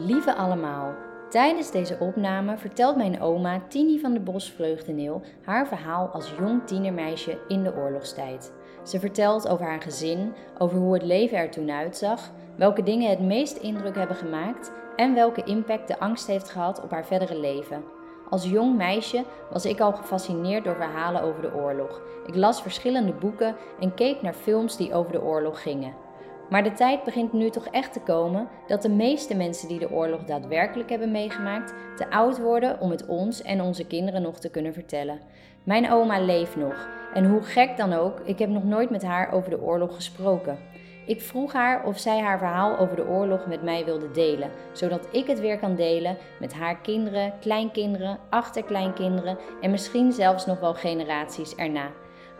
Lieve allemaal, tijdens deze opname vertelt mijn oma Tini van de Bos Vreugdeneel haar verhaal als jong tienermeisje in de oorlogstijd. Ze vertelt over haar gezin, over hoe het leven er toen uitzag, welke dingen het meest indruk hebben gemaakt en welke impact de angst heeft gehad op haar verdere leven. Als jong meisje was ik al gefascineerd door verhalen over de oorlog. Ik las verschillende boeken en keek naar films die over de oorlog gingen. Maar de tijd begint nu toch echt te komen dat de meeste mensen die de oorlog daadwerkelijk hebben meegemaakt te oud worden om het ons en onze kinderen nog te kunnen vertellen. Mijn oma leeft nog en hoe gek dan ook, ik heb nog nooit met haar over de oorlog gesproken. Ik vroeg haar of zij haar verhaal over de oorlog met mij wilde delen, zodat ik het weer kan delen met haar kinderen, kleinkinderen, achterkleinkinderen en misschien zelfs nog wel generaties erna.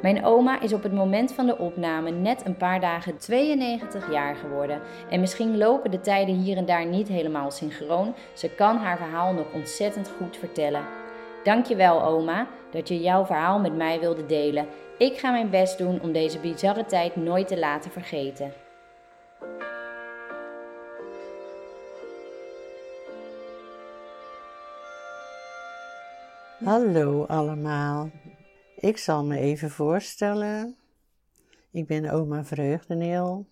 Mijn oma is op het moment van de opname net een paar dagen 92 jaar geworden. En misschien lopen de tijden hier en daar niet helemaal synchroon. Ze kan haar verhaal nog ontzettend goed vertellen. Dankjewel oma dat je jouw verhaal met mij wilde delen. Ik ga mijn best doen om deze bizarre tijd nooit te laten vergeten. Hallo allemaal. Ik zal me even voorstellen. Ik ben oma Vreugdeneel.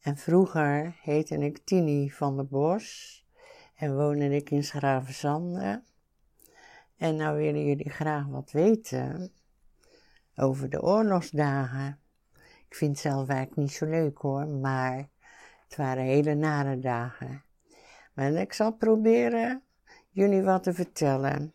En vroeger heette ik Tini van der Bos. En woonde ik in Schravenzande. En nou willen jullie graag wat weten over de oorlogsdagen. Ik vind het zelf eigenlijk niet zo leuk hoor, maar het waren hele nare dagen. Maar ik zal proberen jullie wat te vertellen.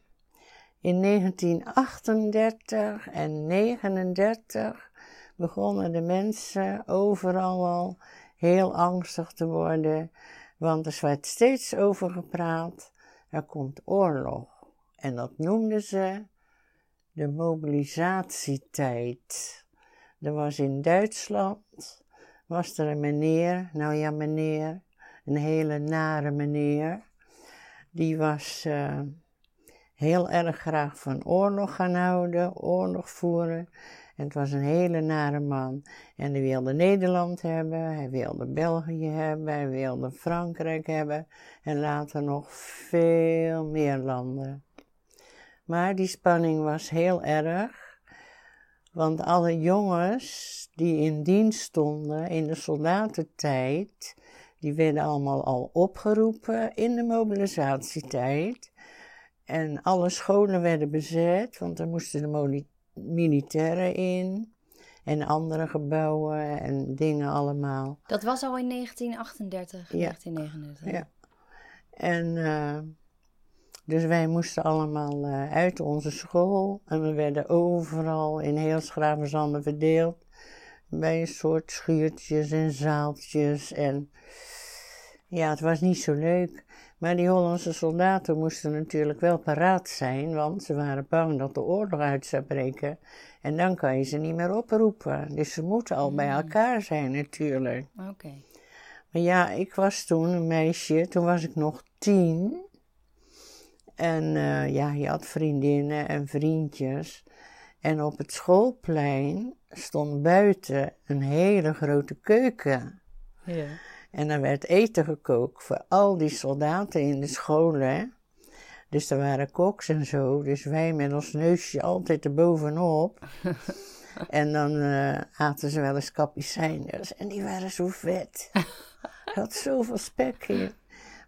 In 1938 en 1939 begonnen de mensen overal al heel angstig te worden, want er werd steeds over gepraat, er komt oorlog. En dat noemden ze de mobilisatietijd. Er was in Duitsland, was er een meneer, nou ja meneer, een hele nare meneer, die was... Uh, heel erg graag van oorlog gaan houden, oorlog voeren. En het was een hele nare man. En hij wilde Nederland hebben, hij wilde België hebben, hij wilde Frankrijk hebben en later nog veel meer landen. Maar die spanning was heel erg, want alle jongens die in dienst stonden in de soldatentijd, die werden allemaal al opgeroepen in de mobilisatietijd. En alle scholen werden bezet, want er moesten de militairen in. En andere gebouwen en dingen allemaal. Dat was al in 1938, ja. 1939. Ja. En uh, dus wij moesten allemaal uh, uit onze school. En we werden overal in heel Schravenzande verdeeld. Bij een soort schuurtjes en zaaltjes. En ja, het was niet zo leuk. Maar die Hollandse soldaten moesten natuurlijk wel paraat zijn, want ze waren bang dat de oorlog uit zou breken. En dan kan je ze niet meer oproepen. Dus ze moeten al bij mm. elkaar zijn natuurlijk. Oké. Maar ja, ik was toen een meisje, toen was ik nog tien. En uh, ja, je had vriendinnen en vriendjes. En op het schoolplein stond buiten een hele grote keuken. Ja. En er werd eten gekookt voor al die soldaten in de scholen. Dus er waren koks en zo. Dus wij met ons neusje altijd erbovenop. en dan uh, aten ze wel eens kapucijners. En die waren zo vet. Had zoveel spek in.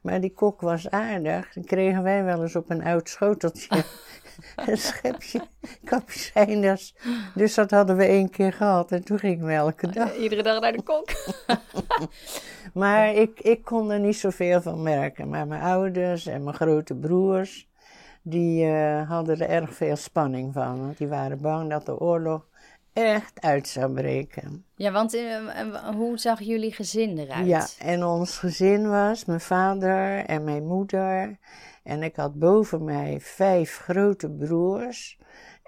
Maar die kok was aardig. Dan kregen wij wel eens op een oud schoteltje een schepje kapucijners. Dus dat hadden we één keer gehad. En toen gingen we elke dag. Iedere dag naar de kok. maar ik, ik kon er niet zoveel van merken. Maar mijn ouders en mijn grote broers, die uh, hadden er erg veel spanning van. Want die waren bang dat de oorlog echt uit zou breken. Ja, want uh, hoe zag jullie gezin eruit? Ja, en ons gezin was mijn vader en mijn moeder. En ik had boven mij vijf grote broers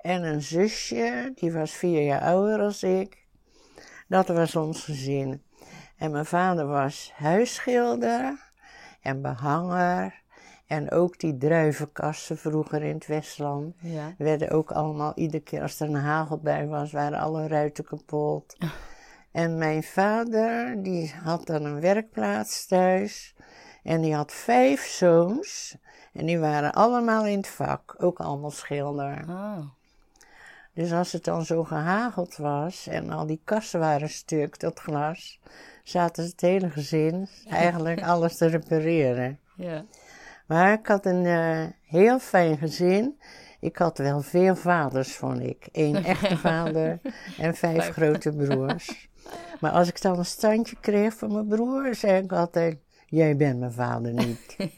en een zusje, die was vier jaar ouder als ik. Dat was ons gezin. En mijn vader was huisschilder en behanger. En ook die druivenkassen vroeger in het Westland ja. werden ook allemaal, iedere keer als er een hagelbui was, waren alle ruiten kapot. En mijn vader, die had dan een werkplaats thuis. En die had vijf zoons. En die waren allemaal in het vak. Ook allemaal schilder. Oh. Dus als het dan zo gehageld was en al die kasten waren stuk, dat glas, zaten het hele gezin eigenlijk alles te repareren. Ja. Maar ik had een eh, heel fijn gezin. Ik had wel veel vaders, vond ik. Eén echte vader en vijf Vijf. grote broers. Maar als ik dan een standje kreeg van mijn broer, zei ik altijd: Jij bent mijn vader niet.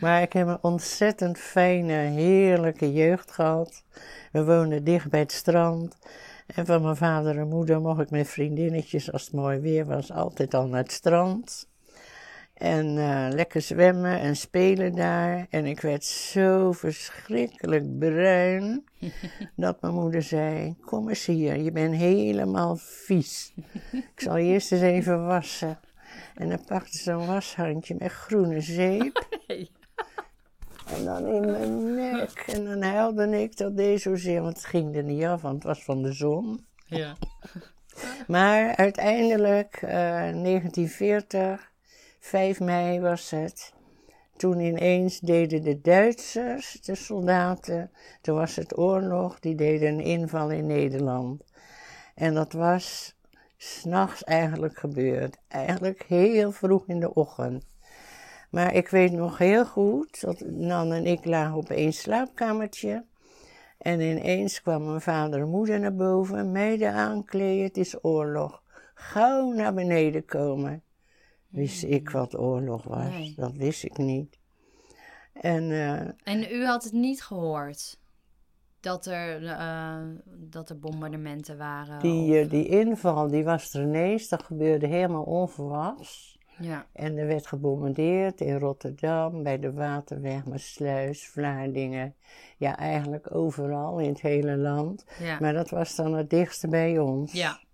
Maar ik heb een ontzettend fijne, heerlijke jeugd gehad. We woonden dicht bij het strand. En van mijn vader en moeder mocht ik met vriendinnetjes, als het mooi weer was, altijd al naar het strand. En eh, lekker zwemmen en spelen daar. En ik werd zo verschrikkelijk bruin dat mijn moeder zei: Kom eens hier, je bent helemaal vies. Ik zal je eerst eens even wassen. En dan pakte ze een washandje met groene zeep. En dan in mijn nek. En dan huilde ik, dat deed zozeer, want het ging er niet af, want het was van de zon. Ja. Maar uiteindelijk, eh, 1940, 5 mei was het. Toen ineens deden de Duitsers, de soldaten, toen was het oorlog, die deden een inval in Nederland. En dat was s'nachts eigenlijk gebeurd. Eigenlijk heel vroeg in de ochtend. Maar ik weet nog heel goed dat Nan en ik lagen op één slaapkamertje. En ineens kwam mijn vader en moeder naar boven, meiden aankleden, het is oorlog. Gauw naar beneden komen. Wist ik wat oorlog was? Nee. Dat wist ik niet. En eh, En u had het niet gehoord? Dat er, eh, dat er bombardementen waren? die, of- eh, die inval, die was er ineens, dat gebeurde helemaal onverwachts. Ja. En er werd gebombardeerd in Rotterdam, bij de Waterweg, Maasluis, Vlaardingen. Ja, eigenlijk overal in het hele land. Ja. Maar dat was dan het dichtste bij ons. ja.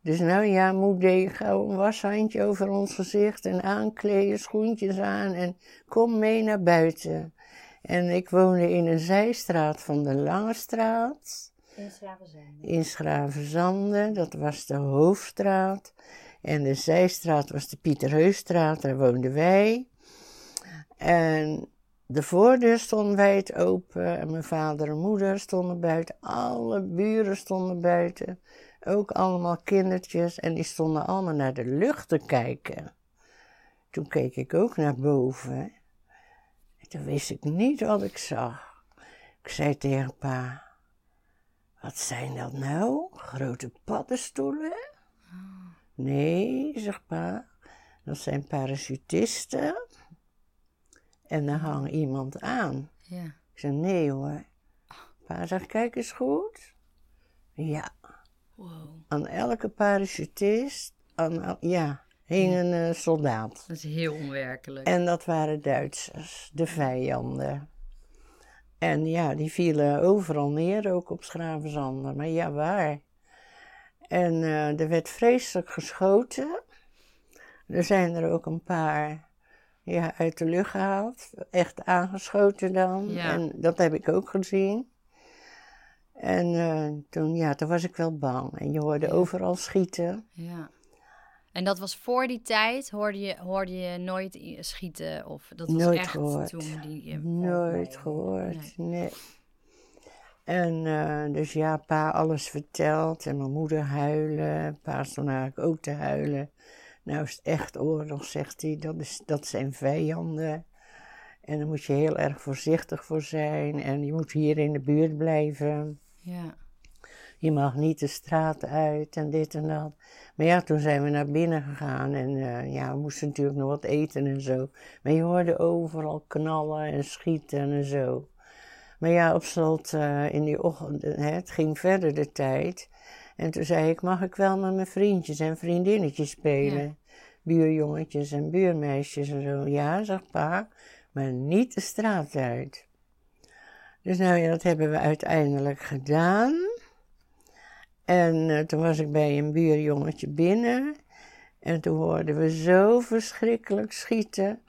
Dus nou ja, moed deed gauw een washandje over ons gezicht en aankleden, schoentjes aan en kom mee naar buiten. En ik woonde in een zijstraat van de Lange Straat In Schravenzande. in Schravenzande, dat was de hoofdstraat. En de zijstraat was de Pieterheusstraat, daar woonden wij. En de voordeur stond wijd open en mijn vader en moeder stonden buiten. Alle buren stonden buiten, ook allemaal kindertjes en die stonden allemaal naar de lucht te kijken. Toen keek ik ook naar boven. En toen wist ik niet wat ik zag. Ik zei tegen pa, wat zijn dat nou? Grote paddenstoelen? Nee, zegt pa, dat zijn parachutisten. En daar hangt iemand aan. Ja. Ik zeg, nee hoor. Pa zegt, kijk eens goed. Ja, Wow. aan elke parachutist, aan, ja, hing een eh, soldaat. Dat is heel onwerkelijk. En dat waren Duitsers, de vijanden. En ja, die vielen overal neer, ook op Schravenzande. Maar ja, waar? En eh, er werd vreselijk geschoten. Er zijn er ook een paar ja, uit de lucht gehaald. Echt aangeschoten dan. Ja. En dat heb ik ook gezien. En eh, toen, ja, toen was ik wel bang. En je hoorde overal schieten. Ja. En dat was voor die tijd, hoorde je, hoorde je nooit schieten? Of dat was Nooit echt gehoord. toen die... eh, Nooit nee. gehoord, Nee. nee. En eh, dus ja, pa alles verteld en mijn moeder huilen. Pa stond eigenlijk ook te huilen. Nou is het echt oorlog, zegt hij. Dat, is, dat zijn vijanden. En daar moet je heel erg voorzichtig voor zijn. En je moet hier in de buurt blijven. Ja. Je mag niet de straat uit en dit en dat. Maar ja, toen zijn we naar binnen gegaan en eh, ja, we moesten natuurlijk nog wat eten en zo. Maar je hoorde overal knallen en schieten en zo. Maar ja, op slot eh, in die ochtend, hè, het ging verder de tijd. En toen zei ik, mag ik wel met mijn vriendjes en vriendinnetjes spelen? Buurjongetjes en buurmeisjes en zo. Ja, zegt pa, maar niet de straat uit. Dus nou ja, dat hebben we uiteindelijk gedaan. En eh, toen was ik bij een buurjongetje binnen. En toen hoorden we zo verschrikkelijk schieten.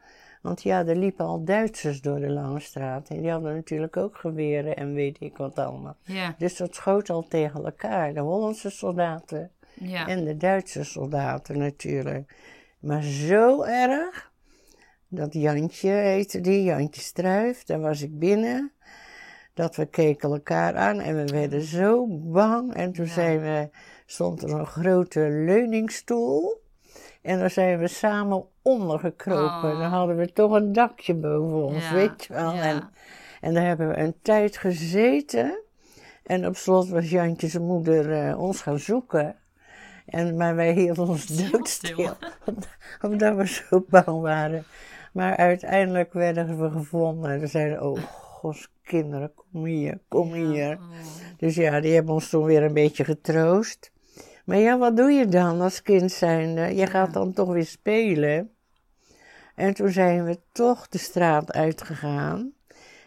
Want ja, er liepen al Duitsers door de Lange Straat. En die hadden natuurlijk ook geweren en weet ik wat allemaal. Ja. Dus dat schoot al tegen elkaar. De Hollandse soldaten Ja. en de Duitse soldaten natuurlijk. Maar zo erg, dat Jantje heette die, Jantje Struif, daar was ik binnen. Dat we keken elkaar aan en we werden zo bang. En toen zijn we, stond er een grote leuningstoel. En daar zijn we samen ondergekropen. Oh. Dan hadden we toch een dakje boven ons, Ja, weet je wel. ja. En, en daar hebben we een tijd gezeten. En op slot was Jantje zijn moeder eh, ons gaan zoeken. En, maar wij hielden ons Stil, doodstil. stil. Omdat- we zo bang waren. Maar uiteindelijk werden we gevonden. En ze zeiden, oh gos kinderen, kom hier, kom hier. Oh. Dus ja, die hebben ons toen weer een beetje getroost. Maar ja, wat doe je dan als kind zijnde? Je gaat dan toch weer spelen. En toen zijn we toch de straat uitgegaan.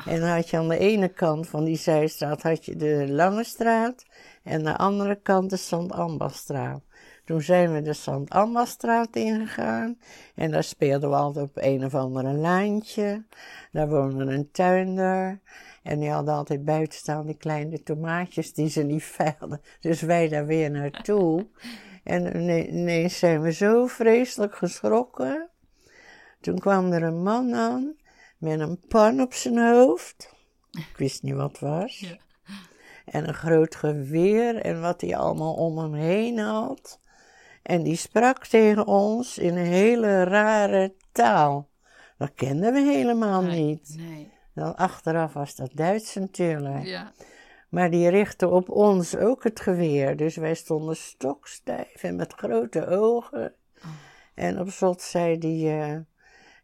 En dan had je aan de ene kant van die zijstraat had je de Lange Straat. En aan de andere kant de Sant Ambastraat. Toen zijn we de Sant Ambastraat ingegaan. En daar speelden we altijd op een of andere lijntje. Daar woonde een tuinder. En die hadden altijd buiten staan die kleine tomaatjes die ze niet veilden. Dus wij daar weer naartoe. En ine- ineens zijn we zo vreselijk geschrokken. Toen kwam er een man aan met een pan op zijn hoofd. Ik wist niet wat het was. Ja. En een groot geweer en wat hij allemaal om hem heen had. En die sprak tegen ons in een hele rare taal. Dat kenden we helemaal Nee, niet. Nee. Achteraf was dat Duits natuurlijk. Ja. Maar die richtte op ons ook het geweer. Dus wij stonden stokstijf en met grote ogen. Oh. En op slot zei hij, eh,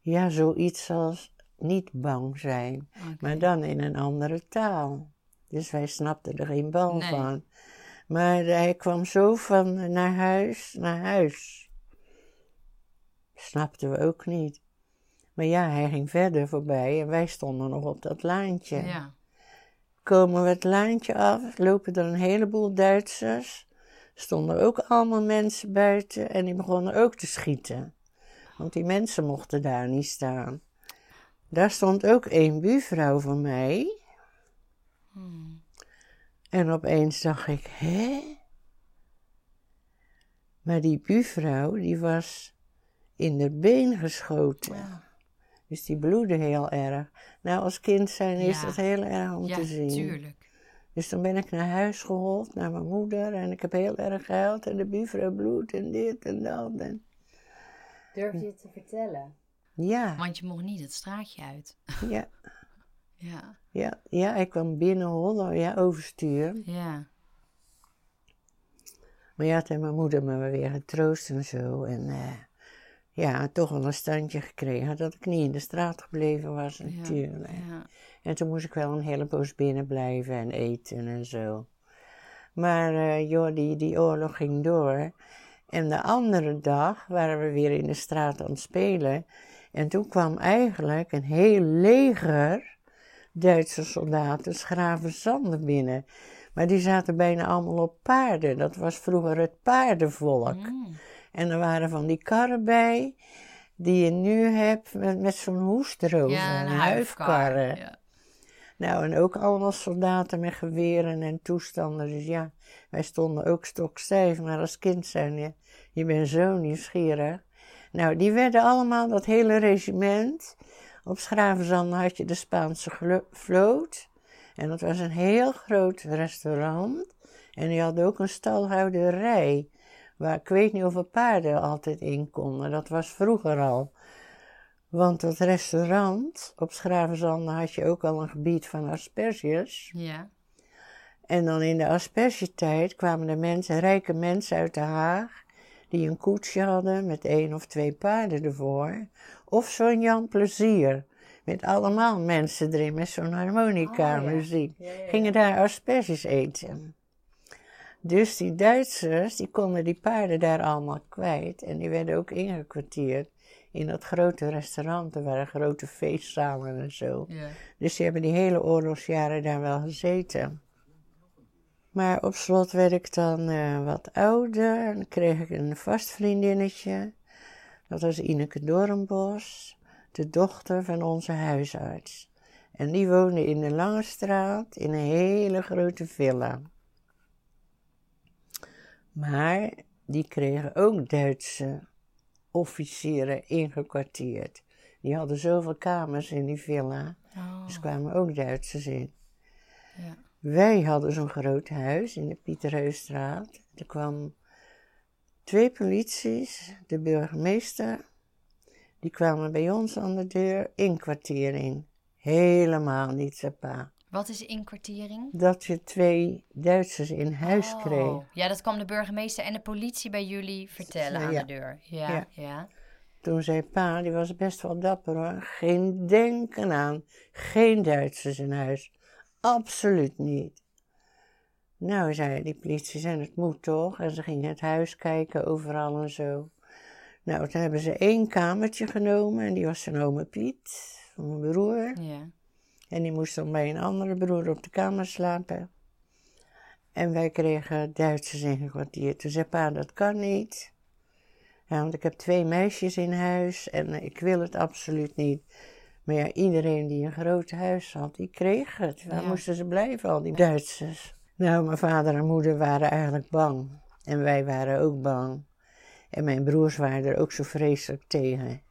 ja, zoiets als niet bang zijn. Maar dan in een andere taal. Dus wij snapten er geen bal Nee. van. Maar hij kwam zo van naar huis, naar huis. Snapten we ook niet. Maar ja, hij ging verder voorbij en wij stonden nog op dat laantje. Ja. Komen we het laantje af, lopen er een heleboel Duitsers. Stonden ook allemaal mensen buiten en die begonnen ook te schieten. Want die mensen mochten daar niet staan. Daar stond ook een buurvrouw van mij. Hmm. En opeens dacht ik, hè? Maar die buurvrouw, die was in de been geschoten. Ja. Dus die bloedde heel erg. Nou, als kind zijn is Ja. dat heel erg om Ja, te zien. tuurlijk. Dus toen ben ik naar huis geholpen, naar mijn moeder. En ik heb heel erg gehuild. En de buurvrouw bloed en dit en dat. En... Durf je het te vertellen? Ja, Want je mocht niet het straatje uit. ja, Ja. ja, ja, ik kwam binnen hollen, ja, overstuur. Ja. Maar ja, toen mijn moeder me weer getroost en zo. En eh, ja, toch wel een standje gekregen. Dat ik niet in de straat gebleven was natuurlijk. Ja. En toen moest ik wel een hele poos binnen blijven en eten en zo. Maar eh, joh, die, die oorlog ging door. En de andere dag waren we weer in de straat aan het spelen. En toen kwam eigenlijk een heel leger Duitse soldaten Schravenzanden binnen. Maar die zaten bijna allemaal op paarden. Dat was vroeger het paardenvolk. Mm. En er waren van die karren bij, die je nu hebt met, met zo'n hoes erover. Ja, een huifkarren. huifkar. Ja. Nou, en ook allemaal soldaten met geweren en toestanden. Dus ja, wij stonden ook stokstijf, maar als kind zijn je, je bent zo nieuwsgierig. Nou, die werden allemaal, dat hele regiment. Op Schravenzanden had je de Spaanse vloot. En dat was een heel groot restaurant. En die had ook een stalhouderij. Waar ik weet niet hoeveel paarden altijd in konden. Dat was vroeger al. Want dat restaurant op Schravenzanden had je ook al een gebied van asperges. Ja. En dan in de aspergetijd kwamen de mensen, rijke mensen uit de Haag, die een koetsje hadden met één of twee paarden ervoor. Of zo'n Jan Plezier, met allemaal mensen erin, met zo'n harmonica Oh, ja. muziek. Ja, ja, ja. Gingen daar asperges eten. Dus die Duitsers, die konden die paarden daar allemaal kwijt. En die werden ook ingekwartierd in dat grote restaurant. Er waren grote feestzalen en zo. Ja. Dus die hebben die hele oorlogsjaren daar wel gezeten. Maar op slot werd ik dan eh, wat ouder. En dan kreeg ik een vast vriendinnetje. Dat was Ineke Doornbos, de dochter van onze huisarts. En die woonde in de Lange Straat in een hele grote villa. Maar die kregen ook Duitse officieren ingekwartierd. Die hadden zoveel kamers in die villa. Oh, Dus kwamen ook Duitsers in. ja. Wij hadden zo'n groot huis in de Pieterheusstraat. Er kwamen twee polities, de burgemeester. Die kwamen bij ons aan de deur, inkwartiering. Helemaal niet, zei pa. Wat is inkwartiering? Dat je twee Duitsers in huis Oh, kreeg. Ja, dat kwam de burgemeester en de politie bij jullie vertellen aan de deur. Ja, Ja. ja. Toen zei pa, die was best wel dapper hoor. Geen denken aan. Geen Duitsers in huis. Absoluut niet. Nou, zei die politie, en het moet toch? En ze gingen het huis kijken, overal en zo. Nou, toen hebben ze één kamertje genomen en die was zijn oma Piet, van mijn broer. ja. En die moest dan bij een andere broer op de kamer slapen. En wij kregen Duitsers ingekwartierd. Toen zei pa, dat kan niet. Ja, want ik heb twee meisjes in huis en ik wil het absoluut niet. Maar ja, iedereen die een groot huis had, die kreeg het. Waar Ja. moesten ze blijven, al die Duitsers? Nou, mijn vader en moeder waren eigenlijk bang. En wij waren ook bang. En mijn broers waren er ook zo vreselijk tegen.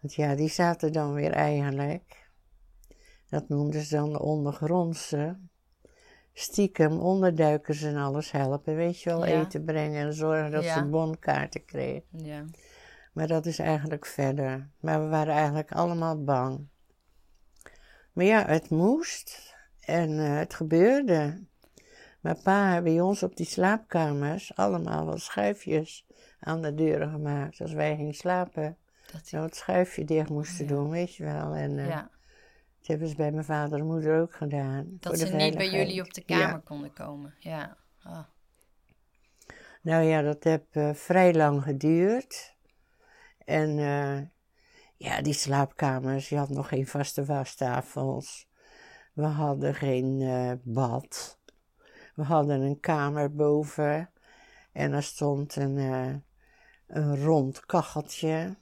Want ja, die zaten dan weer eigenlijk dat noemden ze dan de ondergrondse. Stiekem onderduikers en alles helpen, weet je wel, Ja. eten brengen en zorgen dat Ja. ze bonkaarten kregen. ja. Maar dat is eigenlijk verder. Maar we waren eigenlijk allemaal bang. Maar ja, het moest en eh, het gebeurde. Maar pa had bij ons op die slaapkamers allemaal wel schuifjes aan de deuren gemaakt. Als wij gingen slapen, Dat, het schuifje dicht moesten ja. doen, weet je wel. En, eh, ja. Dat hebben ze bij mijn vader en moeder ook gedaan. dat ze niet bij jullie op de Ja. kamer konden komen. Ja. Ah. Nou ja, dat heeft eh, vrij lang geduurd. En eh, ja, die slaapkamers, je had nog geen vaste wastafels. We hadden geen eh, bad. We hadden een kamer boven. En er stond een, een rond kacheltje.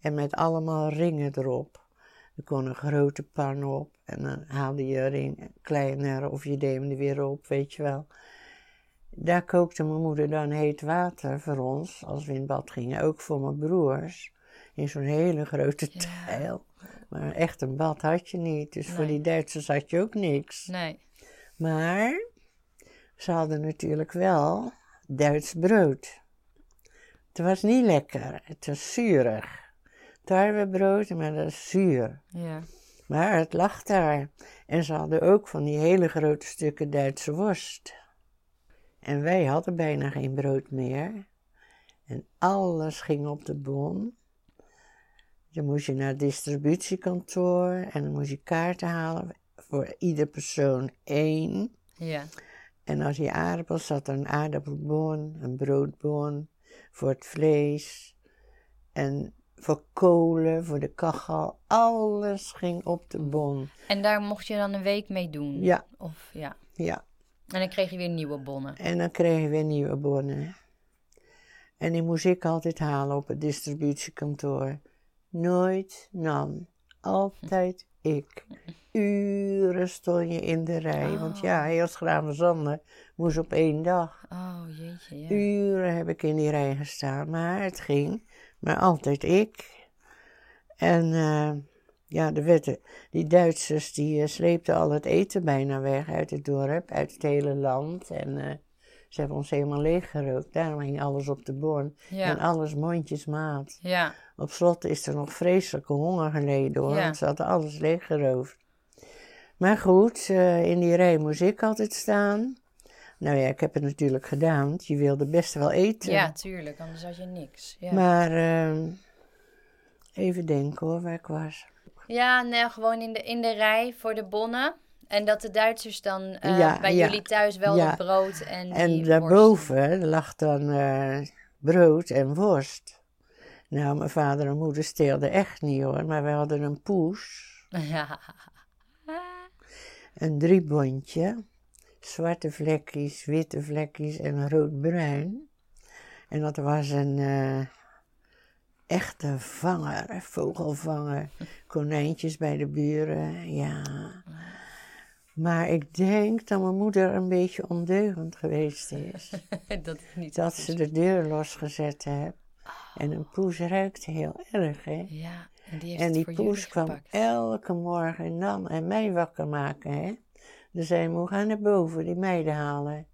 En met allemaal ringen erop. Er kon een grote pan op. En dan haalde je een ring kleiner of je deed hem er weer op, weet je wel. Daar kookte mijn moeder dan heet water voor ons, als we in bad gingen. Ook voor mijn broers. In zo'n hele grote Ja. tijl. Maar echt een bad had je niet. Dus voor die Duitsers had je ook niks. Nee. Maar ze hadden natuurlijk wel Duits brood. Het was niet lekker. Het was zuurig. Tarwebrood, maar dat is zuur. Ja. Maar het lag daar. En ze hadden ook van die hele grote stukken Duitse worst. En wij hadden bijna geen brood meer. En alles ging op de bon. Dan moest je naar het distributiekantoor en dan moest je kaarten halen voor ieder persoon één. Ja. En als je aardappels zat er een aardappelbon, een broodbon voor het vlees en voor kolen, voor de kachel. Alles ging op de bon. En daar mocht je dan een week mee doen? Ja, Of, ja. ja. En dan kreeg je weer nieuwe bonnen. En dan kregen we weer nieuwe bonnen. En die moest ik altijd halen op het distributiekantoor. Nooit nam. Altijd ik. Uren stond je in de rij. Want ja, heel Schravenzande moest op één dag. Oh, jeetje, ja. Uren heb ik in die rij gestaan. Maar het ging. Maar altijd ik. En eh, ja, de wetten, die Duitsers die eh, sleepten al het eten bijna weg uit het dorp, uit het hele land. En eh, ze hebben ons helemaal leeggerookt. Daarom ging alles op de bon. En alles mondjesmaat. Ja. Op slot is er nog vreselijke honger geleden hoor. Ja. Want ze hadden alles leeggeroofd. Maar goed, in die rij moest ik altijd staan. Nou ja, ik heb het natuurlijk gedaan. want Je wilde best wel eten. Ja, tuurlijk, anders had je niks. Ja, Maar ehm, even denken hoor, waar ik was. ja nee, gewoon in de, in de rij voor de bonnen. En dat de Duitsers dan eh, Ja, bij ja, jullie thuis wel het brood en die En worst- daarboven lag dan eh, brood en worst. Nou, mijn vader en moeder steelden echt niet hoor, maar we hadden een poes, Ja. een driebondje, zwarte vlekjes, witte vlekjes en rood-bruin. En dat was een eh, echte vanger, vogelvanger, konijntjes bij de buren, ja. Maar ik denk dat mijn moeder een beetje ondeugend geweest is. dat is niet dat ze de deur losgezet heeft. En een poes ruikt heel erg, hè? Ja, en die heeft En die poes kwam elke morgen dan en mij wakker maken, hè. Dan zei moe, ga naar boven, die meiden halen.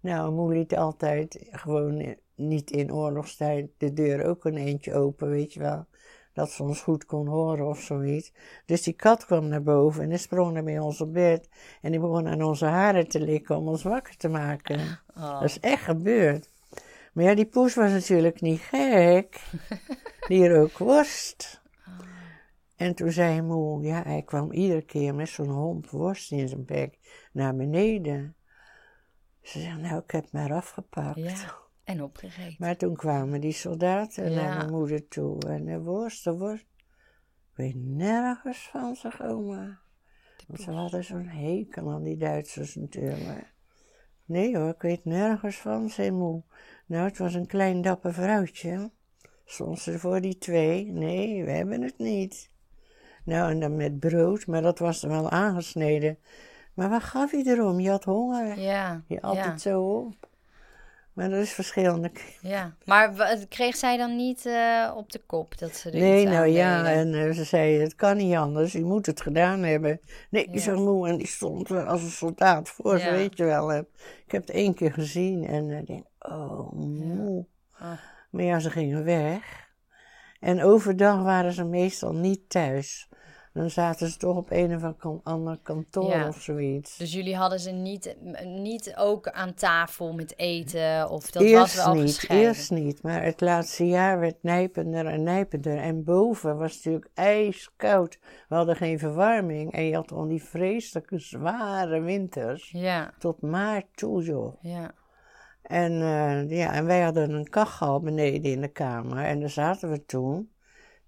Nou, moe liet altijd gewoon eh, niet in oorlogstijd de deur ook een eentje open, weet je wel. Dat ze ons goed kon horen of zoiets. Dus die kat kwam naar boven en die sprong naar bij ons op bed. En die begon aan onze haren te likken om ons wakker te maken. Oh. Dat is echt gebeurd. Maar ja, die poes was natuurlijk niet gek. Die rook worst. En toen zei moe, ja, hij kwam iedere keer met zo'n homp worst in zijn bek naar beneden. Ze zei, nou, ik heb maar afgepakt. Ja, en opgegeten. Maar toen kwamen die soldaten Ja. naar mijn moeder toe. En de worst, de worst. Ik weet nergens van, zeg oma. Want ze hadden zo'n hekel aan die Duitsers natuurlijk. Nee hoor, ik weet nergens van, zei moe. Nou, het was een klein dapper vrouwtje. Stond ze voor die twee? Nee, we hebben het niet. Nou, en dan met brood, maar dat was er wel aangesneden. Maar wat gaf je erom? Je had honger. Ja, Je at ja, het zo op. Maar dat is verschillende ja. Maar kreeg zij dan niet eh, op de kop dat ze er Nee, nou ja, en eh, ze zei, het kan niet anders, je moet het gedaan hebben. Nee, Ja. zo moe en die stond er als een soldaat voor, Ja. weet je wel. Ik heb het één keer gezien en ik denk, oh, moe. Ah. Maar ja, ze gingen weg. En overdag waren ze meestal niet thuis. Dan zaten ze toch op een of ander- kantoor Ja. of zoiets. Dus jullie hadden ze niet, niet ook aan tafel met eten? Of dat eerst was wel niet, gescheiden? eerst niet. Maar het laatste jaar werd nijpender en nijpender. En boven was het natuurlijk ijskoud. We hadden geen verwarming. En je had al die vreselijke zware winters. Ja, Tot maart toe, joh. ja. En, eh, ja, en wij hadden een kachel beneden in de kamer. En daar zaten we toen.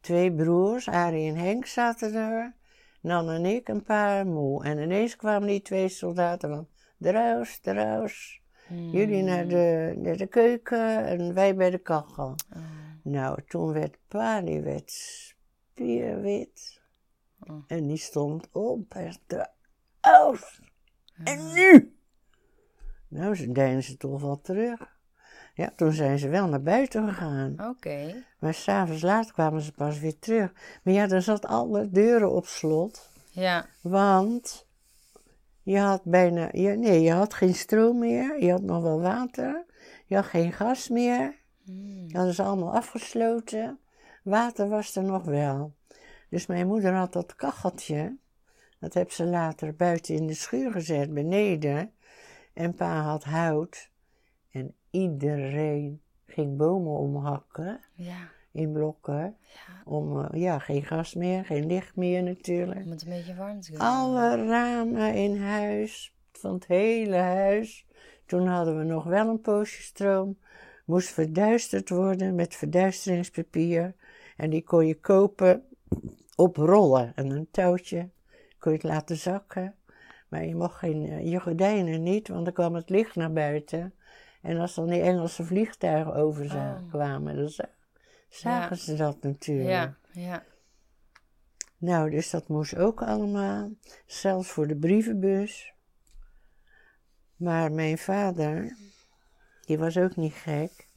Twee broers, Arie en Henk, zaten er. Nan en ik, een paar moe. En ineens kwamen die twee soldaten van... Druis, druis. Jullie naar de, naar de keuken en wij bij de kachel. Oh. Nou, toen werd pa, die werd spierwit. Oh. En die stond op en aus. En nu? Nou, ze deden ze toch wel terug. Ja, toen zijn ze wel naar buiten gegaan. Oké. Maar s'avonds laat kwamen ze pas weer terug. Maar ja, er zat alle deuren op slot. Ja, Want je had bijna, je, nee, je had geen stroom meer. Je had nog wel water. Je had geen gas meer. Hmm. Hadden ze allemaal afgesloten. Water was er nog wel. Dus mijn moeder had dat kacheltje. Dat heb ze later buiten in de schuur gezet, beneden. En pa had hout. En iedereen ging bomen omhakken ja. in blokken. Om, eh, ja, geen gas meer, geen licht meer natuurlijk. Om het een beetje warm te. Alle ramen in huis, van het hele huis. Toen hadden we nog wel een poosje stroom. Moest verduisterd worden met verduisteringspapier. En die kon je kopen op rollen. En een touwtje kon je het laten zakken. Maar je mocht geen, eh, je gordijnen niet, want dan kwam het licht naar buiten. En als dan die Engelse vliegtuigen over Oh. kwamen, dan za- zagen Ja. ze dat natuurlijk. Ja, ja. Nou, dus dat moest ook allemaal. Zelfs voor de brievenbus. Maar mijn vader, die was ook niet gek.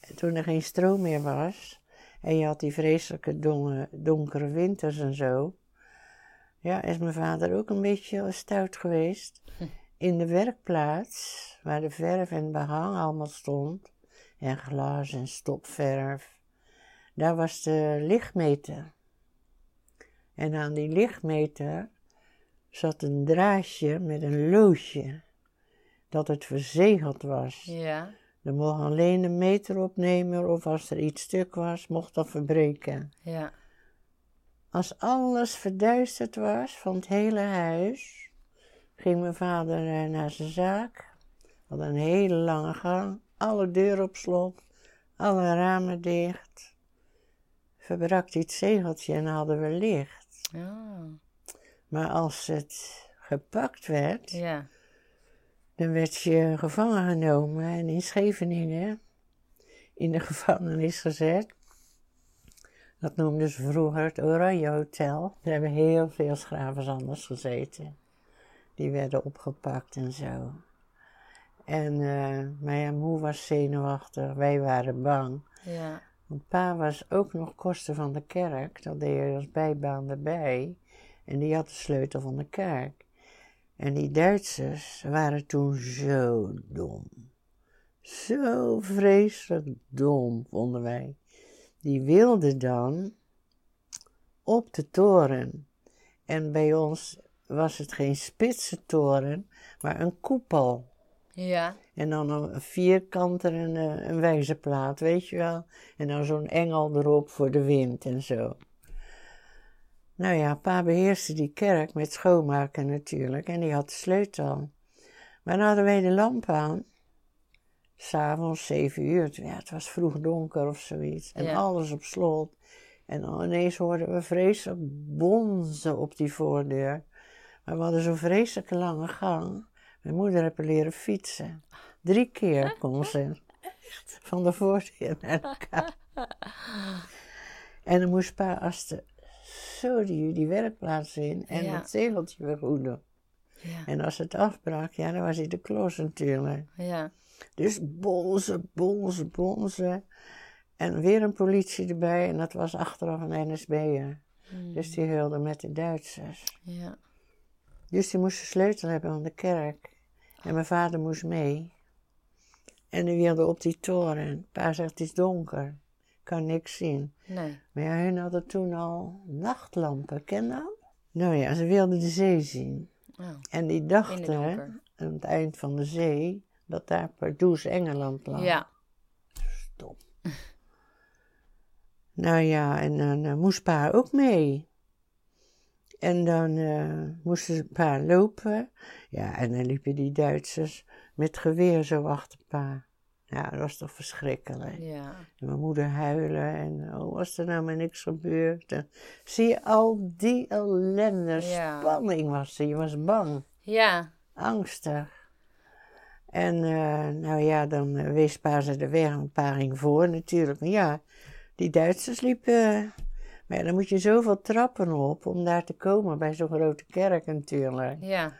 En toen er geen stroom meer was. En je had die vreselijke donge- donkere winters en zo. Ja, is mijn vader ook een beetje stout geweest. In de werkplaats, waar de verf en behang allemaal stond. En glas en stopverf. Daar was de lichtmeter. En aan die lichtmeter zat een draadje met een loodje. Dat het verzegeld was. Ja. Er mocht alleen een meteropnemer of als er iets stuk was, mocht dat verbreken. Ja. Als alles verduisterd was van het hele huis, ging mijn vader eh, naar zijn zaak. Had een hele lange gang, alle deuren op slot, alle ramen dicht. Verbrak hij het zegeltje en hadden we licht. Oh. Maar als het gepakt werd, Ja. dan werd je gevangen genomen en in Scheveningen in de gevangenis gezet. Dat noemden ze vroeger het Oranje Hotel. Er hebben heel veel schravers anders gezeten. Die werden opgepakt en zo. En, eh, maar ja, moe was zenuwachtig, wij waren bang. Ja. Want pa was ook nog koster van de kerk, dat deed hij als bijbaan erbij. En die had de sleutel van de kerk. En die Duitsers waren toen zo dom. Zo vreselijk dom, vonden wij. Die wilden dan op de toren. En bij ons was het geen spitse toren, maar een koepel. Ja. En dan een vierkant en een, eh, een wijzerplaat, weet je wel. En dan zo'n engel erop voor de wind en zo. Nou ja, pa beheerste die kerk met schoonmaken natuurlijk. En die had de sleutel. Maar dan hadden wij de lamp aan. S'avonds, zeven uur. Ja, het was vroeg donker of zoiets. En Ja. alles op slot. En dan ineens hoorden we vreselijk bonzen op die voordeur. Maar we hadden zo'n vreselijke lange gang. Mijn moeder heeft leren fietsen. Drie keer kon ze. Van de voordeur naar kamer. En dan moest pa de, zo die, die werkplaats in en Ja. het zegeltje weer goed doen. Ja. En als het afbrak, ja, dan was hij de klos natuurlijk. Ja. Dus bonzen, bonzen, bonzen. En weer een politie erbij en dat was achteraf een NSB'er. Hmm. Dus die heulde met de Duitsers. Ja. Dus die moest de sleutel hebben van de kerk. En mijn vader moest mee. En die wilde op die toren. Pa zegt, het is donker. Kan niks zien. Nee. Maar ja, hun hadden toen al nachtlampen, ken je dat? Nou ja, ze wilden de zee zien. Oh. En die dachten, aan het eind van de zee, dat daar Pardoes Engeland lag. Ja. Stom. nou ja, en dan eh, moest pa ook mee. En dan eh, moesten pa lopen. Ja, en dan liepen die Duitsers met geweer zo achter pa. Ja, dat was toch verschrikkelijk. Ja. En mijn moeder huilen en oh, was er nou maar niks gebeurd. En, zie je al die ellende, Ja. spanning was er. Je was bang, Ja. angstig. En eh, nou ja, dan eh, wees pa ze de weg een paar voor natuurlijk. Maar ja, die Duitsers liepen... Maar ja, dan moet je zoveel trappen op om daar te komen bij zo'n grote kerk natuurlijk. Ja.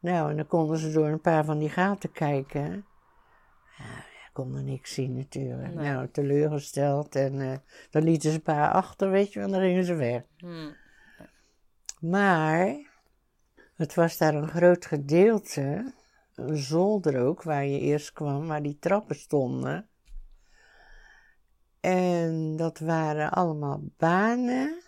Nou, en dan konden ze door een paar van die gaten kijken. Ja, ja, konden niks zien natuurlijk. Nee. Nou, teleurgesteld. En eh, dan lieten ze een paar achter, weet je wel, en dan gingen ze weg. Hm. Maar het was daar een groot gedeelte, een zolder ook, waar je eerst kwam, waar die trappen stonden. En dat waren allemaal banen.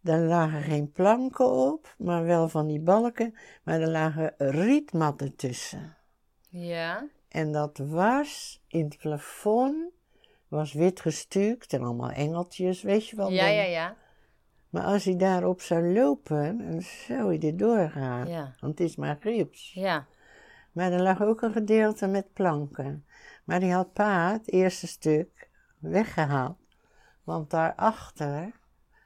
Daar lagen geen planken op, maar wel van die balken. Maar er lagen rietmatten tussen. Ja. En dat was in het plafond, was wit gestuukt en allemaal engeltjes, weet je wel. Ja, dan- ja, ja. Maar als hij daarop zou lopen, dan zou hij er doorgaan. Ja. Want het is maar gips. Ja. Maar er lag ook een gedeelte met planken. Maar die had pa het eerste stuk weggehaald. Want daarachter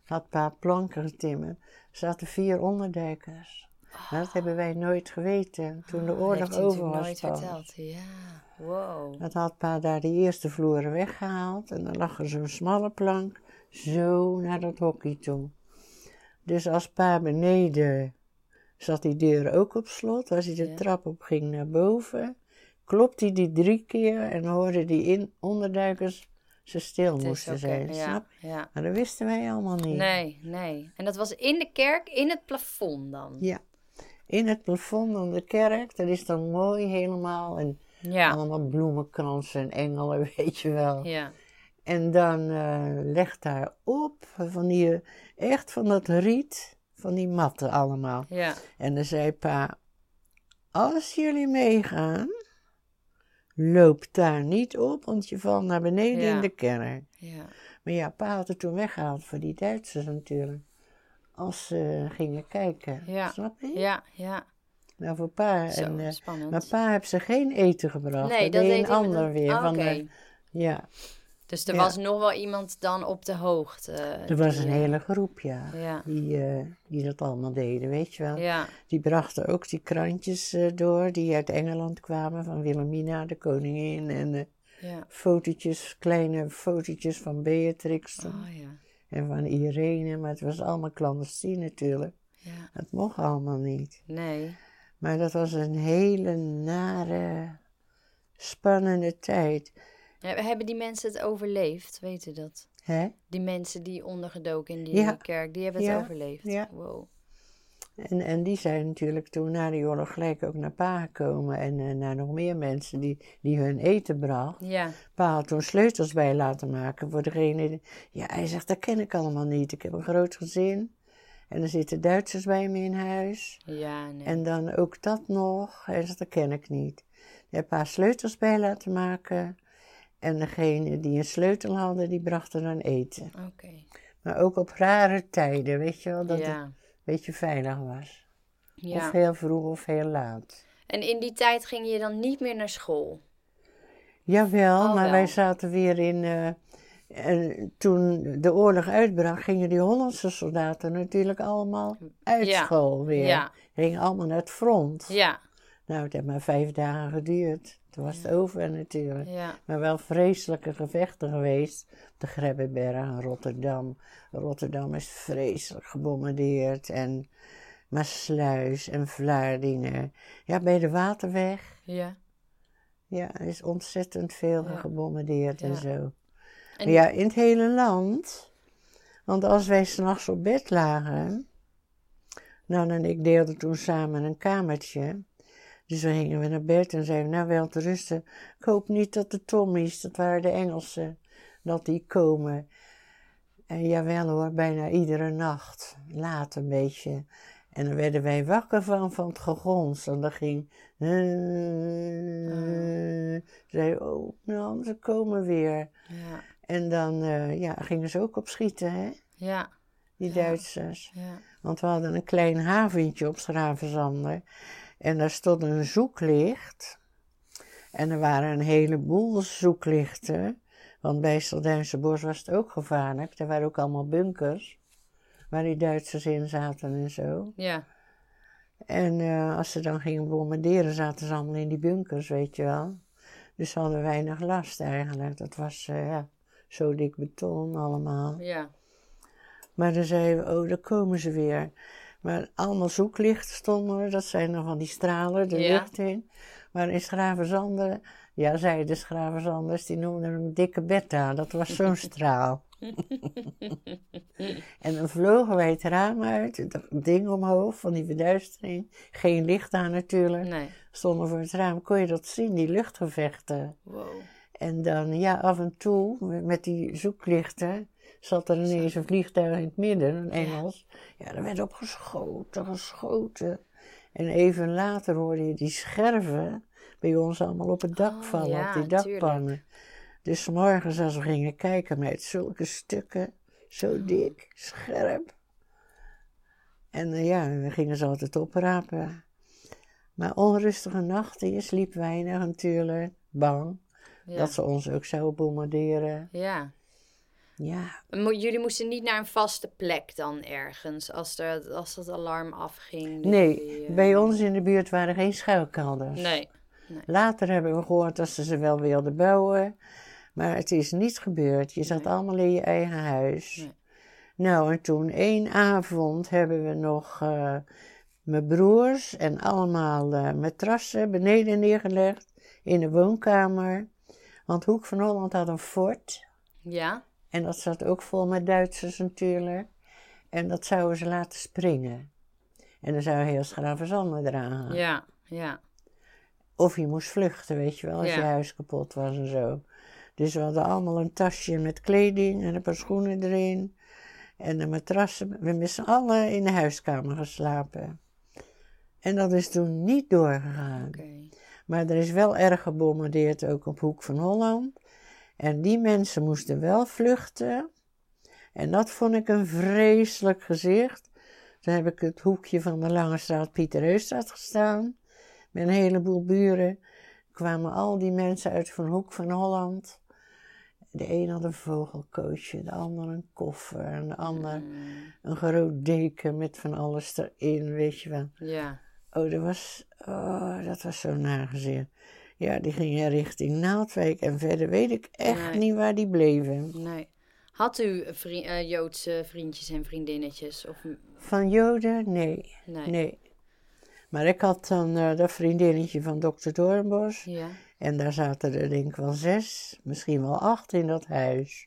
had pa planken getimmerd. zaten vier onderdijkers. Maar dat hebben wij nooit geweten toen de Oh, oorlog over was. nooit pas. verteld. Ja. Wow. Dat had pa daar de eerste vloeren weggehaald en dan lag er zo'n smalle plank zo naar dat hockey toe. Dus als pa beneden zat die deur ook op slot, als hij de Ja. trap op ging naar boven, klopte hij die drie keer en hoorde die in onderduikers ze stil Het moesten zijn. Snap? je? Ja. Maar dat wisten wij allemaal niet. Nee, nee. En dat was in de kerk, in het plafond dan. Ja. In het plafond van de kerk, dat is dan mooi helemaal en Ja. allemaal bloemenkransen en engelen, weet je wel. Ja. En dan eh legt daar op van die, echt van dat riet, van die matten allemaal. Ja. En dan zei pa, als jullie meegaan, loop daar niet op, want je valt naar beneden Ja. in de kerk. Ja. Maar ja, pa had het toen weggehaald voor die Duitsers natuurlijk. Als ze gingen kijken, Ja. snap je? Ja. Ja. Nou, voor pa. Zo, en, eh, spannend. maar pa heeft ze geen eten gebracht. nee, dat deed een ander weer. Ah, van de, ja, Dus er Ja. was nog wel iemand dan op de hoogte. er was die, een eh, hele groep, ja. Ja. Die, eh, die dat allemaal deden, weet je wel. Ja. Die brachten ook die krantjes eh, door die uit Engeland kwamen. Van Wilhelmina, de koningin. En Ja. fotootjes, kleine fotootjes van Beatrix. Oh ja. En van Irene. Maar het was allemaal clandestien natuurlijk. Ja. Het mocht allemaal niet. Nee. Maar dat was een hele nare spannende tijd. He- Hebben die mensen het overleefd? Weet u dat? Hè? Die mensen die ondergedoken in die Ja. kerk, die hebben het Ja. overleefd. Ja. Wow. En, en die zijn natuurlijk toen na de oorlog gelijk ook naar Pa gekomen. En eh, naar nog meer mensen die, die hun eten bracht. Ja, Pa had toen sleutels bij laten maken voor degene. die- Ja, hij zegt, dat ken ik allemaal niet. Ik heb een groot gezin. En er zitten Duitsers bij me in huis. ja, nee. En dan ook dat nog. Hij zegt, dat ken ik niet. Heb een paar sleutels bij laten maken. En degene die een sleutel hadden, die brachten dan eten. Oké. Maar ook op rare tijden, weet je wel, dat het een beetje veilig was. ja. Of heel vroeg of heel laat. En in die tijd ging je dan niet meer naar school? Jawel, Oh, maar wel. wij zaten weer in. eh, en toen de oorlog uitbrak, gingen die Hollandse soldaten natuurlijk allemaal uit Ja, school weer. ja. Gingen allemaal naar het front. Ja, Nou, het heeft maar vijf dagen geduurd. Toen was het over natuurlijk. Maar wel vreselijke gevechten geweest. op De Grebbeberg Rotterdam. Rotterdam is vreselijk gebombardeerd. En Maasluis en Vlaardingen. Ja, bij de Waterweg. Ja. Ja, er is ontzettend veel Ja. gebombardeerd en zo. En- Maar ja, in het hele land. Want als wij s'nachts op bed lagen. Nou, en ik deelde toen samen een kamertje. Dus dan gingen we naar bed en zeiden we, nou wel te rusten. Ik hoop niet dat de Tommies, dat waren de Engelsen, dat die komen. En jawel hoor, bijna iedere nacht. Laat een beetje. En dan werden wij wakker van, van het gegons. En dan ging... Zei, oh, nou, ze komen weer. Ja. En dan eh, ja, gingen ze ook op schieten, hè? Ja. Die Ja. Duitsers. Ja. Want we hadden een klein haventje op Schravenzander. En daar stond een zoeklicht. En er waren een heleboel zoeklichten. Want bij Stelduinse Bos was het ook gevaarlijk. Er waren ook allemaal bunkers. Waar die Duitsers in zaten en zo. Ja. En eh, als ze dan gingen bombarderen, zaten ze allemaal in die bunkers, weet je wel. Dus ze hadden weinig last eigenlijk. Dat was eh, ja, zo dik beton allemaal. Ja. Maar dan zeiden we, oh, daar komen ze weer. Maar allemaal zoeklichten stonden er. Dat zijn dan van die stralen de Ja. lucht in. Maar in Schravenzanden, ja, zeiden de Schravenzanders, die noemden hem dikke beta. Dat was zo'n straal. en dan vlogen wij het raam uit, dat ding omhoog van die verduistering. Geen licht aan natuurlijk. Nee. Stonden voor het raam, kon je dat zien, die luchtgevechten. Wow. En dan, ja, af en toe, met die zoeklichten, zat er ineens een vliegtuig in het midden, een Engels. Ja, er werd op geschoten, geschoten. En even later hoorde je die scherven bij ons allemaal op het dak Oh, vallen, ja, op die tuurlijk. dakpannen. Dus morgens als we gingen kijken met zulke stukken, zo dik, scherp. En eh, ja, we gingen ze altijd oprapen. Maar onrustige nachten, je sliep weinig natuurlijk, bang. Ja. Dat ze ons ook zouden bombarderen. Ja. Ja, Jullie moesten niet naar een vaste plek dan ergens, als, er, als dat alarm afging? nee, eh, bij ons in de buurt waren geen schuilkelders. Nee. Later hebben we gehoord dat ze ze wel wilden bouwen. Maar het is niet gebeurd. Je zat Nee. allemaal in je eigen huis. Nee. Nou, en toen één avond hebben we nog eh, mijn broers en allemaal eh matrassen beneden neergelegd in de woonkamer. Want Hoek van Holland had een fort. Ja? En dat zat ook vol met Duitsers natuurlijk. En dat zouden ze laten springen. En dan zou heel Schravenzanden eraan gaan. Ja. Ja. Of je moest vluchten, weet je wel, als Ja. je huis kapot was en zo. Dus we hadden allemaal een tasje met kleding en een paar schoenen erin. En de matrassen. We z'n allen in de huiskamer geslapen. En dat is toen niet doorgegaan. Maar er is wel erg gebombardeerd ook op Hoek van Holland. En die mensen moesten wel vluchten. En dat vond ik een vreselijk gezicht. Toen heb ik het hoekje van de Lange Straat Pieter Heusstraat gestaan. Met een heleboel buren. Kwamen al die mensen uit van Hoek van Holland. De een had een vogelkootje, de ander een koffer. En de ander Mm, een groot deken met van alles erin, weet je wel. Ja. Oh, dat was, oh, dat was zo nagezicht. Ja, die gingen richting Naaldwijk en verder weet ik echt Nee. niet waar die bleven. Nee. Had u eh, Joodse vriendjes en vriendinnetjes? Of, Van Joden? Nee, nee. nee. Maar ik had dan eh, dat vriendinnetje van dokter Doornbos. Ja. En daar zaten er denk ik wel zes, misschien wel acht in dat huis.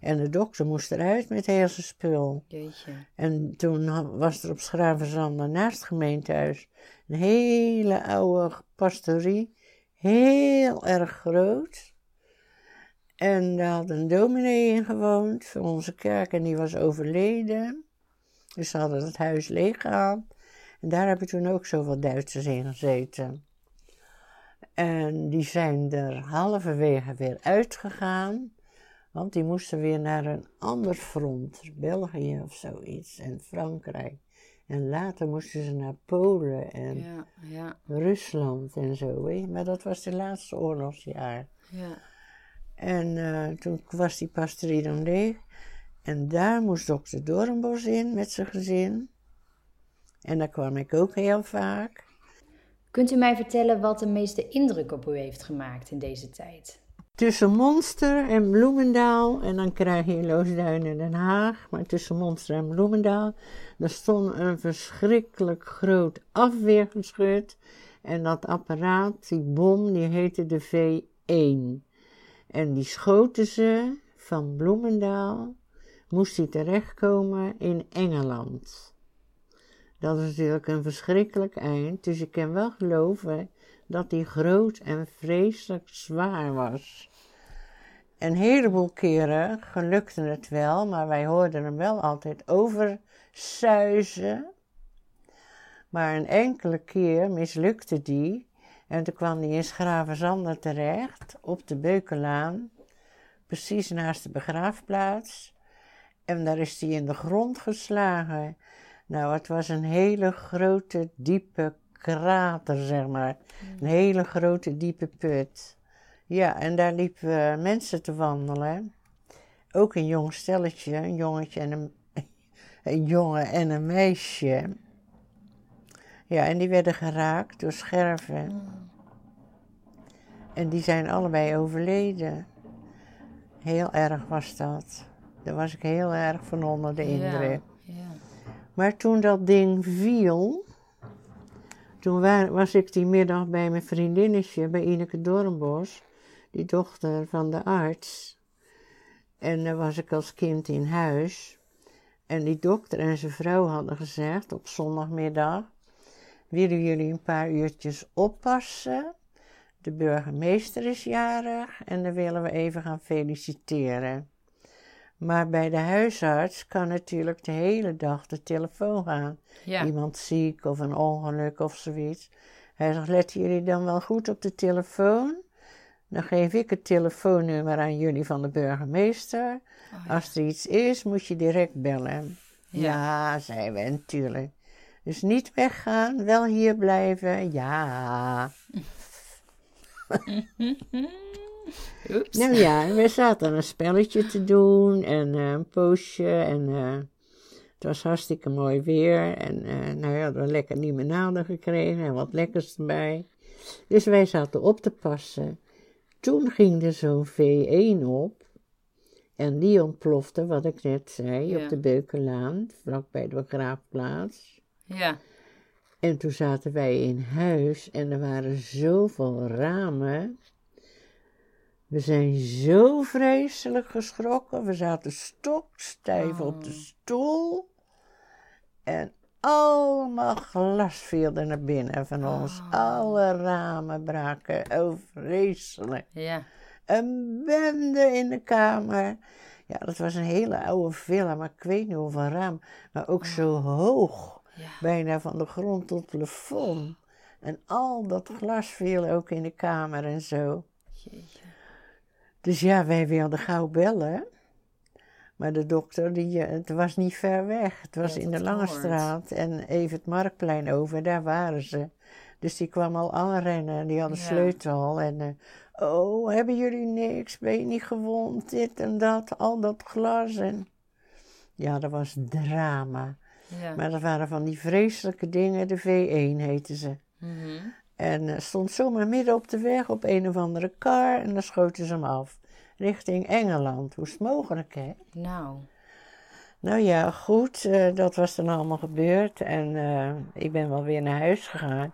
En de dokter moest eruit met heel zijn spul. Jeetje. En toen was er op Schravenzande naast het gemeentehuis een hele oude pastorie. Heel erg groot. En daar had een dominee in gewoond van onze kerk en die was overleden. Dus ze hadden het huis leeggehaald. En daar hebben toen ook zoveel Duitsers in gezeten. En die zijn er halverwege weer uitgegaan. Want die moesten weer naar een ander front, België of zoiets, en Frankrijk. En later moesten ze naar Polen en Ja, ja, Rusland en zo. Weet je. Maar dat was de laatste oorlogsjaar. ja. En eh, toen was die pastorie dan leeg. En daar moest dokter Doornbos in met zijn gezin. En daar kwam ik ook heel vaak. Kunt u mij vertellen wat de meeste indruk op u heeft gemaakt in deze tijd? Tussen Monster en Bloemendaal, en dan krijg je Loosduin en Den Haag, maar tussen Monster en Bloemendaal, daar stond een verschrikkelijk groot afweergeschut. En dat apparaat, die bom, die heette de V1. En die schoten ze van Bloemendaal, moest hij terechtkomen in Engeland. Dat is natuurlijk een verschrikkelijk eind, dus ik kan wel geloven dat die groot en vreselijk zwaar was. Een heleboel keren gelukte het wel, maar wij hoorden hem wel altijd oversuizen. Maar een enkele keer mislukte die en toen kwam hij in Schravenzande terecht, op de Beukenlaan, precies naast de begraafplaats. En daar is hij in de grond geslagen. Nou, het was een hele grote, diepe krater, zeg maar. Een hele grote, diepe put. Ja, en daar liepen eh, mensen te wandelen. Ook een jong stelletje, een jongetje en een, een jongen en een meisje. Ja, en die werden geraakt door scherven. En die zijn allebei overleden. Heel erg was dat. Daar was ik heel erg van onder de indruk. Ja, ja. Maar toen dat ding viel, toen wa- was ik die middag bij mijn vriendinnetje, bij Ineke Doornbos, die dochter van de arts. En daar was ik als kind in huis. En die dokter en zijn vrouw hadden gezegd op zondagmiddag: Willen jullie een paar uurtjes oppassen? De burgemeester is jarig en dan willen we even gaan feliciteren. Maar bij de huisarts kan natuurlijk de hele dag de telefoon gaan. Ja. Iemand ziek of een ongeluk of zoiets. Hij zegt, letten jullie dan wel goed op de telefoon? Dan geef ik het telefoonnummer aan jullie van de burgemeester. Oh, ja. Als er iets is, moet je direct bellen. Ja. Ja, zei we, natuurlijk. Dus niet weggaan, wel hier blijven. Ja. Oeps. Nou ja, we zaten een spelletje te doen en eh, een poosje en eh, het was hartstikke mooi weer. En eh nou ja, we hadden lekker limonade gekregen en wat lekkers erbij. Dus wij zaten op te passen. Toen ging er zo'n V1 op en die ontplofte, wat ik net zei, Ja. op de Beukenlaan, vlakbij de begraafplaats. Ja. En toen zaten wij in huis en er waren zoveel ramen. We zijn zo vreselijk geschrokken. We zaten stokstijf op de Oh. stoel. En allemaal glas viel er naar binnen van ons. Oh. Alle ramen braken. Oh, vreselijk. Ja. Een bende in de kamer. Ja, dat was een hele oude villa, maar ik weet niet hoeveel raam. Maar ook zo hoog Ja. bijna van de grond tot het plafond. En al dat glas viel ook in de kamer en zo. Jeetje. Dus ja, wij wilden gauw bellen. Maar de dokter, die, eh, het was niet ver weg. Het was Ja, in de Lange hoort. Straat en even het Marktplein over, daar waren ze. Dus die kwam al aanrennen, die hadden Ja. sleutel. En, eh, oh, hebben jullie niks? Ben je niet gewond? Dit en dat, al dat glas. En... Ja, dat was drama. Ja. Maar dat waren van die vreselijke dingen, de V1 heten ze. Mhm. En eh, stond zomaar midden op de weg op een of andere kar en dan schoten ze hem af. Richting Engeland. Hoe is het mogelijk, hè? Nou. Nou ja, goed, eh, dat was dan allemaal gebeurd en eh, ik ben wel weer naar huis gegaan.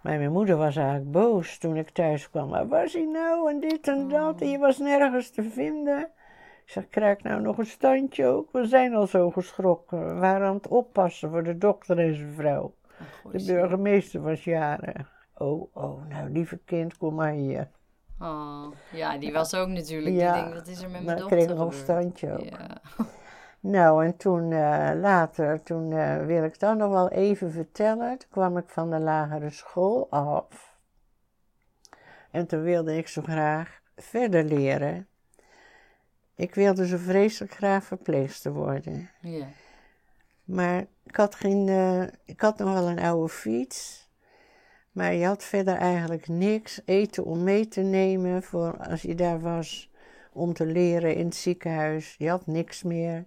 Maar mijn moeder was eigenlijk boos toen ik thuis kwam. Waar was hij nou en dit en dat? En je was nergens te vinden. Ik zeg, krijg nou nog een standje ook? We zijn al zo geschrokken. We waren aan het oppassen voor de dokter en zijn vrouw. Oh, De burgemeester was jarig. Oh, oh, nou lieve kind, kom maar hier. Oh, ja, die was ook natuurlijk. Ja, die denkt, wat is er met mijn Maar ik dochter kreeg nog een standje ook. Ja. Nou, en toen eh, later, toen eh, wil ik dan nog wel even vertellen. Toen kwam ik van de lagere school af. En toen wilde ik zo graag verder leren. Ik wilde zo vreselijk graag verpleegster worden. ja. Maar ik had, geen, eh, ik had nog wel een oude fiets. Maar je had verder eigenlijk niks eten om mee te nemen voor als je daar was om te leren in het ziekenhuis. Je had niks meer.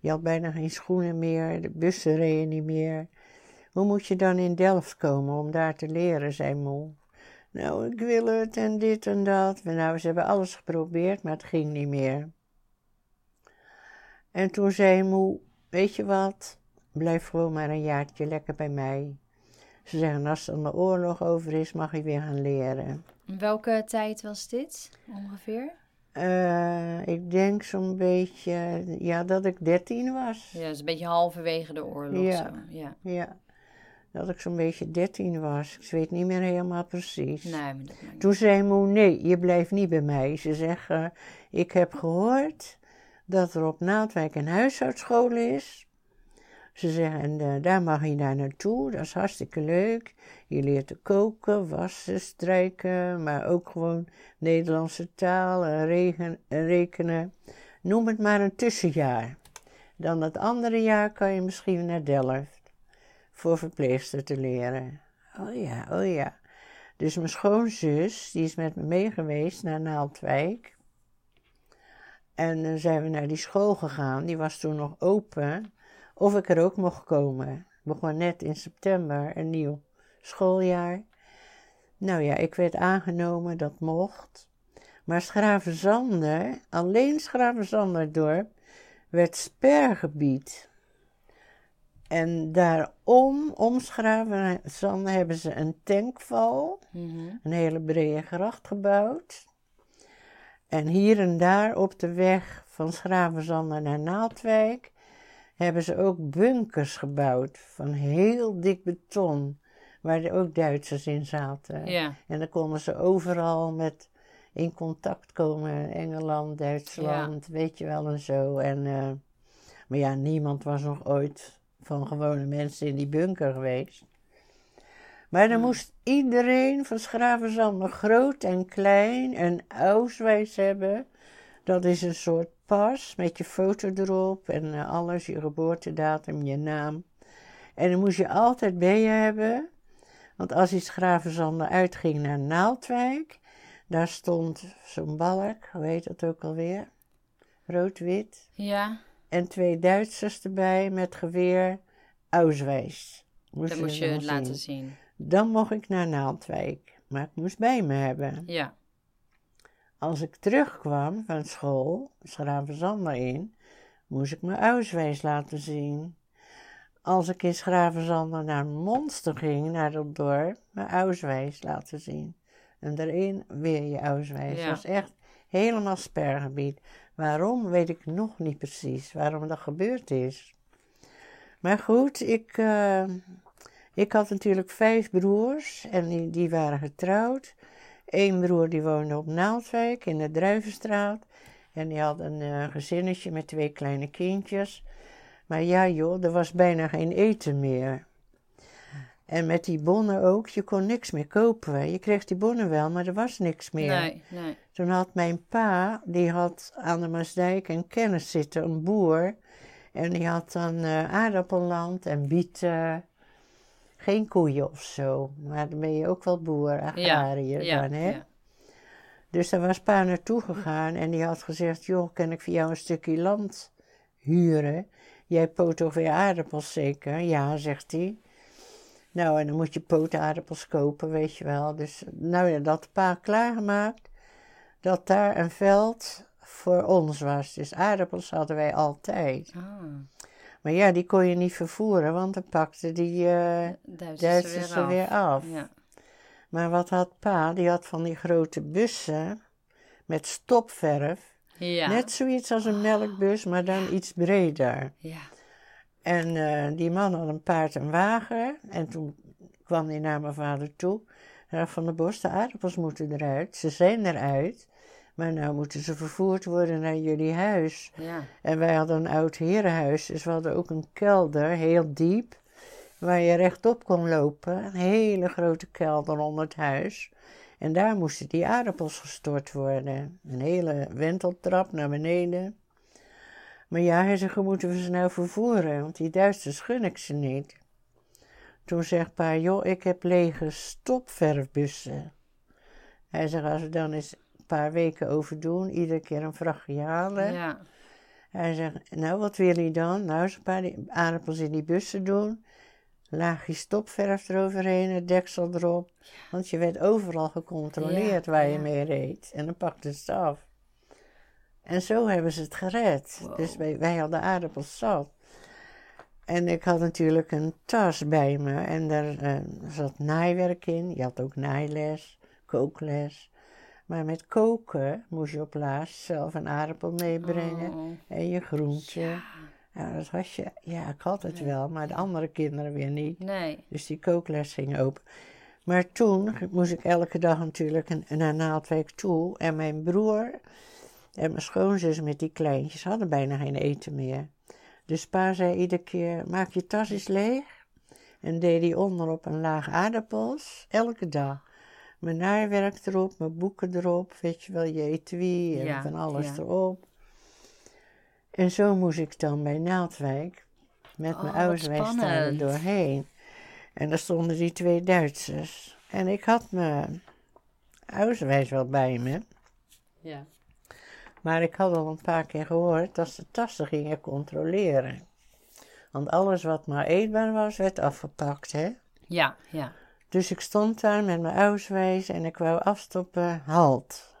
Je had bijna geen schoenen meer. De bussen reden niet meer. Hoe moet je dan in Delft komen om daar te leren, zei moe. Nou, ik wil het en dit en dat. Nou, ze hebben alles geprobeerd, maar het ging niet meer. En toen zei moe, weet je wat? Blijf gewoon maar een jaartje lekker bij mij. Ze zeggen, als dan de oorlog over is, mag je weer gaan leren. Welke tijd was dit ongeveer? Eh, ik denk zo'n beetje, ja, dat ik dertien was. Ja, dus een beetje halverwege de oorlog. Ja. Zo. ja. Ja, dat ik zo'n beetje dertien was. Ik weet niet meer helemaal precies. Nee, Toen zei moe, nee, je blijft niet bij mij. Ze zeggen, ik heb gehoord dat er op Naaldwijk een huishoudschool is. Ze zeggen, en eh, daar mag je daar naartoe, dat is hartstikke leuk. Je leert te koken, wassen, strijken, maar ook gewoon Nederlandse taal en regen- en rekenen. Noem het maar een tussenjaar. Dan het andere jaar kan je misschien naar Delft voor verpleegster te leren. Oh ja, oh ja. Dus mijn schoonzus, die is met me mee geweest naar Naaldwijk. En dan zijn we naar die school gegaan, die was toen nog open, of ik er ook mocht komen. Ik begon net in september een nieuw schooljaar. Nou ja, ik werd aangenomen, dat mocht. Maar Schravenzander, alleen Schravenzanderdorp, werd spergebied. En daarom, om Schravenzander, hebben ze een tankval Mhm. een hele brede gracht gebouwd. En hier en daar op de weg van Schravenzander naar Naaldwijk hebben ze ook bunkers gebouwd van heel dik beton, waar er ook Duitsers in zaten. Ja. En dan konden ze overal met in contact komen, Engeland, Duitsland, weet je wel en zo. En, eh, maar ja, niemand was nog ooit van gewone mensen in die bunker geweest. Maar dan moest iedereen van Schravenzander, groot en klein, een auswijs hebben. Dat is een soort pas met je foto erop en eh, alles, je geboortedatum, je naam. En dan moest je altijd bij je hebben. Want als iets Schravenzander uitging naar Naaldwijk, daar stond zo'n balk, hoe heet dat ook alweer? Rood-wit. Ja, En twee Duitsers erbij met geweer, Auswijs. Moest dat moest je laten zien. zien. Dan mocht ik naar Naaldwijk, maar ik moest bij me hebben. Ja. Als ik terugkwam van school, Schravenzander in, moest ik mijn auswijs laten zien. Als ik in Schravenzander naar Monster ging, naar dat dorp, mijn auswijs laten zien. En daarin weer je auswijs. Ja. Dat was echt helemaal spergebied. Waarom, weet ik nog niet precies, waarom dat gebeurd is. Maar goed, ik, eh, ik had natuurlijk vijf broers en die, die waren getrouwd. Eén broer die woonde op Naaldwijk in de Druivenstraat. En die had een eh, gezinnetje met twee kleine kindjes. Maar ja joh, er was bijna geen eten meer. En met die bonnen ook, je kon niks meer kopen. Je kreeg die bonnen wel, maar er was niks meer. Nee, nee. Toen had mijn pa, die had aan de Maasdijk een kennis zitten, een boer. En die had dan eh, aardappelland en bieten. Geen koeien of zo, maar dan ben je ook wel boer, agrariër ja, dan, hè? ja. Dus daar was pa naartoe gegaan en die had gezegd, joh, kan ik voor jou een stukje land huren? Jij poot toch weer aardappels zeker? Ja, zegt hij. Nou, en dan moet je pootaardappels kopen, weet je wel. Dus, nou ja, dat pa klaargemaakt, dat daar een veld voor ons was. Dus aardappels hadden wij altijd. Ah, Maar ja, die kon je niet vervoeren, want dan pakten die eh Duitsers, Duitsers er weer af. Ja. Maar wat had pa? Die had van die grote bussen met stopverf. Ja. Net zoiets als een melkbus, maar dan iets breder. Ja. En eh, die man had een paard en wagen. En toen kwam hij naar mijn vader toe. Van de Bos, de aardappels moeten eruit. Ze zijn eruit. Maar nou moeten ze vervoerd worden naar jullie huis. Ja. En wij hadden een oud herenhuis, dus we hadden ook een kelder, heel diep, waar je rechtop kon lopen. Een hele grote kelder onder het huis. En daar moesten die aardappels gestort worden. Een hele wenteltrap naar beneden. Maar ja, hij zegt, hoe moeten we ze nou vervoeren? Want die Duitsers gun ik ze niet. Toen zegt pa, joh, ik heb lege stopverfbussen. Hij zegt, als we dan eens een paar weken over doen, iedere keer een vrachtje halen. Ja. Hij zegt, nou wat wil je dan? Nou, eens een paar aardappels in die bussen doen. Laagje stopverf eroverheen, het deksel erop. Want je werd overal gecontroleerd Ja, waar je ja. mee reed. En dan pakten ze het af. En zo hebben ze het gered. Wow. Dus wij, wij hadden aardappels zat. En ik had natuurlijk een tas bij me. En daar eh, zat naaiwerk in. Je had ook naailes, kookles. Maar met koken moest je op laatst zelf een aardappel meebrengen. Oh. En je groente. Ja. Dat had je. Ja, ik had het wel, maar de andere kinderen weer niet. Nee. Dus die kookles ging open. Maar toen moest ik elke dag natuurlijk een- naar Naaldwijk toe. En mijn broer en mijn schoonzus met die kleintjes hadden bijna geen eten meer. Dus pa zei iedere keer, maak je tas eens leeg. En deed hij onderop een laag aardappels, elke dag. Mijn naaiwerk erop, mijn boeken erop, weet je wel, je etui en Ja, van alles ja. erop. En zo moest ik dan bij Naaldwijk met Oh, mijn wat ouderswijs daar doorheen. En daar stonden die twee Duitsers. En ik had mijn ouderswijs wel bij me. Ja. Maar ik had al een paar keer gehoord dat ze tassen gingen controleren. Want alles wat maar eetbaar was, werd afgepakt, hè. Ja, ja. Dus ik stond daar met mijn auswijs en ik wou afstoppen, halt.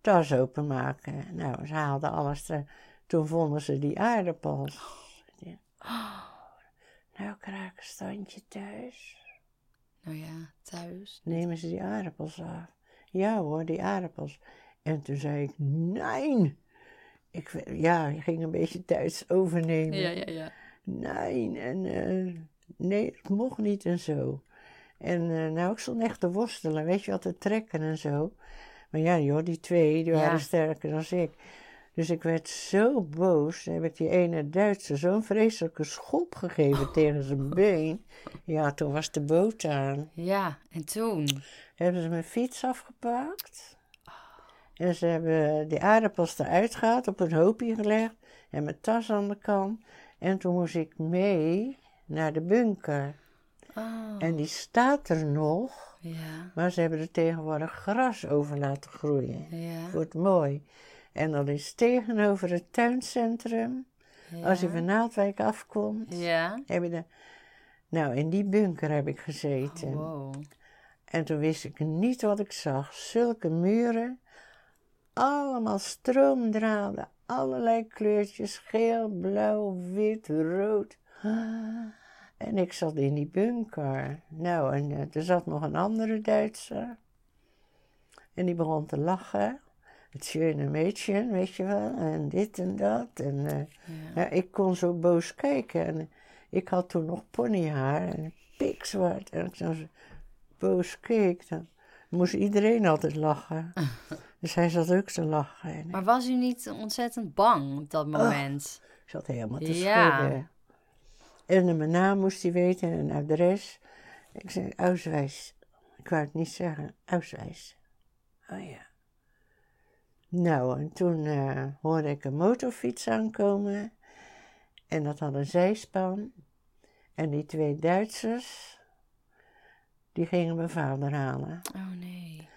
Tas openmaken. Nou, ze haalden alles er. Toen vonden ze die aardappels. Ja. Nou, krijg ik een standje thuis. Nou ja, thuis. Nemen ze die aardappels af? Ja hoor, die aardappels. En toen zei ik, nee. Ik, ja, ik ging een beetje Duits overnemen. Ja, ja, ja. Nee, en eh, nee, het mocht niet en zo. En eh, nou, ik stond echt te worstelen, weet je wat, te trekken en zo. Maar ja, joh, die twee, die waren Ja. sterker dan ik. Dus ik werd zo boos, heb ik die ene Duitser zo'n vreselijke schop gegeven tegen zijn been. Ja, toen was de boot aan. Ja, en toen? Hebben ze mijn fiets afgepakt. En ze hebben die aardappels eruit gehaald, op een hoopje gelegd. En mijn tas aan de kant. En toen moest ik mee naar de bunker. Oh. En die staat er nog. Ja, Maar ze hebben er tegenwoordig gras over laten groeien. ja. Wordt mooi. En dat is tegenover het tuincentrum. Als je van Naaldwijk afkomt, Ja. heb je de... Nou, in die bunker heb ik gezeten. Wow. En toen wist ik niet wat ik zag. Zulke muren, allemaal stroomdraden, allerlei kleurtjes, geel, blauw, wit, rood. En ik zat in die bunker. Nou, en eh, er zat nog een andere Duitser. En die begon te lachen. Het schöne Mädchen, weet je wel, en dit en dat. En eh, Ja. ja, ik kon zo boos kijken. En ik had toen nog ponyhaar en pikzwart. En als ik dan zo boos keek, dan moest iedereen altijd lachen. Dus hij zat ook te lachen. En Maar was u niet ontzettend bang op dat moment? ik zat helemaal te Ja. schudden. En mijn naam moest hij weten en een adres. Ik zei, Auswijs. Ik wou het niet zeggen. Auswijs. Oh ja. Nou, en toen eh, hoorde ik een motorfiets aankomen. En dat had een zijspan. En die twee Duitsers, die gingen mijn vader halen. Oh nee.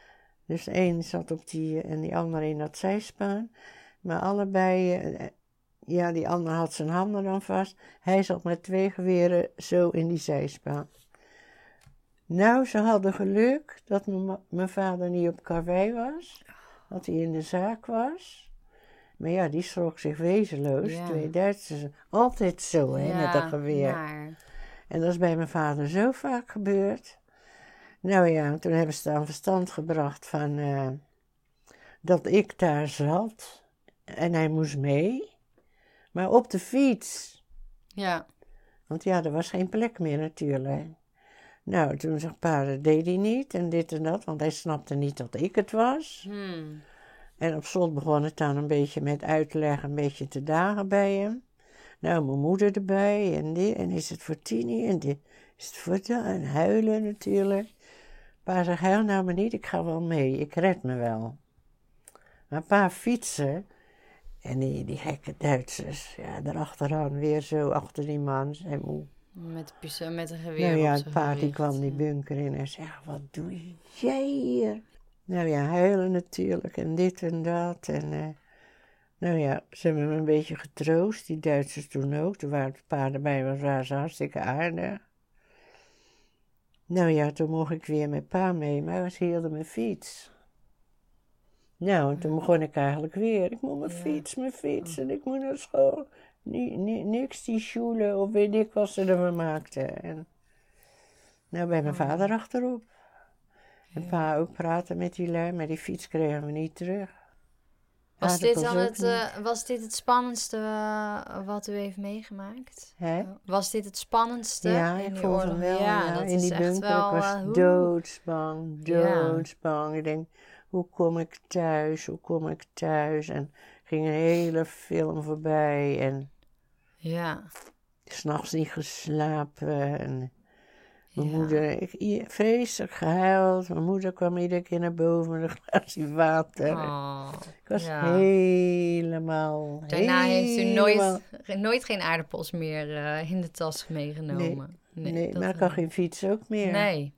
Dus de een zat op die en die andere in dat zijspan. Maar allebei, eh, ja, die ander had zijn handen dan vast. Hij zat met twee geweren zo in die zijspan. Nou, ze hadden geluk dat mijn vader niet op karwei was. Dat hij in de zaak was. Maar ja, die schrok zich wezenloos. Ja. Twee Duitsers. Altijd zo, hè, met dat geweer. maar- En dat is bij mijn vader zo vaak gebeurd. Nou ja, toen hebben ze dan verstand gebracht van eh, dat ik daar zat en hij moest mee, maar op de fiets. Ja. Want ja, er was geen plek meer natuurlijk. Nou, toen zegt pa, dat deed hij niet en dit en dat, want hij snapte niet dat ik het was. Hmm. En op slot begon het dan een beetje met uitleg, een beetje te dagen bij hem. Nou, mijn moeder erbij en dit, en is het voor Tini en dit, is het voor dat, en huilen natuurlijk. Pa zegt, huil nou maar niet, ik ga wel mee, ik red me wel. Maar pa fietsen, en die, die gekke Duitsers, ja, daarachteraan weer zo achter die man, zijn moe. Met, met een geweer Nou ja, het paard die kwam die bunker in en zegt, wat doe jij hier? Nou ja, huilen natuurlijk en dit en dat. En eh, nou ja, ze hebben me een beetje getroost, die Duitsers toen ook. Toen waren het paarden bij was, waren ze hartstikke aardig. Nou ja, toen mocht ik weer met pa mee, maar ze hielden mijn fiets. Nou, en toen begon ik eigenlijk weer. Ik moet mijn Ja. fiets, mijn fiets en ik moet naar school. Ni- ni- niks die schoelen of weet ik wat ze ervan maakten. En nou, bij mijn vader achterop. En pa ook praten met die lui, maar die fiets kregen we niet terug. Was dit, dan het, eh, was dit het spannendste eh, wat u heeft meegemaakt? Hè? Was dit het spannendste Ja, in ik vond wel. Ja, dat in is die echt bunker. wel, ik was eh, hoe- doodsbang, Ja. doodsbang. Ik denk, hoe kom ik thuis? Hoe kom ik thuis? En ging een hele film voorbij. En Ja, s'nachts niet geslapen. En mijn Ja. moeder, ik, vreselijk gehuild. Mijn moeder kwam iedere keer naar boven met een glaasje water. Oh, ik was ja. helemaal, Daarna heeft u nooit, ge- nooit geen aardappels meer eh, in de tas meegenomen. Nee, dat maar ik had geen fiets ook meer. Nee.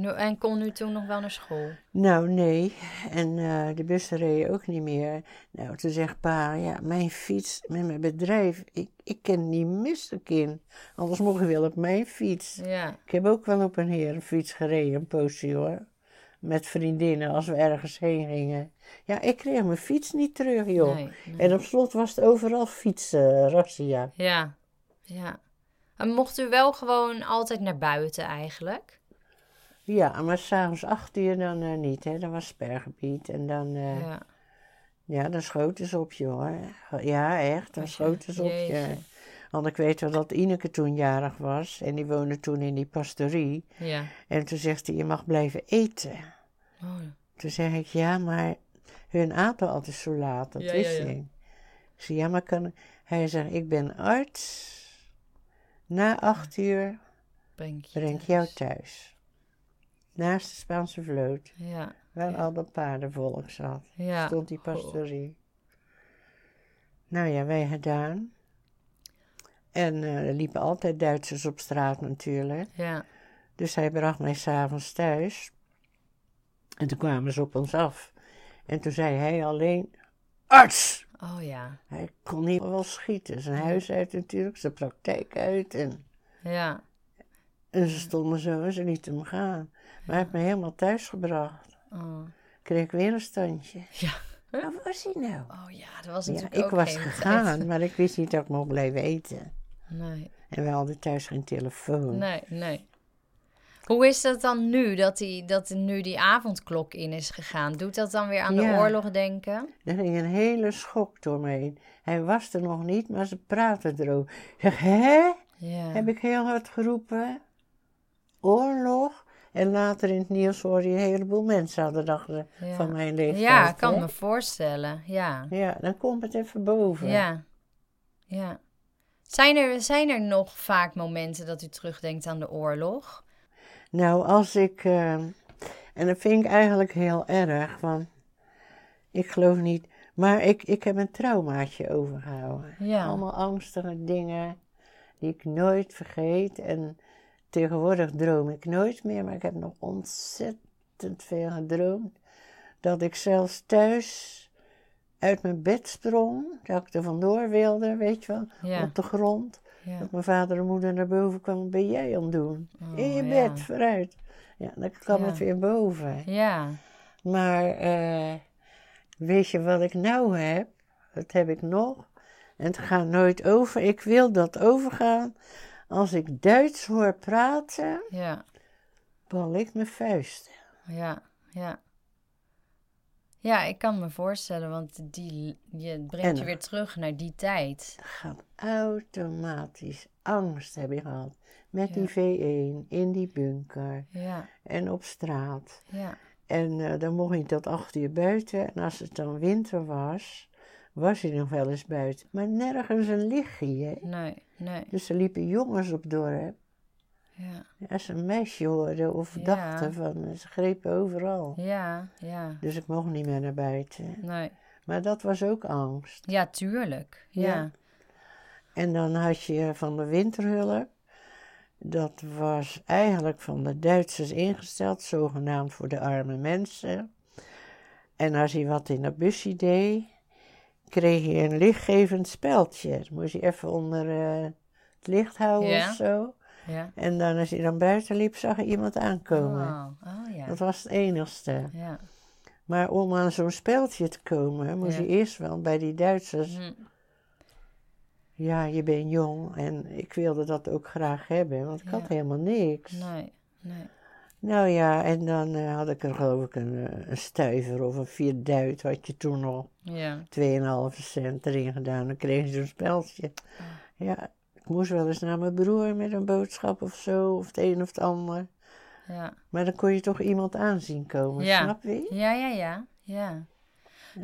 En, kon u toen nog wel naar school? Nou, nee. En eh, de bussen reden ook niet meer. Nou, toen zegt pa, ja, mijn fiets met mijn bedrijf, ik, ik kan niet missen, kind. Anders mocht je wel op mijn fiets. Ja. Ik heb ook wel op een herenfiets gereden, een poosje hoor. Met vriendinnen, als we ergens heen gingen. Ja, ik kreeg mijn fiets niet terug, joh. Nee, nee. En op slot was het overal fietsen, rassia. Ja, ja. En mocht u wel gewoon altijd naar buiten eigenlijk? Ja, maar s'avonds acht uur dan eh, niet, hè. Dat was spergebied. En dan... eh, Ja. Ja, dan schoten ze op je hoor. Ja, echt, dan schoten ze op je. jeetje. Want ik weet wel dat Ineke toen jarig was en die woonde toen in die pastorie. Ja. En toen zegt hij, je mag blijven eten. Oh, Toen zeg ik, ja, maar hun aten altijd zo laat, dat Ja, ja, wist ja. ik. Ik zei, ja, maar kan... Hij zegt, ik ben arts. Na acht uur breng je breng ik jou thuis. Naast de Spaanse vloot, Ja, waar Ja. al dat paardenvolk zat. ja. stond die pastorie. Nou ja, wij gedaan. En eh, er liepen altijd Duitsers op straat natuurlijk. Ja, Dus hij bracht mij s'avonds thuis. En toen kwamen ze op ons af. En toen zei hij alleen, arts! oh ja. Hij kon niet wel schieten. Zijn huis uit natuurlijk, zijn praktijk uit. En, Ja, en ze stonden zo en ze lieten hem gaan. Maar hij heeft me helemaal thuis gebracht. oh. Kreeg ik weer een standje. Ja. Waar was hij nou? Oh ja, dat was Ja, natuurlijk ik ook was gegaan, tijd. maar ik wist niet dat ik mocht blijven eten. Nee, En we hadden thuis geen telefoon. nee, nee. Hoe is dat dan nu, dat, die, dat nu die avondklok in is gegaan? Doet dat dan weer aan de Ja. oorlog denken? Er ging een hele schok door me heen. Hij was er nog niet, maar ze praten erover. Ik zeg, hè? Ja. Heb ik heel hard geroepen. Oorlog. En later in het nieuws hoorde je een heleboel mensen hadden dachten Ja. van mijn leeftijd. Ja, ik kan hè? me voorstellen. Ja. Ja, dan komt het even boven. Ja. Ja. Zijn er, zijn er nog vaak momenten dat u terugdenkt aan de oorlog? Nou, als ik. eh, en dat vind ik eigenlijk heel erg, want ik geloof niet. Maar ik, ik heb een traumaatje overgehouden. Ja. Allemaal angstige dingen die ik nooit vergeet. En tegenwoordig droom ik nooit meer, maar ik heb nog ontzettend veel gedroomd. Dat ik zelfs thuis uit mijn bed sprong, dat ik er vandoor wilde, weet je wel, Ja. op de grond. Ja. Dat mijn vader en moeder naar boven kwamen, ben jij aan het doen? Oh, In je ja. bed, vooruit. Ja, dan kwam het weer boven. Ja. Maar eh, weet je wat ik nou heb? Dat heb ik nog. En het gaat nooit over. Ik wil dat overgaan. Als ik Duits hoor praten, Ja. bal ik mijn vuisten. Ja, ja. Ja, ik kan me voorstellen, want die, je brengt En- je weer terug naar die tijd. Gaat automatisch angst heb je gehad. Met Ja. die V1 in die bunker Ja, en op straat. ja, En eh, dan mocht hij tot acht uur buiten. En als het dan winter was, was hij nog wel eens buiten. Maar nergens een lichtje. hè. nee, nee. Dus er liepen jongens op dorp. Ja, Als ze een meisje hoorden of dachten van, eh, ze grepen overal. ja, ja. Dus ik mocht niet meer naar buiten. Nee. Maar dat was ook angst. Ja, tuurlijk. Ja. En dan had je van de winterhulp. Dat was eigenlijk van de Duitsers ingesteld, zogenaamd voor de arme mensen. En als hij wat in dat busje deed, kreeg je een lichtgevend speldje. Dan moest je even onder eh, het licht houden Ja. of zo. Ja. En dan als hij dan buiten liep, zag je iemand aankomen. Oh, oh ja. Dat was het enigste. Maar om aan zo'n speldje te komen, moest je eerst wel bij die Duitsers Hm. Ja, je bent jong en ik wilde dat ook graag hebben, want ik had helemaal niks. Nee, nee. Nou ja, en dan eh, had ik er geloof ik een, eh, een stuiver of een vierduit, had je toen nog Ja. 2,5 cent erin gedaan. Dan kreeg je zo'n speldje. Ja, ik moest wel eens naar mijn broer met een boodschap of zo, of het een of het ander. Ja. Maar dan kon je toch iemand aanzien komen, Ja. snap je? Ja, ja, ja. ja.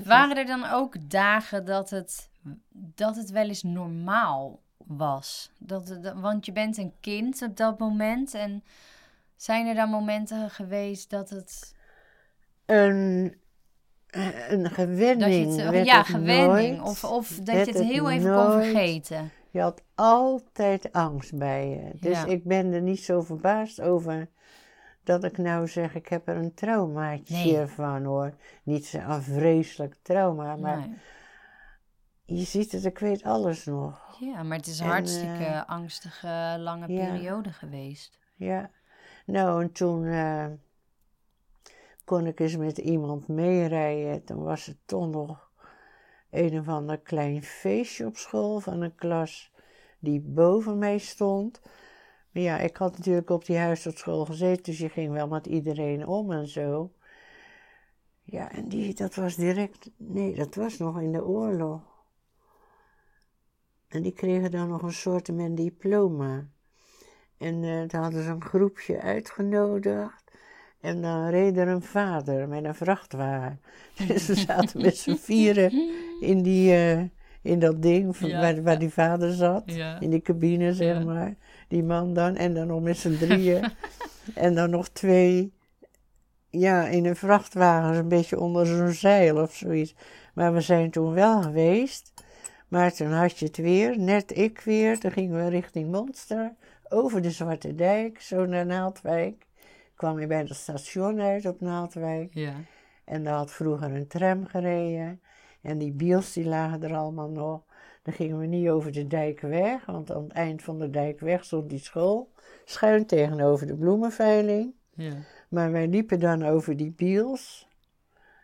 Waren er dan ook dagen dat het, dat het wel eens normaal was? Dat, dat- want je bent een kind op dat moment. En zijn er dan momenten geweest dat het... Een, eh, een Dat gewenning je het werd ja, gewenning. nooit. Of, of dat je het het heel even kon vergeten. Je had altijd angst bij je. Dus Ja. ik ben er niet zo verbaasd over dat ik nou zeg, ik heb er een traumaatje Nee. van hoor. Niet zo'n vreselijk trauma, maar Nee. je ziet het, ik weet alles nog. Ja, maar het is een En, hartstikke eh, angstige, lange ja. periode geweest. Ja. Nou, en toen eh, kon ik eens met iemand meerijden. Toen was het toch nog een of ander klein feestje op school van een klas die boven mij stond. Maar ja, ik had natuurlijk op die huisartschool gezeten, dus je ging wel met iedereen om en zo. Ja, en die, dat was direct, nee, dat was nog in de oorlog. En die kregen dan nog een soort met diploma. En daar hadden ze een groepje uitgenodigd. En dan reed er een vader met een vrachtwagen. Dus we zaten met z'n vieren in, die, eh, in dat ding van- Ja, waar, waar die vader zat. Ja. In die cabine, zeg maar. Die man dan. En dan nog met z'n drieën. en dan nog twee. Ja, in een vrachtwagen, een beetje onder zo'n zeil of zoiets. Maar we zijn toen wel geweest. Maar toen had je het weer, net ik weer. Toen gingen we richting Monster. Over de Zwarte Dijk, zo naar Naaldwijk. Kwam je bij het station uit op Naaldwijk. Ja. En daar had vroeger een tram gereden. En die biels die lagen er allemaal nog. Dan gingen we niet over de dijk weg, want aan het eind van de dijk weg stond die school. Schuin tegenover de bloemenveiling. Ja. Maar wij liepen dan over die biels.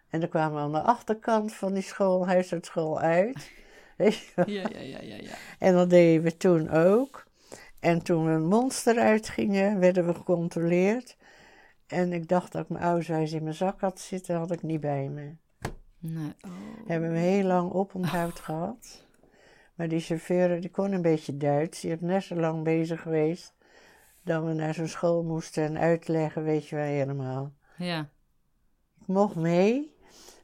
En dan kwamen we aan de achterkant van die school, huisartsschool uit. Weet je wel? Ja, ja, ja, ja, ja. En dat deden we toen ook. En toen we een monster uitgingen, werden we gecontroleerd. En ik dacht dat ik mijn auswijs in mijn zak had zitten, had ik niet bij me. Nee. Oh. Hebben we heel lang oponthoud gehad. Maar die chauffeur, die kon een beetje Duits. Die is net zo lang bezig geweest. Dat we naar zo'n school moesten en uitleggen, weet je wel, helemaal. Ja. Ik mocht mee,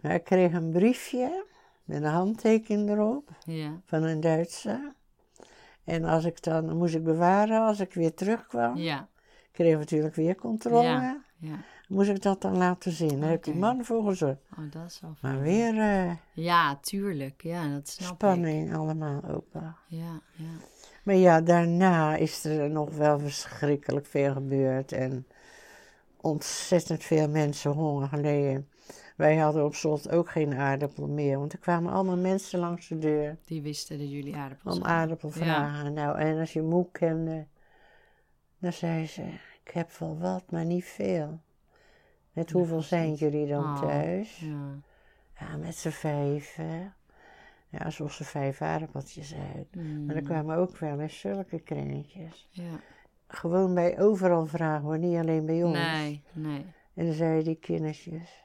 maar ik kreeg een briefje met een handtekening erop Ja. van een Duitser. En als ik dan, moest ik bewaren als ik weer terugkwam. Ja. Kreeg ik natuurlijk weer controle. Ja. Ja. Moest ik dat dan laten zien. Heeft die man voor gezorgd. Oh, dat is wel Maar weer eh, Ja, tuurlijk. Ja, dat snap ik. spanning allemaal ook wel. Ja, ja. Maar ja, daarna is er nog wel verschrikkelijk veel gebeurd. En ontzettend veel mensen honger geleden. Wij hadden op slot ook geen aardappel meer. Want er kwamen allemaal mensen langs de deur Die wisten dat jullie aardappels om aardappel vragen. Nou, en als je moe kende, dan zei ze: Ik heb wel wat, maar niet veel. Met hoeveel zijn jullie dan Oh, thuis? Ja. Ja, met z'n vijven. Ja, zoals ze vijf aardappeltjes uit. Mm. Maar er kwamen ook wel eens zulke kringetjes. Ja. gewoon bij overal vragen hoor, niet alleen bij ons. Nee, nee. En dan zeiden die kindertjes,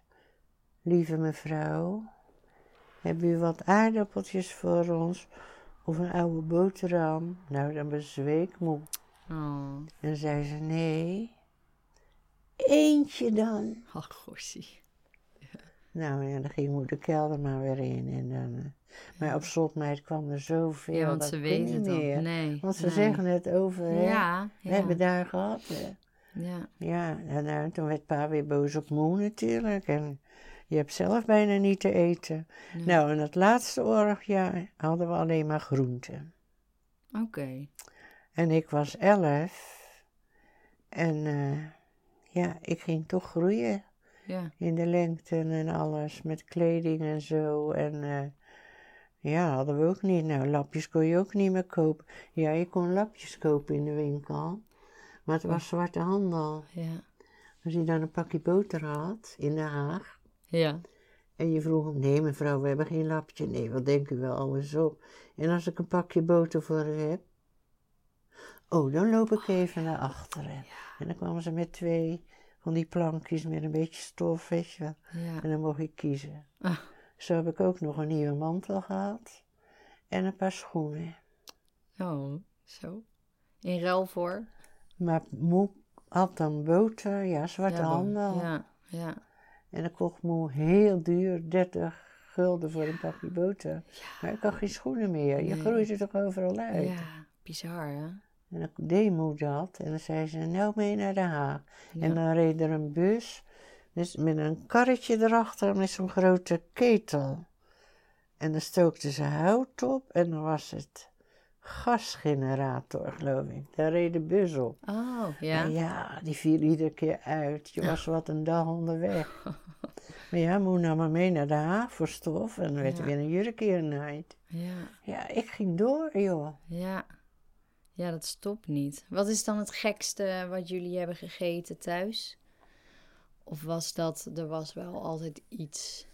lieve mevrouw, heb u wat aardappeltjes voor ons? Of een oude boterham? Nou, dan bezweek moe. Oh, En zei ze, nee, eentje dan. ach, gossie. Nou ja, dan ging moeder kelder maar weer in. En dan, eh, maar op slotmeid kwam er zoveel, Ja, want dat ze weten het meer. Nee. Want ze nee. zeggen het over, hè. Ja, We ja. hebben daar gehad. hè. ja. Ja, en eh, toen werd pa weer boos op moe natuurlijk. En je hebt zelf bijna niet te eten. Nee. Nou, in het laatste oorlogjaar hadden we alleen maar groenten. Oké. En ik was elf. En eh, ja, ik ging toch groeien Ja. in de lengte en alles. Met kleding en zo. En eh, ja, hadden we ook niet. Nou, lapjes kon je ook niet meer kopen. Ja, je kon lapjes kopen in de winkel. Maar het was zwarte handel. Ja. Als je dan een pakje boter had in Den Haag. Ja. En je vroeg hem, nee mevrouw, we hebben geen lapje. Nee, wat denk u wel, alles op. En als ik een pakje boter voor u heb. Oh, dan loop ik even naar achteren. En dan kwamen ze met twee van die plankjes met een beetje stof, weet je wel. Ja. En dan mocht ik kiezen. Ah. Zo heb ik ook nog een nieuwe mantel gehad. En een paar schoenen. Oh, zo. In ruil voor? Maar moe had dan boter, ja, zwarte handel. Ja, ja. En dan kocht moe heel duur, 30 gulden voor een pakje boter. Maar ik had geen schoenen meer. Je Nee. groeit er toch overal uit. Ja, bizar hè? En dan deed moe dat. En dan zei ze, nou mee naar Den Haag. Ja. En dan reed er een bus dus met een karretje erachter met zo'n grote ketel. En dan stookte ze hout op en dan was het gasgenerator, geloof ik. Daar reed de bus op. Oh, ja. En ja, die viel iedere keer uit. Je was wat een dag onderweg. maar ja, moe nam me mee naar de Haag voor stof en dan werd er Ja. weer een jurkje genaaid. Ja, Ja, ik ging door, joh. ja. Ja, dat stopt niet. Wat is dan het gekste wat jullie hebben gegeten thuis? Of was dat, er was wel altijd iets?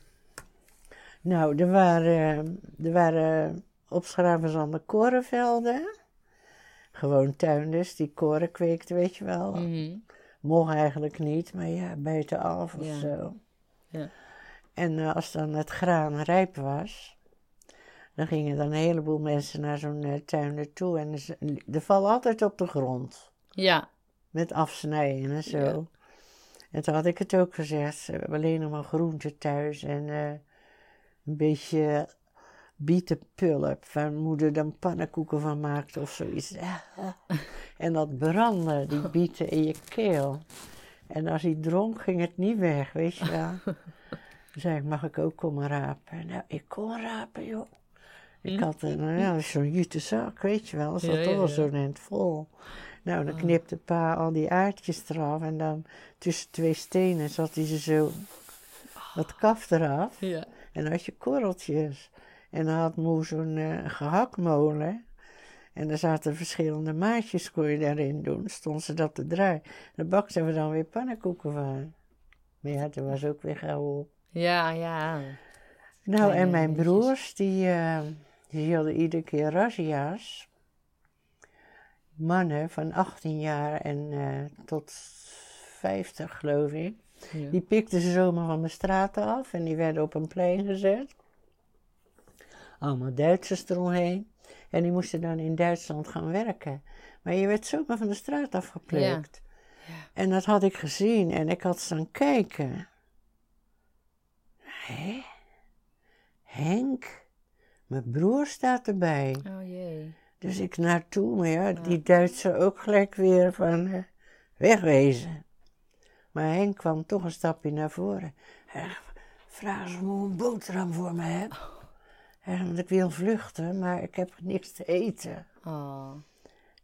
Nou, er waren, er waren op Schravenzande korenvelden. Gewoon tuinders die koren kweekten, weet je wel. Mhm. Mocht eigenlijk niet, maar ja, buitenaf of Ja. zo. Ja. En eh, als dan het graan rijp was, dan gingen dan een heleboel mensen naar zo'n eh, tuinder toe. En er valt altijd op de grond, Ja. met afsnijden en zo. Ja. En toen had ik het ook gezegd, we hebben alleen nog maar groenten thuis en eh, een beetje bietenpulp, waar moeder dan pannenkoeken van maakte of zoiets. En dat brandde, die bieten in je keel. En als hij dronk, ging het niet weg, weet je wel. Toen zei ik, mag ik ook komen rapen? Nou, ik kon rapen, joh. Ik had een, nou ja, zo'n jute zak, weet je wel. Dat zat Ja, toch ja, zo'n end vol. Nou, dan knipte pa al die aardjes eraf. En dan tussen twee stenen zat hij ze zo dat kaf eraf. Ja. En dan had je korreltjes. En dan had moe zo'n gehaktmolen. En daar zaten verschillende maatjes, kon je daarin doen. Stond ze dat te draaien. Daar bakten we dan weer pannenkoeken van. Maar ja, toen was ook weer gauw op. Ja, ja. Nou, en mijn broers, die, eh, die hielden iedere keer razzia's. Mannen van 18 jaar en eh, tot 50, geloof ik. Ja. Die pikten ze zomaar van de straten af en die werden op een plein gezet. Allemaal Duitsers eromheen. En die moesten dan in Duitsland gaan werken. Maar je werd zomaar van de straat afgeplukt. Ja. En dat had ik gezien en ik had staan kijken. Hé? Henk? Mijn broer staat erbij. Oh jee. Dus ik naartoe, maar ja, die Duitser ook gelijk weer van eh, wegwezen. Maar Henk kwam toch een stapje naar voren. Vraag eens of je een boterham voor me hebt. Hij zegt, want ik wil vluchten, maar ik heb niks te eten. Oh.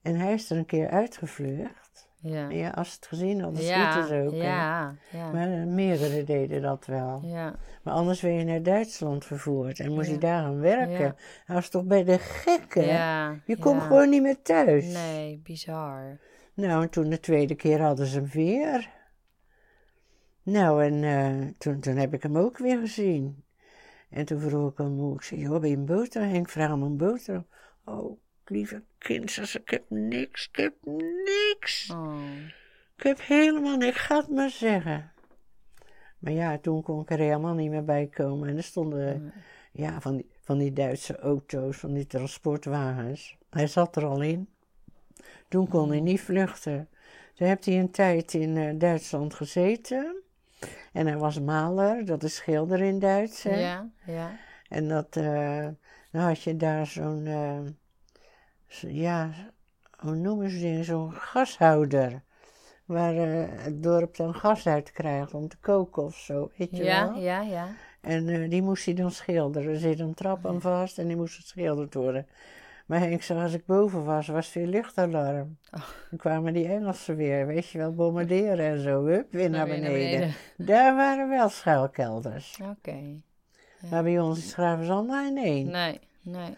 En hij is er een keer uitgevlucht. Ja. Als ze het gezien hadden, Ja, schieten ze ook. ja, ja. Maar eh, meerdere deden dat wel. Ja, Maar anders werd je naar Duitsland vervoerd en moest je daar gaan werken. Hij was toch bij de gekken? ja. Je komt gewoon niet meer thuis. Nee, bizar. Nou, en toen de tweede keer hadden ze hem weer. Nou, en eh, toen, toen heb ik hem ook weer gezien. En toen vroeg ik hem hoe. Ik zei, joh, ben je een boter? Henk, vraag hem een boter. Oh, lieve kind, zei ze, ik heb niks, ik heb niks. Oh. Ik heb helemaal niks, ik ga het maar zeggen. Maar ja, toen kon ik er helemaal niet meer bij komen. En er stonden ja, van, die, van die Duitse auto's, van die transportwagens. Hij zat er al in. Toen kon hij niet vluchten. Toen heeft hij een tijd in eh, Duitsland gezeten. En hij was maler, dat is schilder in Duits. Hè? Ja, ja. En dat, eh, dan had je daar zo'n, eh, zo- ja, hoe noemen ze die, zo'n gashouder. Waar eh, het dorp dan gas uit krijgt om te koken of zo, weet je Ja, wel. ja, ja. En die moest hij dan schilderen. Er zit een trap aan vast en die moest geschilderd worden. Maar ik zag, als ik boven was, was veel luchtalarm. Oh. Dan kwamen die Engelsen weer, weet je wel, bombarderen en zo. Hup, weer naar beneden. Daar waren wel schuilkelders. Oké. Maar bij ons in Schravenzand, nee, nee. Nee, nee.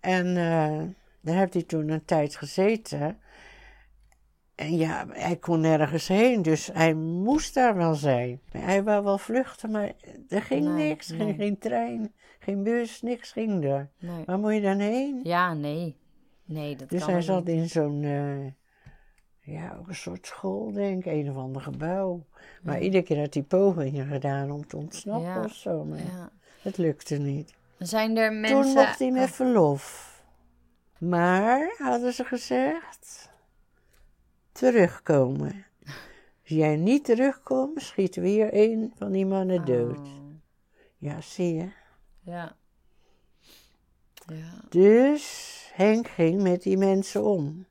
En eh, daar heeft hij toen een tijd gezeten. En ja, hij kon nergens heen, dus hij moest daar wel zijn. Hij wou wel vluchten, maar er ging Nee, niks. Nee. geen trein, geen bus, niks ging er. nee. Waar moet je dan heen? Ja, nee. Nee, dat dus hij zat in zo'n, eh, ja, ook een soort school, denk ik, een of ander gebouw. Maar Ja. iedere keer had hij pogingen gedaan om te ontsnappen Ja, of zo, maar Ja. het lukte niet. Zijn er mensen... Toen mocht hij met verlof. Maar, hadden ze gezegd, terugkomen. Als jij niet terugkomt, schieten we hier een van die mannen dood. Oh, Ja, zie je. ja. Ja. Dus Henk ging met die mensen om.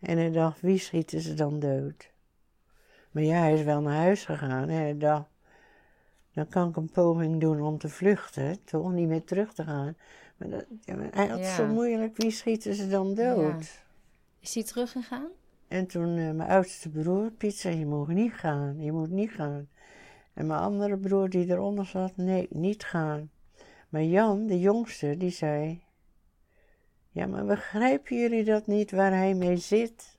En hij dacht, wie schieten ze dan dood? Maar ja, hij is wel naar huis gegaan. En hij dacht, dan kan ik een poging doen om te vluchten, toch? Niet meer terug te gaan. Maar dat, hij had Ja. zo moeilijk, wie schieten ze dan dood? Is hij teruggegaan? En toen eh, mijn oudste broer, Piet, zei, je moet niet gaan, je moet niet gaan. En mijn andere broer die eronder zat, nee, niet gaan. Maar Jan, de jongste, die zei, ja, maar begrijpen jullie dat niet waar hij mee zit?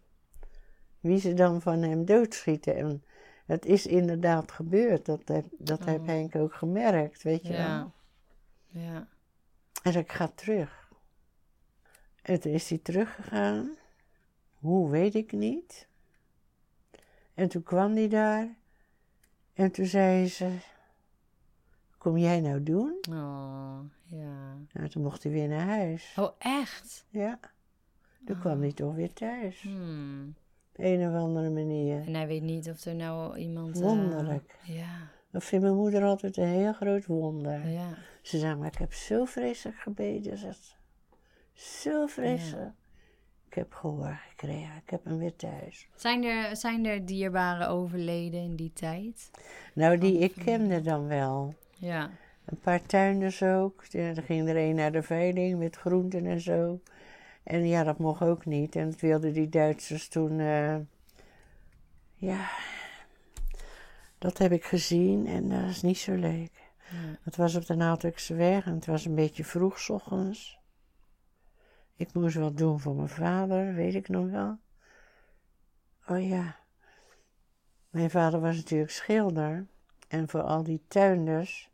Wie ze dan van hem doodschieten. En het is inderdaad gebeurd, dat heb, dat heb Oh. Henk ook gemerkt, weet je wel. Ja. Ja. En ik ga terug. En toen is hij teruggegaan. Hoe, weet ik niet. En toen kwam hij daar. En toen zei ze, kom jij nou doen? Oh, ja. Nou, toen mocht hij weer naar huis. Oh, echt? Ja. Toen kwam hij toch weer thuis. Hmm. Op een of andere manier. En hij weet niet of er nou iemand... eh, Wonderlijk. ja, Dat vindt mijn moeder altijd een heel groot wonder. ja. Ze zei, maar ik heb zo vreselijk gebeden. Zegt ze. Zo vreselijk. Ik heb gehoor gekregen. Ik heb hem weer thuis. Zijn er, zijn er dierbaren overleden in die tijd? Nou, die ik familie. kende dan wel. Ja. Een paar tuinders ook. Er ging er een naar de veiling met groenten en zo. En ja, dat mocht ook niet. En dat wilden die Duitsers toen. eh, ja, dat heb ik gezien en dat is niet zo leuk. Ja. Het was op de Naaldwijkse weg en het was een beetje vroeg 's ochtends. Ik moest wat doen voor mijn vader, weet ik nog wel. Oh ja. Mijn vader was natuurlijk schilder. En voor al die tuinders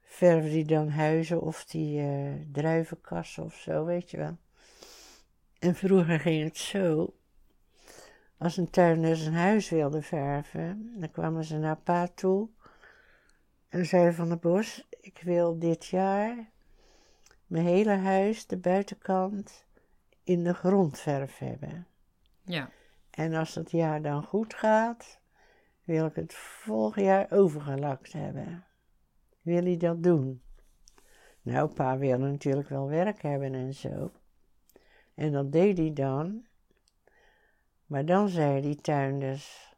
verfde hij dan huizen of die eh, druivenkassen of zo, weet je wel. En vroeger ging het zo. Als een tuinder zijn huis wilde verven, dan kwamen ze naar pa toe. En zei van de Bos, ik wil dit jaar mijn hele huis, de buitenkant, in de grondverf hebben. Ja. En als dat jaar dan goed gaat, wil ik het volgend jaar overgelakt hebben. Wil hij dat doen? Nou, pa wilde natuurlijk wel werk hebben en zo. En dat deed hij dan. Maar dan zei die tuinders,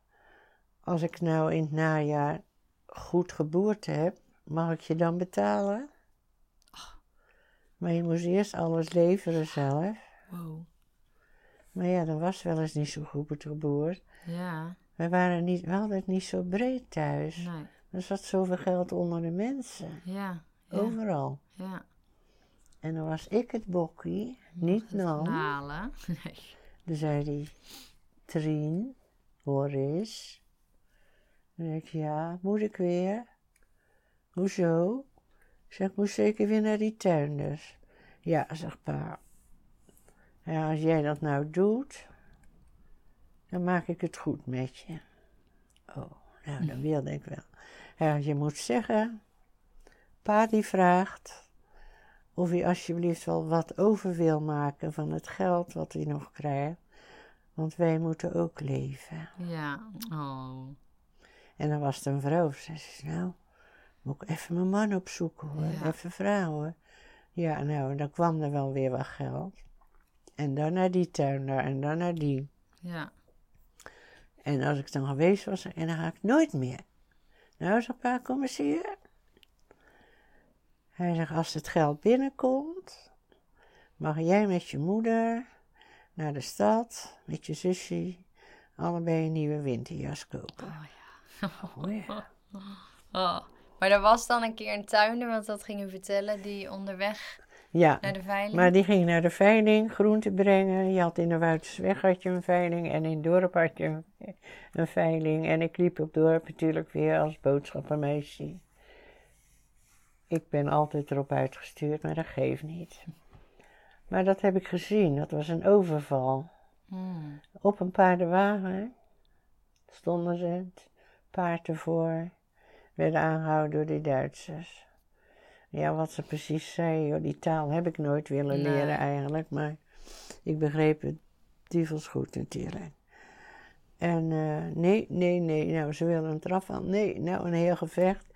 als ik nou in het najaar goed geboerd heb, mag ik je dan betalen? Maar je moest eerst alles leveren zelf. Wow. Maar ja, dat was wel eens niet zo goed geboerd. Ja. We waren niet, we hadden het niet zo breed thuis. Nee. Er zat zoveel geld onder de mensen. Ja. Ja. Overal. Ja. En dan was ik het bokkie, niet Het Nan. Halen. Nee. Dan zei hij, Trien, hoor eens. Dan denk ik, ja, moet ik weer? Hoezo? Zeg, ik moet zeker weer naar die tuinders. Ja, zegt pa. Ja, als jij dat nou doet, dan maak ik het goed met je. Oh, nou, dat wilde ik wel. Ja, je moet zeggen, pa die vraagt of hij alsjeblieft wel wat over wil maken van het geld wat hij nog krijgt. Want wij moeten ook leven. Ja. Oh. En dan was het een vrouw. Ze zei, nou, moet ik even mijn man opzoeken hoor. Ja. Even vragen hoor. Ja, nou, dan kwam er wel weer wat geld. En dan naar die tuin daar en dan naar die. Ja. En als ik dan geweest was, en dan ga ik nooit meer. Nou, zegt pa, kom eens hier. Hij zegt, als het geld binnenkomt, mag jij met je moeder naar de stad, met je zusje, allebei een nieuwe winterjas kopen. Oh ja. Oh ja. Oh. Maar er was dan een keer een tuinder, want dat ging u vertellen, die onderweg Ja, naar de veiling. maar die ging naar de veiling groenten brengen. Je had in de Woutersweg had je een veiling en in het dorp had je een, een veiling. En ik liep op het dorp natuurlijk weer als boodschappenmeisje. Ik ben altijd erop uitgestuurd, maar dat geeft niet. Maar dat heb ik gezien, dat was een overval. Hmm. Op een paardenwagen stonden ze, het paard ervoor, werden aangehouden door die Duitsers. Ja, wat ze precies zei, joh, die taal heb ik nooit willen Nee. leren eigenlijk, maar ik begreep het duvels goed natuurlijk. En eh, nee, nee, nee, nou ze wilden het eraf halen. Nee, nou een heel gevecht.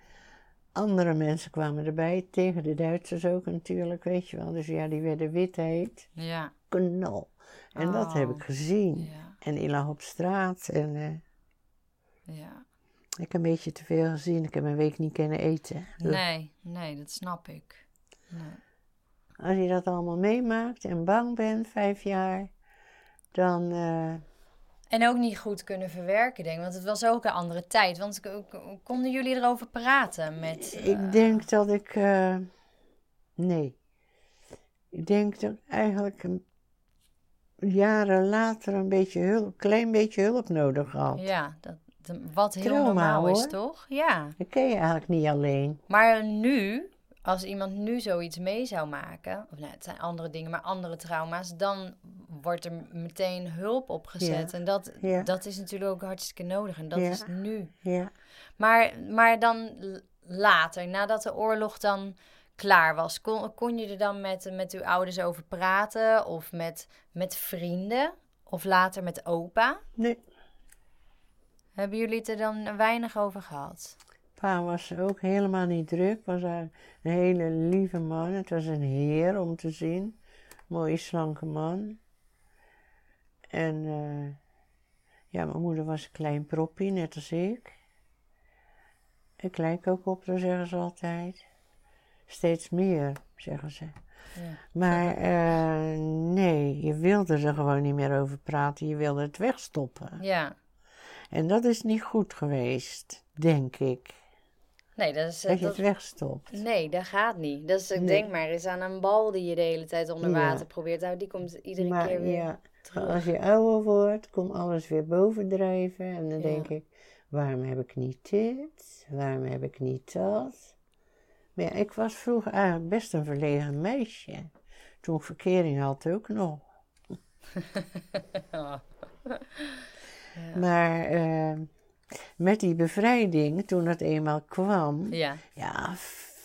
Andere mensen kwamen erbij, tegen de Duitsers ook natuurlijk, weet je wel. Dus ja, die werden wit heet, Ja. knal. En dat heb Oh. ik gezien. Ja. En die lag op straat en eh, Ja. Ik heb een beetje te veel gezien. Ik heb een week niet kunnen eten. Nee, nee, dat snap ik. Nee. Als je dat allemaal meemaakt en bang bent, vijf jaar, dan... eh, En ook niet goed kunnen verwerken, denk ik. Want het was ook een andere tijd. Want konden jullie erover praten met... eh, Ik denk dat ik. eh, nee. Ik denk dat ik eigenlijk een, jaren later een beetje hulp, klein beetje hulp nodig had. Ja, dat- wat heel Trauma, normaal is, toch? Ja. Dat ken je eigenlijk niet alleen. Maar nu, als iemand nu zoiets mee zou maken... Of nou, het zijn andere dingen, maar andere trauma's... Dan wordt er meteen hulp opgezet. Ja. En dat, Ja. dat is natuurlijk ook hartstikke nodig. En dat Ja. is nu. Ja. Maar, maar dan later, nadat de oorlog dan klaar was, kon, kon je er dan met, met uw ouders over praten? Of met, met vrienden? Of later met opa? Nee. Hebben jullie het er dan weinig over gehad? Pa was ook helemaal niet druk. Was een hele lieve man. Het was een heer om te zien. Mooie, slanke man. En eh, ja, mijn moeder was een klein proppie, net als ik. Ik lijk ook op, dat zeggen ze altijd. Steeds meer, zeggen ze. Ja. Maar eh, nee, je wilde er gewoon niet meer over praten. Je wilde het wegstoppen. Ja. En dat is niet goed geweest, denk ik. Nee, dat is... eh, Dat je dat- het wegstopt. Nee, dat gaat niet. Dat is, Nee. denk maar eens aan een bal die je de hele tijd onder Ja. water probeert te houden. Die komt iedere maar keer weer ja, terug. als je ouder wordt, komt alles weer bovendrijven. En dan Ja. denk ik, waarom heb ik niet dit? Waarom heb ik niet dat? Maar ja, ik was vroeger eigenlijk best een verlegen meisje. Toen ik verkering had ook nog. Ja. Maar eh, met die bevrijding, toen dat eenmaal kwam, Ja. ja,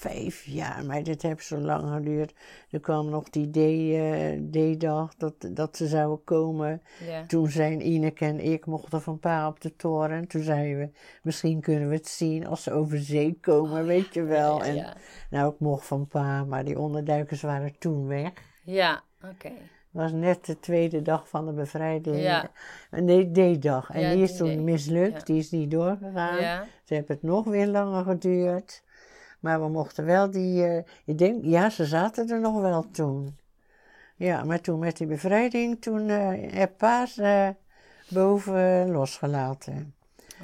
vijf jaar, maar dit heeft zo lang geduurd. Er kwam nog die eh, D-dag dat, dat ze zouden komen. Ja. Toen zijn Ineke en ik mochten van pa op de toren. Toen zeiden we, misschien kunnen we het zien als ze over zee komen, weet je wel. Oh, Ja, En, nou, ik mocht van pa, maar die onderduikers waren toen weg. Ja, oké. Was net de tweede dag van de bevrijding. Ja. Nee, D-dag. En Ja, die is die toen mislukt, Ja. die is niet doorgegaan. Ja. Ze hebben het nog weer langer geduurd. Maar we mochten wel die. eh, ik denk, ja, ze zaten er nog wel toen. Ja, maar toen met die bevrijding, toen eh heb pa ze eh, boven losgelaten.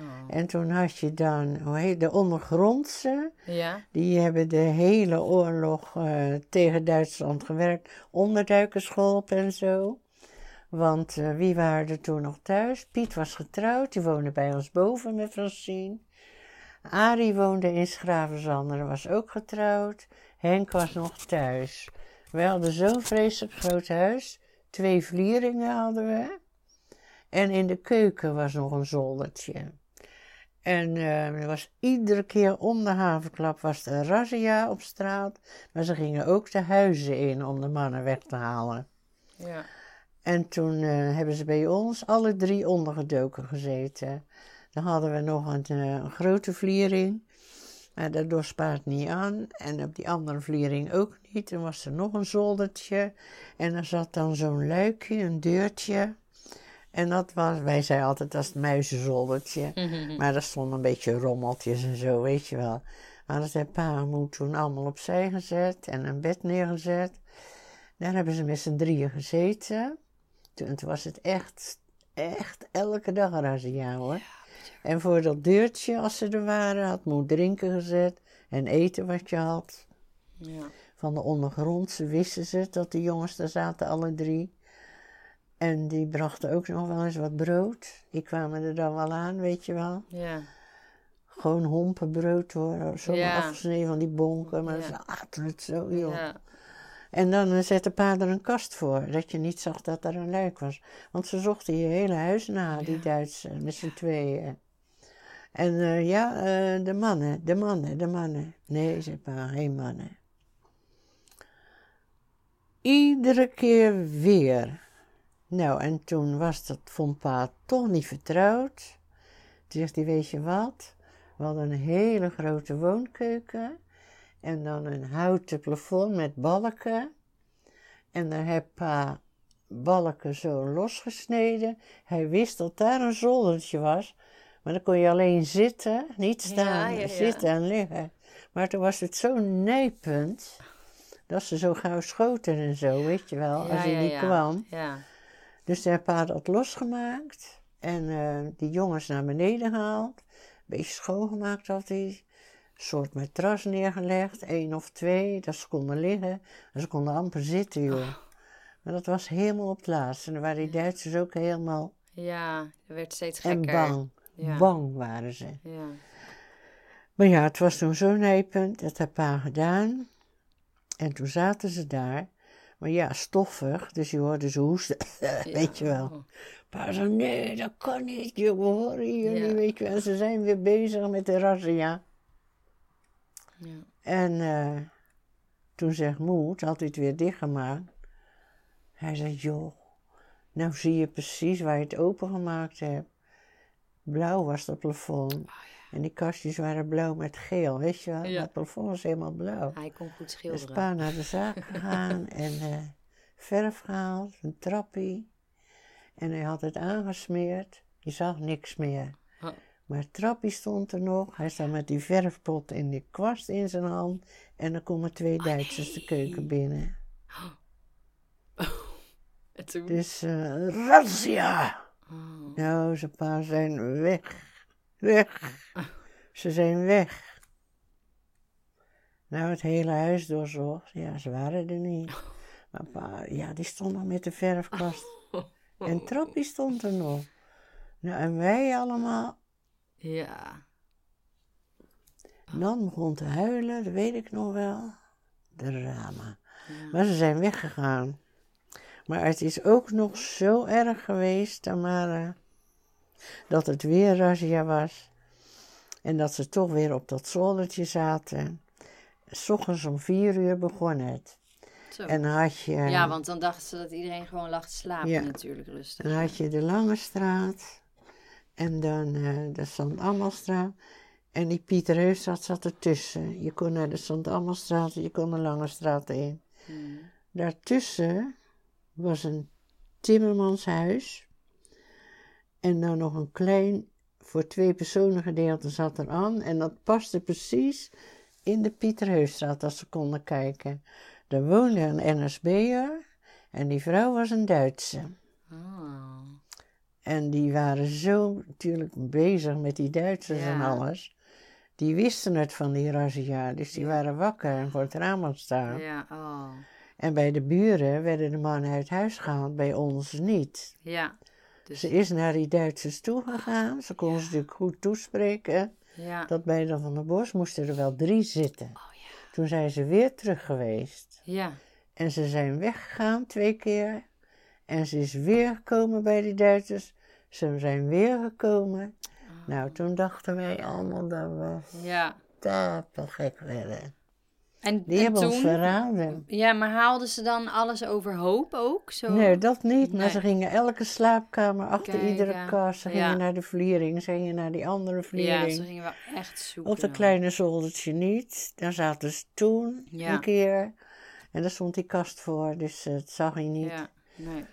Oh. En toen had je dan, hoe heet de ondergrondse. Ja. Die hebben de hele oorlog eh, tegen Duitsland gewerkt. Onderduikers geholpen en zo. Want eh, wie waren er toen nog thuis? Piet was getrouwd, die woonde bij ons boven met Francine. Arie woonde in Schravenzanden, was ook getrouwd. Henk was nog thuis. We hadden zo'n vreselijk groot huis. Twee vlieringen hadden we. En in de keuken was nog een zoldertje. En uh, er was iedere keer om de havenklap was er razzia op straat. Maar ze gingen ook de huizen in om de mannen weg te halen. Ja. En toen uh, hebben ze bij ons alle drie ondergedoken gezeten. Dan hadden we nog een, een grote vliering. Maar dat doorspaart niet aan. En op die andere vliering ook niet. Toen was er nog een zoldertje. En er zat dan zo'n luikje, een deurtje. En dat was, wij zeiden altijd, dat is het muizenzoldertje. Maar daar stonden een beetje rommeltjes en zo, weet je wel. Maar dat heeft pa en moe toen allemaal opzij gezet en een bed neergezet. Daar hebben ze met z'n drieën gezeten. Toen, toen was het echt, echt elke dag een razzia hoor. En voor dat deurtje, als ze er waren, had moe drinken gezet en eten wat je had. Ja. Van de ondergrondse wisten ze dat de jongens daar zaten, alle drie. En die brachten ook nog wel eens wat brood. Die kwamen er dan wel aan, weet je wel. Ja. Gewoon hompenbrood hoor. Zo Ja. afgesneden van die bonken. Maar Ja. ze aten het zo, joh. Ja. En dan zette pa er een kast voor. Dat je niet zag dat er een luik was. Want ze zochten je hele huis na, die Duitsers. Met z'n tweeën. En eh, ja, eh, de mannen, de mannen, de mannen. Nee, zei pa, geen mannen. Iedere keer weer. Nou, en toen was dat, vond pa toch niet vertrouwd. Toen zegt hij, weet je wat? We hadden een hele grote woonkeuken. En dan een houten plafond met balken. En daar heb pa balken zo losgesneden. Hij wist dat daar een zoldertje was. Maar dan kon je alleen zitten, niet staan, ja, ja. zitten en liggen. Maar toen was het zo nijpend. Dat ze zo gauw schoten en zo, weet je wel, als hij niet kwam. Ja. Dus daar heb pa dat losgemaakt. En eh, die jongens naar beneden gehaald. Een beetje schoongemaakt had hij. Een soort matras neergelegd. één of twee. Dat ze konden liggen. En ze konden amper zitten, joh. Maar dat was helemaal op het laatst. En dan waren die Duitsers ook helemaal... Ja, het werd steeds En gekker. bang. Ja. Bang waren ze. Ja. Maar ja, het was toen zo nijpend. Dat heb pa gedaan. En toen zaten ze daar. Maar ja, stoffig. Dus je hoorde ze hoesten. Weet je wel. Pa zei, nee, dat kan niet, jongen, horen jullie, weet je wel. En ze zijn weer bezig met de razzia. Ja. En eh, toen zegt moe, toen had hij het weer dichtgemaakt. Hij zei, joh, nou zie je precies waar je het opengemaakt hebt. Blauw was dat plafond. En die kastjes waren blauw met geel, weet je wel. Ja. Dat plafond was helemaal blauw. Hij kon goed Dus schilderen. pa naar de zaak gegaan en eh, verf gehaald, een trappie. En hij had het aangesmeerd. Je zag niks meer. Oh. Maar het trappie stond er nog. Hij staat met die verfpot en die kwast in zijn hand. En dan komen twee Duitsers de keuken binnen. En toen... Dus, eh razzia! Oh. Nou, zijn pa zijn weg. Weg. Ze zijn weg. Nou, het hele huis doorzocht. Ja, ze waren er niet. Maar pa, ja, die stond nog met de verfkwast. En Trappie stond er nog. Nou, en wij allemaal. Ja. Dan begon te huilen, dat weet ik nog wel. Drama. Maar ze zijn weggegaan. Maar het is ook nog zo erg geweest, Tamara, dat het weer razzia was. En dat ze toch weer op dat zoldertje zaten. S ochtends om vier uur begon het. Zo. En had je, Ja, want dan dachten ze dat iedereen gewoon lag te slapen Ja. natuurlijk rustig. dan had je de Lange Straat. En dan eh, de St. Amalstraat. En die Pieter Heusstraat zat ertussen. Je kon naar de St. Amalstraat, je kon de Lange Straat in. Hmm. Daartussen was een timmermanshuis. En dan nog een klein, voor twee personen gedeelte zat er aan. En dat paste precies in de Pieterheusstraat, als ze konden kijken. Daar woonde een NSB'er en die vrouw was een Duitse. Oh. En die waren zo natuurlijk bezig met die Duitsers en alles. Die wisten het van die razzia, dus die waren wakker en voor het raam aan staan. Ja, oh. En bij de buren werden de mannen uit huis gehaald, bij ons niet. Ja. Dus, Ze is naar die Duitsers toegegaan. Ze kon ze natuurlijk goed toespreken. ja. Dat bij de Van der Bos moesten er wel drie zitten. Oh ja. Toen zijn ze weer terug geweest. Ja. En ze zijn weggegaan twee keer. En ze is weer gekomen bij die Duitsers. Ze zijn weer gekomen. Nou, toen dachten wij allemaal dat we Ja. tapelgek werden. En, Die en hebben ons toen? verraden. Ja, maar haalden ze dan alles overhoop ook? Zo? Nee, dat niet. Maar Nee. ze gingen elke slaapkamer achter iedere kast. Ze gingen Ja. naar de vliering. Ze gingen naar die andere ja, vliering. ze gingen wel echt zoeken. Op dat kleine zoldertje niet. Daar zaten ze toen Ja. een keer. En daar stond die kast voor, dus het zag hij niet. Ja, nee.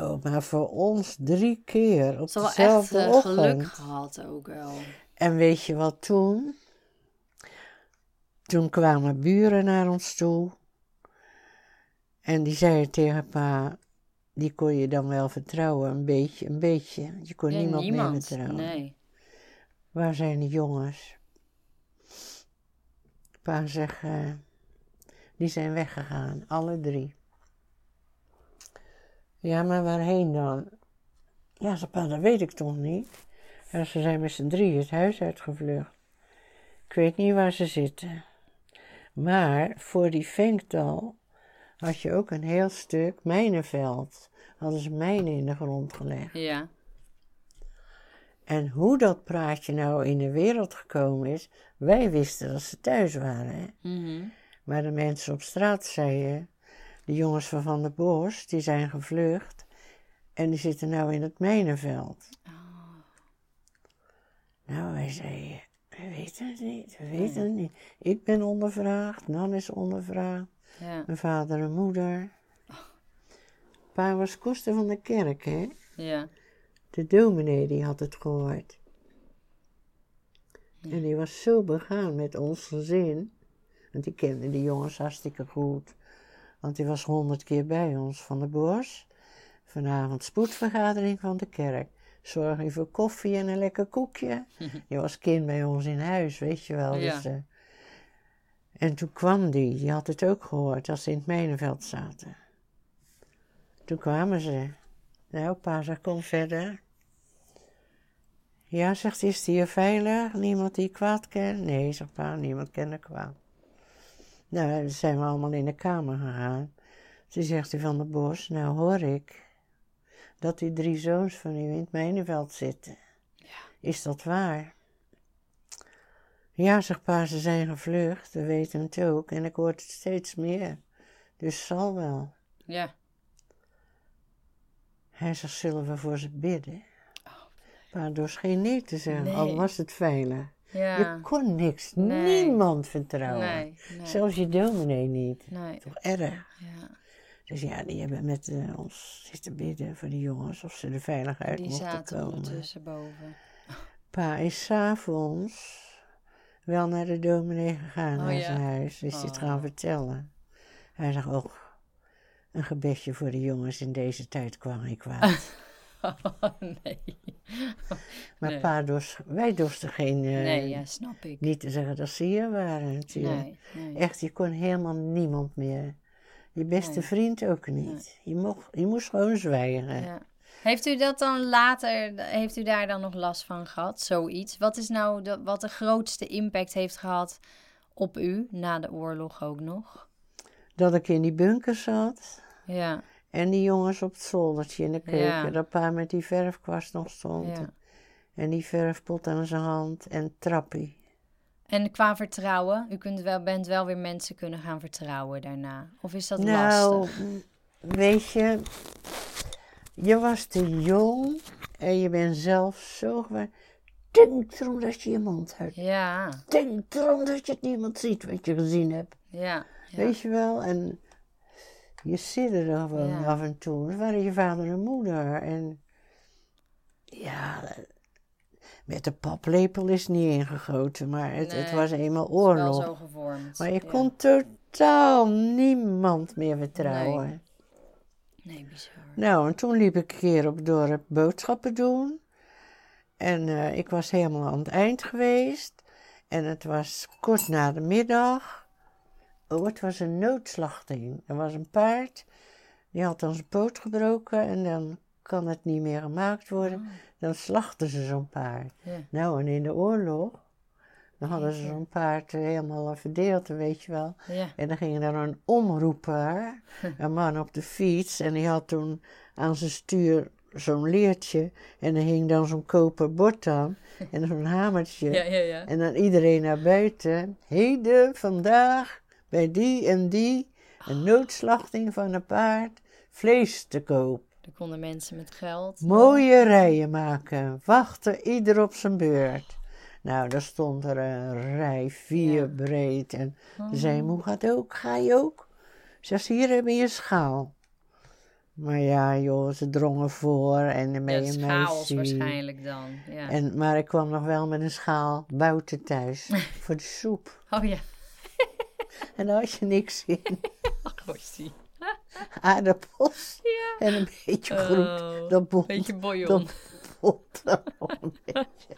Oh, maar voor ons drie keer op Ze wel echt dezelfde eh, ochtend. geluk gehad ook wel. En weet je wat toen? Toen kwamen buren naar ons toe. En die zeiden tegen pa, die kon je dan wel vertrouwen, een beetje, een beetje. Je kon Ja, niemand, meer vertrouwen. Nee. Waar zijn de jongens? Pa zegt, eh, die zijn weggegaan, alle drie. Ja, maar waarheen dan? Ja, ze pa, dat weet ik toch niet. En ze zijn met z'n drie het huis uitgevlucht. Ik weet niet waar ze zitten. Maar voor die Venktal had je ook een heel stuk mijnenveld. Hadden ze mijnen in de grond gelegd. Ja. En hoe dat praatje nou in de wereld gekomen is, wij wisten dat ze thuis waren. Hè? Mhm. Maar de mensen op straat zeiden, de jongens van Van der Bos, die zijn gevlucht en die zitten nou in het mijnenveld. Nou, wij zeiden, we weten het niet, we weten het niet. Ik ben ondervraagd, Nan is ondervraagd, Ja. mijn vader en moeder. Pa was koster van de kerk, hè? Ja. De dominee die had het gehoord. En die was zo begaan met ons gezin. Want die kende die jongens hartstikke goed. Want die was honderd keer bij ons van de bos. Vanavond spoedvergadering van de kerk. Zorg je voor koffie en een lekker koekje. Je was kind bij ons in huis, weet je wel. Ja. Dus, eh, en toen kwam die, die had het ook gehoord als ze in het mijnenveld zaten. Toen kwamen ze. Nou, pa zegt, kom verder. Ja, zegt hij, is die hier veilig? Niemand die kwaad kent? Nee, zegt pa, niemand kent kwaad. Nou, dan zijn we allemaal in de kamer gegaan. Toen zegt hij van de bos, nou hoor ik dat die drie zoons van u in het mijnenveld zitten. Is dat waar? Ja, zegt pa, ze zijn gevlucht, we weten het ook en ik hoor het steeds meer. Dus zal wel. Ja. Hij zegt, zullen we voor ze bidden? Pa dorst geen nee te zeggen, Nee. al was het veilig. Ja. Je kon niks, Nee. niemand vertrouwen. Nee. Nee. Zelfs je dominee niet. Nee. Toch erg. Ja. Dus ja, die hebben met eh, ons zitten bidden voor de jongens of ze er veilig uit Die mochten zaten komen. ondertussen boven. Pa is s'avonds wel naar de dominee gegaan, Oh, naar ja? zijn huis. Is hij het Oh. gaan vertellen. Hij zegt ook, een gebedje voor de jongens in deze tijd kwam ik kwaad. nee. Maar Nee. pa dorst, wij dorsten geen, eh, Nee, ja, snap ik. niet te zeggen dat ze hier waren natuurlijk. Nee, nee. Echt, je kon helemaal niemand meer. Je beste Nee. vriend ook niet. Je, mocht, je moest gewoon zwijgen. Ja. Heeft u dat dan later, heeft u daar dan nog last van gehad, zoiets? Wat is nou de, wat de grootste impact heeft gehad op u, na de oorlog ook nog? Dat ik in die bunker zat. Ja, En die jongens op het zoldertje in de keuken. Ja. Dat pa met die verfkwast nog stond. ja. En die verfpot aan zijn hand. En trappie. En qua vertrouwen, u kunt wel, bent wel weer mensen kunnen gaan vertrouwen daarna. Of is dat nou, lastig? weet je. Je was te jong. En je bent zelf zo gewoon. Denk erom dat je je mond houdt. Ja, Denk erom dat je het niemand ziet wat je gezien hebt. ja, ja. Weet je wel? En je sidderde gewoon Ja. af en toe. Dat waren je vader en moeder. En ja, met de paplepel is niet ingegoten, maar het, het was eenmaal Wel oorlog. zo gevormd. Maar je ja. kon totaal niemand meer vertrouwen. Nee, bizar. Nou, en toen liep ik een keer op het dorp boodschappen doen. En eh, ik was helemaal aan het eind geweest. En het was kort na de middag. Oh, het was een noodslachting. Er was een paard, die had dan zijn poot gebroken en dan kan het niet meer gemaakt worden. Dan slachten ze zo'n paard. Nou, en in de oorlog, Dan hadden ze zo'n paard helemaal verdeeld, weet je wel. En dan ging er een omroeper, een man op de fiets. En die had toen aan zijn stuur zo'n leertje. En er hing dan zo'n koper bord aan. En zo'n hamertje. Ja, ja, ja. En dan iedereen naar buiten. Heden, vandaag, bij die en die. Een noodslachting van een paard. Vlees te koop. Er konden mensen met geld. Mooie rijen maken. Wachten ieder op zijn beurt. Nou, daar stond er een rij, vier Ja. breed. En Oh. ze zei, moe gaat ook, ga je ook? Zegt ze, hier heb je je schaal. Maar ja, joh, ze drongen voor en Ja, ermee een meisje. waarschijnlijk dan. Ja. En, maar ik kwam nog wel met een schaal bouten thuis voor de soep. Oh ja. En daar had je niks in. Ach, zie. Aardappels Ja. en een beetje groent. Oh, dat bond, beetje bouillon. dat bond er een beetje.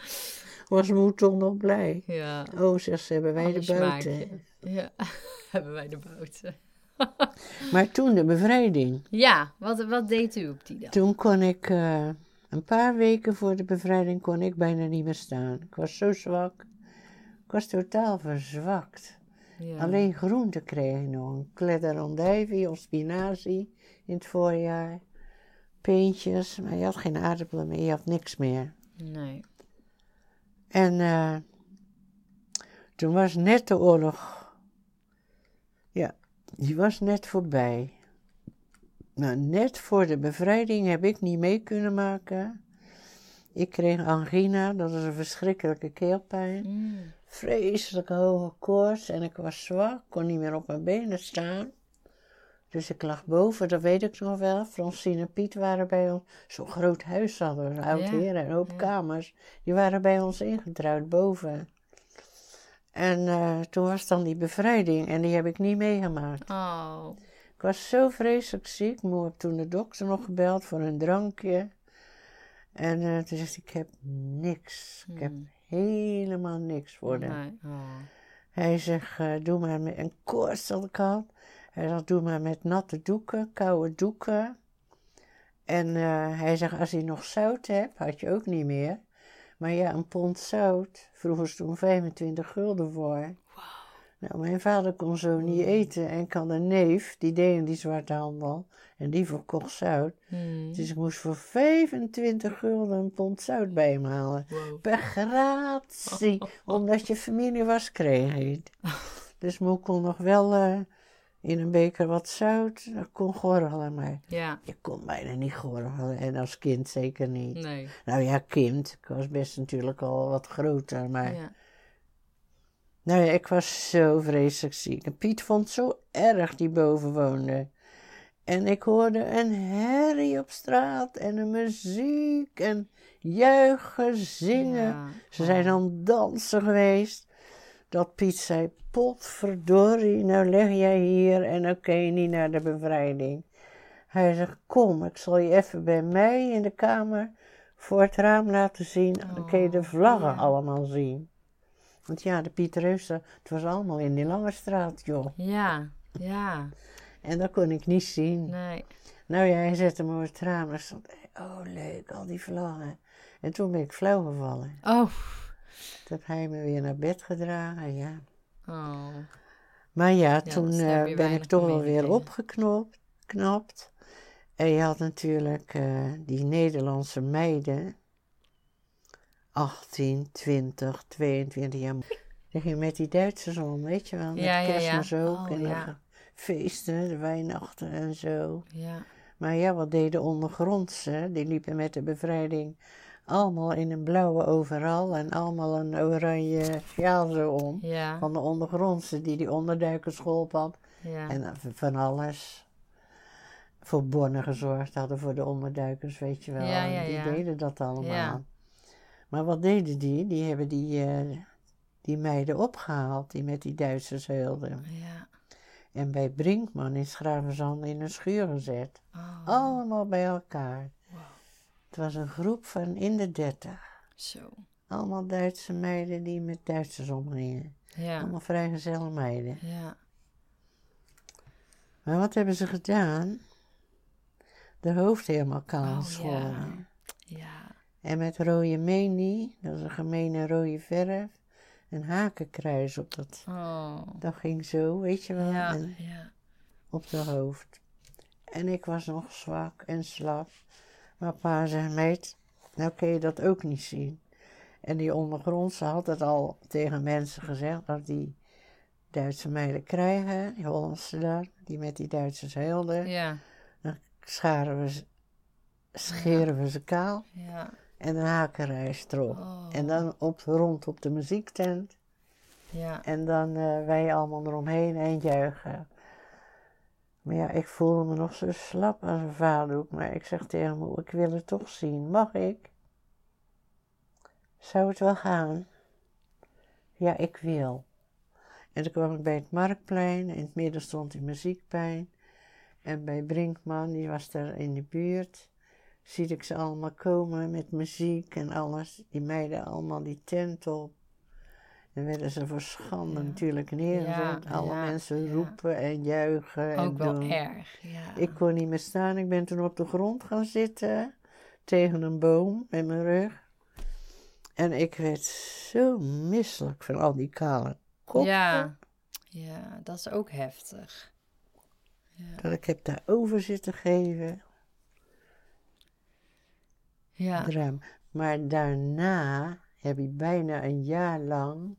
Was moe toch nog blij. Ja. Oh, zegt ze, hebben wij Ander de buiten. Ja. Hebben wij de bouten. Maar toen de bevrijding. Ja, wat, wat deed u op die dag? Toen kon ik, eh, een paar weken voor de bevrijding, kon ik bijna niet meer staan. Ik was zo zwak. Ik was totaal verzwakt. Ja. Alleen groente kreeg ik nog. Een andijvie of spinazie in het voorjaar. Peentjes, maar je had geen aardappelen meer, je had niks meer. Nee. En eh, toen was net de oorlog. Ja, die was net voorbij. Nou, net voor de bevrijding heb ik niet mee kunnen maken. Ik kreeg angina, dat is een verschrikkelijke keelpijn. Mm. Vreselijke hoge koorts en ik was zwak, kon niet meer op mijn benen staan. Dus ik lag boven, dat weet ik nog wel. Francine en Piet waren bij ons. Zo'n groot huis hadden we, oud Ja, heer en een hoop ja. kamers. Die waren bij ons ingetrouwd boven. En eh, toen was dan die bevrijding en die heb ik niet meegemaakt. Oh. Ik was zo vreselijk ziek. Moe heb toen de dokter nog gebeld voor een drankje. En eh, toen zei ik heb niks. Ik heb Hmm. Helemaal niks voor de. Nee. Oh. Hij zegt, eh, doe maar met een koorts dat ik had. Hij zegt, doe maar met natte doeken, koude doeken. En eh, hij zegt, als je nog zout hebt, had je ook niet meer. Maar ja, een pond zout, vroegen ze toen 25 gulden voor. Nou, mijn vader kon zo niet eten en ik had een neef, die deed in die zwarte handel. En die verkocht zout. Hmm. Dus ik moest voor 25 gulden een pond zout bij hem halen. Wow. Per gratie. Omdat je familie was, kreeg je het. Dus moe kon nog wel eh, in een beker wat zout. Dat kon gorgelen, maar Ja. je kon bijna niet gorgelen. En als kind zeker niet. Nee. Nou ja, kind. Ik was best natuurlijk al wat groter, maar... Ja. Nou ja, ik was zo vreselijk ziek. En Piet vond het zo erg die boven woonde. En ik hoorde een herrie op straat en een muziek en juichen, zingen. Ja. Ze zijn dan dansen geweest. Dat Piet zei, potverdorie, nou leg jij hier en dan kun je niet naar de bevrijding. Hij zegt, kom, ik zal je even bij mij in de kamer voor het raam laten zien. Dan kun je de Oh, vlaggen ja. allemaal zien. Want ja, de Piet het was allemaal in die lange straat, joh. Ja. Ja. En dat kon ik niet zien. Nee. Nou ja, hij zette me op het raam en stond, oh leuk, al die vlaggen. En toen ben ik flauw gevallen. Oh. Toen heb hij me weer naar bed gedragen, ja. Oh. Maar ja, Ja, toen eh, ben ik toch wel weer opgeknapt. Knapt. En je had natuurlijk eh, die Nederlandse meiden. 18, 20, 22 jaar. Die gingen met die Duitsers om, weet je wel. Met Ja, ja, ja. kerstmis ook. Oh, en ja. feesten, de wijnachten en zo. Ja. Maar ja, wat deden ondergrondse? Die liepen met de bevrijding allemaal in een blauwe overal en allemaal een oranje sjaal zo om. Ja. Van de ondergrondse die die onderduikers geholpen had. Ja. En dan van alles. Voor bonnen gezorgd hadden voor de onderduikers, weet je wel. Ja, En ja, die ja. deden dat allemaal. Ja. Maar wat deden die? Die hebben die, eh, die meiden opgehaald die met die Duitsers heulden. Ja. En bij Brinkman in Schravenzand in een schuur gezet. Oh. Allemaal bij elkaar. Wow. Het was een groep van in de dertig. Zo. Allemaal Duitse meiden die met Duitsers omgingen. Ja. Allemaal vrijgezelle meiden. Ja. Maar wat hebben ze gedaan? De hoofd helemaal kaal Oh, geschoren. Ja. En met rode menie, dat is een gemene rode verf, een hakenkruis op dat. Oh. Dat ging zo, weet je wel, Ja, en ja. op de hoofd. En ik was nog zwak en slap. Maar pa zei, meid, nou kun je dat ook niet zien. En die ondergrondse had het al tegen mensen gezegd dat die Duitse meiden krijgen, die Hollandse daar, die met die Duitsers heelden. Ja, scharen we ze, scheren we ze kaal ja. En een hakenreis erop. Oh. En dan op, rond op de muziektent. Ja, En dan eh, wij allemaal eromheen en juichen. Maar ja, ik voelde me nog zo slap als een vaderdoek. Maar ik zeg tegen me, ik wil het toch zien. Mag ik? Zou het wel gaan? Ja, ik wil. En toen kwam ik bij het Marktplein. In het midden stond die muziekpijn. En bij Brinkman, die was daar in de buurt. Zie ik ze allemaal komen met muziek en alles. Die meiden allemaal die tent op. Dan werden ze voor schande Ja. natuurlijk neergezet. Ja, Alle ja, mensen roepen en juichen. en ook wel doen. erg. Ja. Ik kon niet meer staan. Ik ben toen op de grond gaan zitten. Tegen een boom met mijn rug. En ik werd zo misselijk van al die kale koppen. ja. ja, dat is ook heftig. Ja. Dat ik heb daarover zitten geven. Ja. Maar daarna heb ik bijna een jaar lang.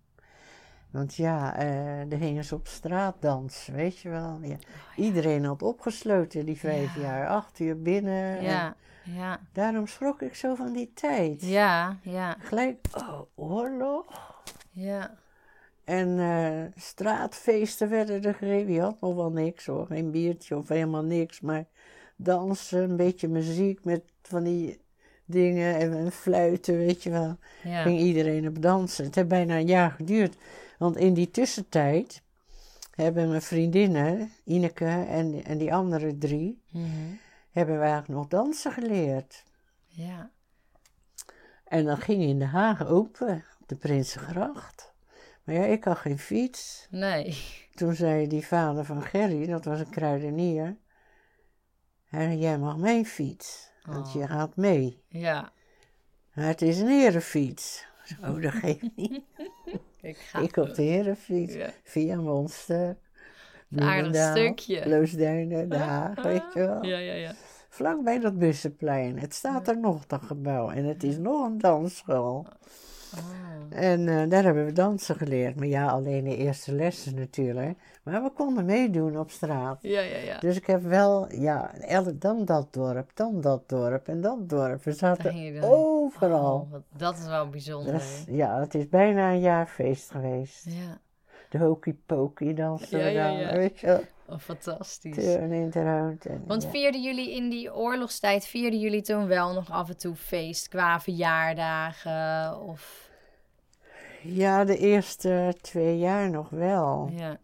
Want ja, eh er gingen ze op straat dansen, weet je wel. Ja. Iedereen had opgesloten die vijf Ja. jaar, acht uur binnen. En Ja, ja, daarom schrok ik zo van die tijd. ja, ja, Gelijk, oh, oorlog. ja. En eh, straatfeesten werden er gegeven. Je had nog wel niks hoor, geen biertje of helemaal niks. Maar dansen, een beetje muziek met van die dingen en, en fluiten, weet je wel. ja. Ging iedereen op dansen. Het heeft bijna een jaar geduurd. Want in die tussentijd hebben mijn vriendinnen, Ineke en, en die andere drie, Mhm. hebben we eigenlijk nog dansen geleerd. Ja, En dat ging in Den Haag open, op de Prinsengracht. Maar ja, ik had geen fiets. nee. Toen zei die vader van Gerry, dat was een kruidenier, hij zei, jij mag mijn fiets, want Oh. je gaat mee. Ja, Maar het is een herenfiets. Oh, dat geeft niet. ik ga. Ik op de herenfiets, Ja. via Monster, Een aardig stukje. Loosduinen, Den Haag, weet je wel. Ja, ja, ja. Vlakbij dat bussenplein. Het staat er nog, dat gebouw. En het is nog een dansschool. Oh. En eh, daar hebben we dansen geleerd. Maar ja, alleen de eerste lessen natuurlijk. Maar we konden meedoen op straat. Ja, ja, ja. Dus ik heb wel, ja, dan dat dorp, dan dat dorp en dat dorp. We zaten overal. Oh, dat is wel bijzonder. Ja, het is bijna een jaar feest geweest. Ja, De hokey pokey dansen Ja, ja, weet je oh, fantastisch. Turn in en Want ja. vierden jullie in die oorlogstijd, vierden jullie toen wel nog af en toe feest qua verjaardagen of... Ja, de eerste twee jaar nog wel. Ja,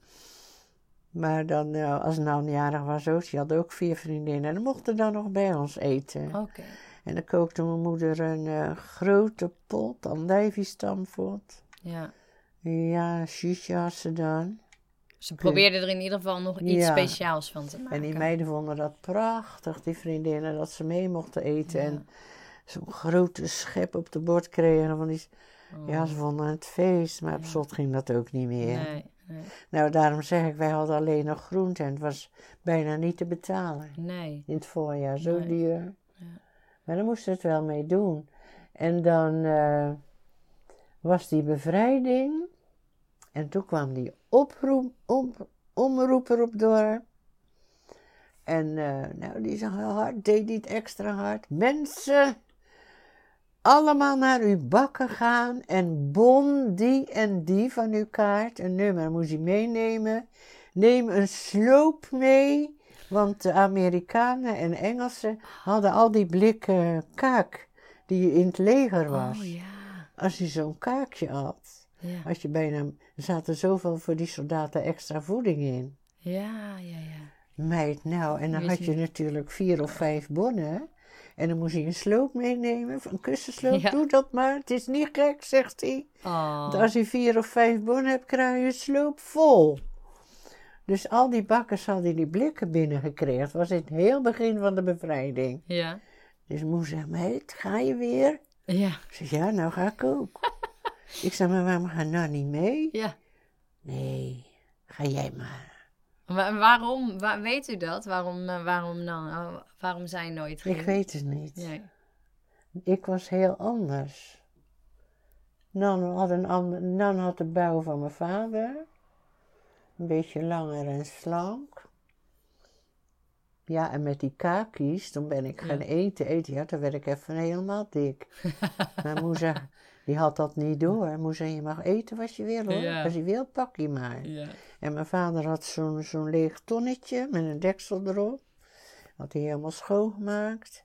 Maar dan, eh, als Nan jarig was ook, ze had ook vier vriendinnen. En die mochten dan nog bij ons eten. oké. En dan kookte mijn moeder een eh, grote pot andijviestamfot. Ja. Ja, shusje had ze dan. Ze probeerden er in ieder geval nog iets Ja. speciaals van te maken. En die meiden vonden dat prachtig, die vriendinnen, dat ze mee mochten eten. Ja. En zo'n grote schep op de bord kregen. Van die, Oh. Ja, ze vonden het feest, maar op Ja. slot ging dat ook niet meer. Nee, nee, Nou, daarom zeg ik, wij hadden alleen nog groente en het was bijna niet te betalen. nee. In het voorjaar, zo Nee. duur. Ja. Maar daar moesten we het wel mee doen. En dan eh, was die bevrijding. En toen kwam die oproep, op, omroeper op dorp. En eh, nou, die zag heel hard, deed niet extra hard. Mensen, allemaal naar uw bakken gaan en bon die en die van uw kaart. Een nummer moest je meenemen. Neem een sloop mee, want de Amerikanen en Engelsen hadden al die blikken kaak die in het leger was. Oh ja. Als je zo'n kaakje had, Ja, als je bijna, er zaten zoveel voor die soldaten extra voeding in. ja, ja. ja. Meid, nou, en dan had je natuurlijk vier of vijf bonnen. En dan moest hij een sloop meenemen, een kussensloop. Ja. Doe dat maar, het is niet gek, zegt hij. Oh. Want als je vier of vijf bonnen hebt, krijg je een sloop vol. Dus al die bakkers hadden die blikken binnengekregen. Het was in het heel begin van de bevrijding. Ja. Dus moe zei, meid, ga je weer? Ja. Ik zeg, ja, nou ga ik ook. Ik zei, maar waarom ga nou niet mee? Ja. Nee, ga jij maar. Wa- waarom, wa- weet u dat? Waarom, eh, waarom dan? Oh, waarom zij nooit ging? Ik weet het niet. Nee. Ik was heel anders. Nan had, een ander, Nan had de bouw van mijn vader. Een beetje langer en slank. Ja, en met die kakies, toen ben ik gaan Ja. eten, eten. Ja, toen werd ik even helemaal dik. maar moe zei, die had dat niet door. Moe zei, je mag eten wat je wil hoor. Ja. Als je wil, pak je maar. Ja. En mijn vader had zo'n zo'n leeg tonnetje met een deksel erop. Had hij helemaal schoongemaakt.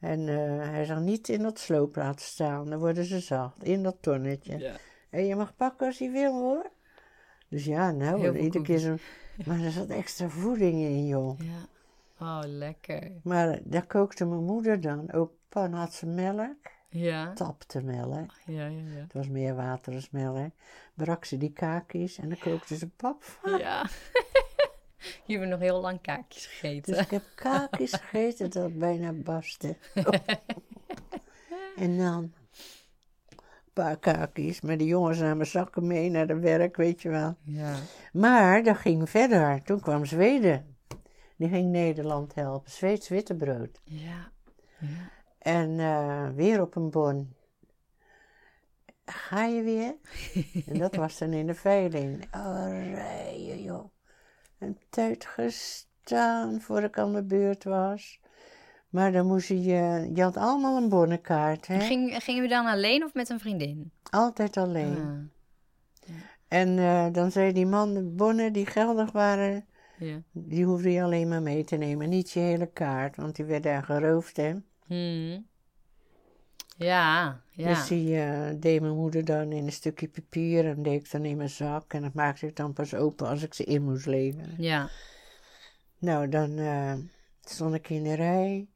En eh, hij zag niet in dat sloop laten staan, dan worden ze zacht, in dat tonnetje. Ja. En je mag pakken als je wil hoor. Dus ja, nou, iedere keer koekjes. zo. Maar er zat extra voeding in, joh. Ja. Oh, lekker. Maar daar kookte mijn moeder dan. Ook pan had ze melk, Ja. tapte melk. Ja, ja, ja. Het was meer water als melk. Brak ze die kakies en dan kookte ze pap van. Ja. Je hebt nog heel lang kaakjes gegeten. Dus ik heb kakies gegeten dat bijna barstte. en dan een paar kakies. Maar de jongens namen zakken mee naar de werk, weet je wel. Ja. Maar dat ging verder. Toen kwam Zweden. Die ging Nederland helpen. Zweeds wittebrood. Ja. Ja. En eh, weer op een bon. Ga je weer? en dat was dan in de veiling. Oh, joh. Een tijd gestaan voor ik aan de beurt was. Maar dan moest je, je had allemaal een bonnenkaart, hè? Ging, gingen we dan alleen of met een vriendin? Altijd alleen. Ah, En eh, dan zei die man, de bonnen die geldig waren, ja. die hoefde je alleen maar mee te nemen. Niet je hele kaart, want die werd daar geroofd, hè? Hmm. Ja, ja. Dus die eh, deed mijn moeder dan in een stukje papier en deed ik dan in mijn zak. En dat maakte ik dan pas open als ik ze in moest leveren. Ja. Nou, dan eh, stond ik in de rij.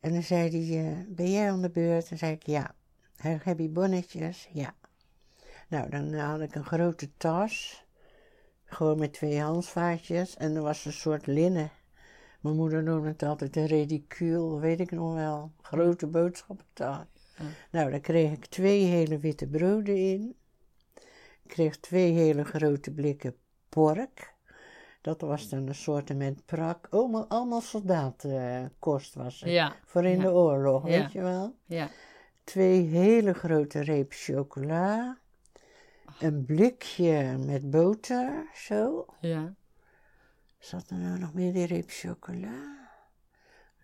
En dan zei hij, eh, ben jij aan de beurt? Dan zei ik, ja. Heb je bonnetjes? Ja. Nou, dan had ik een grote tas. Gewoon met twee handvaatjes. En er was een soort linnen. Mijn moeder noemde het altijd een ridicule, weet ik nog wel. Grote boodschappentas. Ja. Nou, daar kreeg ik twee hele witte broden in. Ik kreeg twee hele grote blikken pork. Dat was dan een soort met prak. Allemaal, allemaal soldatenkost was het. Ja. Voor in Ja. de oorlog, weet je wel. Ja. Twee hele grote reep chocola. Een blikje met boter, zo. Ja. Zat er nou nog meer die reep chocola?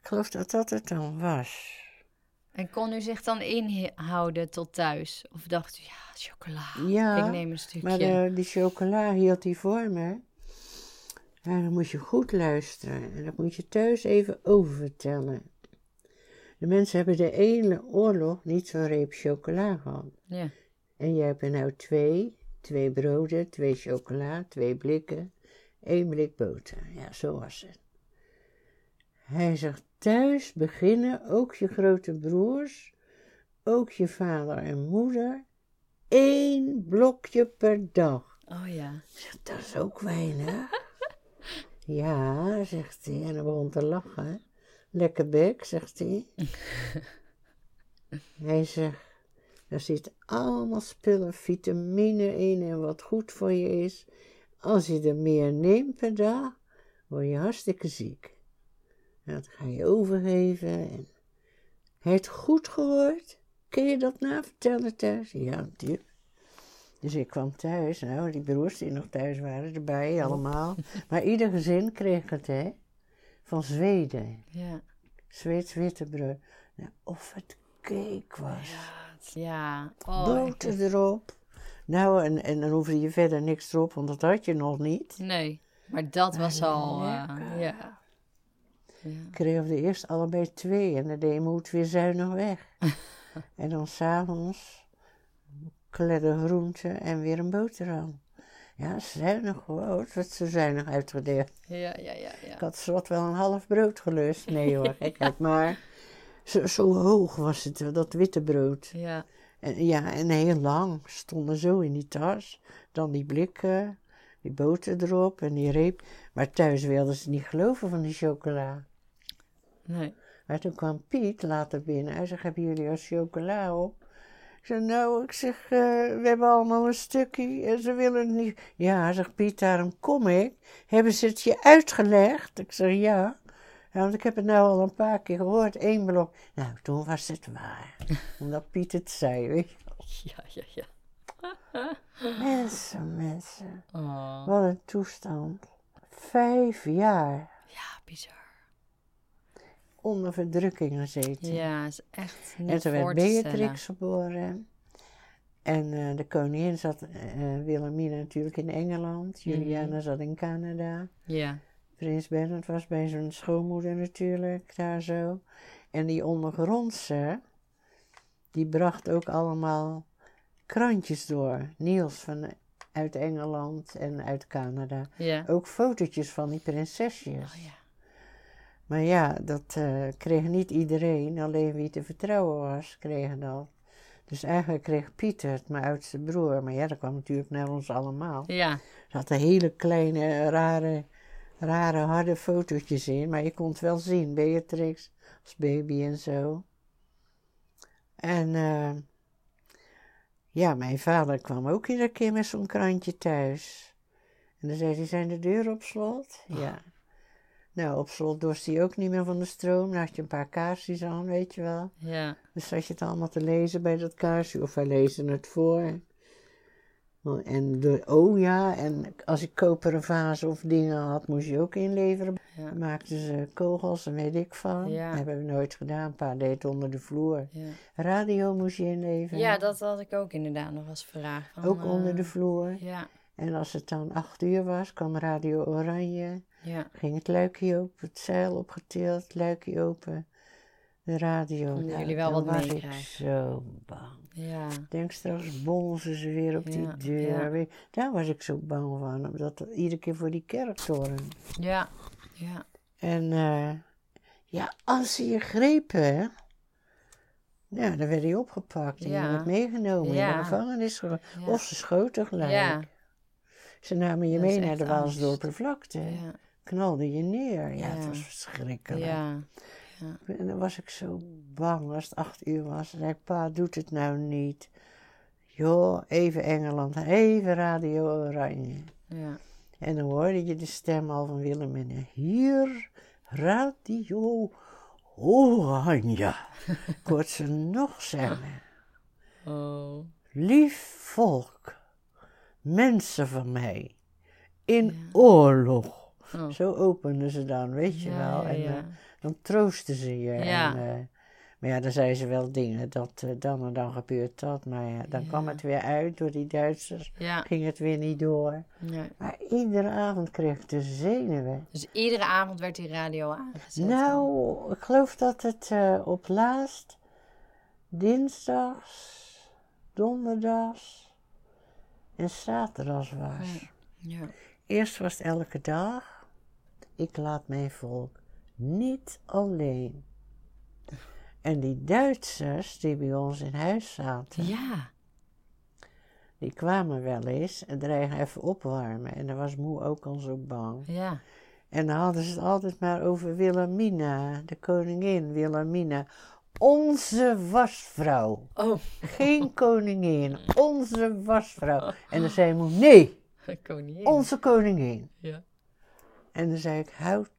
Ik geloof dat dat het dan was. En kon u zich dan inhouden tot thuis? Of dacht u, ja, chocola. Ja, ik neem een stukje. Maar eh, die chocola hield hij voor me. En dan moet je goed luisteren. En dat moet je thuis even oververtellen. De mensen hebben de hele oorlog niet zo'n reep chocola gehad. Ja. En jij hebt er nou twee. Twee broden, twee chocola, twee blikken. Één blik boter. Ja, zo was het. Hij zegt thuis beginnen ook je grote broers, ook je vader en moeder, één blokje per dag. Oh ja. Dat is ook weinig. ja, zegt hij en hij begon te lachen. Lekker bek, zegt hij. hij zegt, er zit allemaal spullen, vitamine in en wat goed voor je is. Als je er meer neemt per dag, word je hartstikke ziek. En dat ga je overgeven. En... Heeft goed gehoord. Kun je dat na vertellen thuis? Ja, natuurlijk. Dus ik kwam thuis, nou, die broers die nog thuis waren, erbij allemaal. Maar ieder gezin kreeg het, hè. Van Zweden. Ja. Zweeds. Nou, of het cake was. Ja. Oh, Boter erop. Nou, en, en dan hoefde je verder niks erop, want dat had je nog niet. Nee. Maar dat was al... eh, lekker. ja. Ja. Ik kreeg er eerst allebei twee en dan deed moed weer zuinig weg. en dan s'avonds kledde groenten en weer een boterham. Ja, zuinig hoor. Het werd zo zuinig uitgedeeld. Ja, ja, ja, ja. Ik had zowat wel een half brood gelust. Nee hoor, gekheid. Maar zo, zo hoog was het, dat witte brood. Ja. En, ja, en heel lang. Stonden zo in die tas. Dan die blikken, die boter erop en die reep. Maar thuis wilden ze niet geloven van die chocola. Nee. Maar toen kwam Piet later binnen. Hij zegt, hebben jullie al chocola op? Ik zeg, nou, ik zeg, eh, we hebben allemaal een stukje en ze willen het niet. Ja, zegt Piet, daarom kom ik. Hebben ze het je uitgelegd? Ik zeg, ja. Ja. Want ik heb het nou al een paar keer gehoord, één blok. Nou, toen was het waar. Omdat Piet het zei, weet je. Ja, ja, ja. Mensen, mensen. Oh. Wat een toestand. Vijf jaar Ja, bizar. onder verdrukking gezeten. Ja, is echt niet En toen werd. Beatrix geboren. En eh, de koningin zat, eh Wilhelmina natuurlijk in Engeland. Juliana Mhm. zat in Canada. Ja. Prins Bernhard was bij zijn schoonmoeder natuurlijk, daar zo. En die ondergrondse, die bracht ook allemaal krantjes door. Niels van, uit Engeland en uit Canada. Ja. Ook fotootjes van die prinsesjes. Oh ja. Maar ja, dat eh, kreeg niet iedereen, alleen wie te vertrouwen was, kregen dat. Dus eigenlijk kreeg Pieter het, mijn oudste broer. Maar ja, dat kwam natuurlijk naar ons allemaal. Ja. Er zaten hele kleine, rare, rare, harde fotootjes in. Maar je kon het wel zien, Beatrix als baby en zo. En eh, ja, mijn vader kwam ook iedere keer met zo'n krantje thuis. En dan zei hij, zijn de deuren op slot? Ja. Nou, op slot dorst hij ook niet meer van de stroom. Dan had je een paar kaarsjes aan, weet je wel. Ja. Dus zat je het allemaal te lezen bij dat kaarsje, of wij lezen het voor. En de, oh ja, en als ik koperen vazen of dingen had, moest je ook inleveren. Ja. Maakten ze kogels en weet ik van. Ja. Dat hebben we nooit gedaan. Pa deed onder de vloer. Ja. Radio moest je inleveren. ja, dat had ik ook inderdaad nog als vraag. Van, Ook eh, onder de vloer. Ja. En als het dan acht uur was, kwam Radio Oranje. Ja. Ging het luikje open, het zeil opgetild, het luikje open. De radio. Konden Nou, jullie wel wat was ik zo bang. Ja. Ik denk straks bonzen ze weer op die deur. ja. Daar was ik zo bang van, omdat iedere keer voor die kerktoren. Ja. Ja. En eh, ja, als ze je grepen, hè, ja, dan werd hij opgepakt en Ja. je werd meegenomen in de gevangenis. Of ze schoten gelijk. Ze namen je Dat mee naar de Waalsdorper angst. vlakte. Ja. Knalden je neer. Ja, Ja. het was verschrikkelijk. Ja. En dan was ik zo bang als het acht uur was. Dan zei ik, pa, doet het nou niet. Joh, even Engeland, even Radio Oranje. Ja. En dan hoorde je de stem al van Willem en hier, Radio Oranje. Ik hoorde ze nog zeggen. Oh. Lief volk, mensen van mij, in Ja. oorlog. Oh. Zo openden ze dan, weet je Ja, wel. en ja. eh, dan troosten ze je. Ja. En, eh, maar ja, dan zeiden ze wel dingen, dat eh, dan en dan gebeurt dat. Maar ja, dan kwam het weer uit door die Duitsers. Ja. Ging het weer niet door. ja. Maar iedere avond kreeg ik de zenuwen. Dus iedere avond werd die radio aangezet. Nou, ik geloof dat het eh, op laatst dinsdags, donderdags en zaterdags was. Ja. Eerst was het elke dag. Ik laat mijn volk niet alleen. En die Duitsers die bij ons in huis zaten, Ja. die kwamen wel eens en dreigen even opwarmen. En dan was moe ook al zo bang. Ja. En dan hadden ze het altijd maar over Wilhelmina, de koningin Wilhelmina. Onze wasvrouw. Oh. Geen koningin, onze wasvrouw. En dan zei moe, nee, Koningin. onze koningin. Ja. En dan zei ik, houd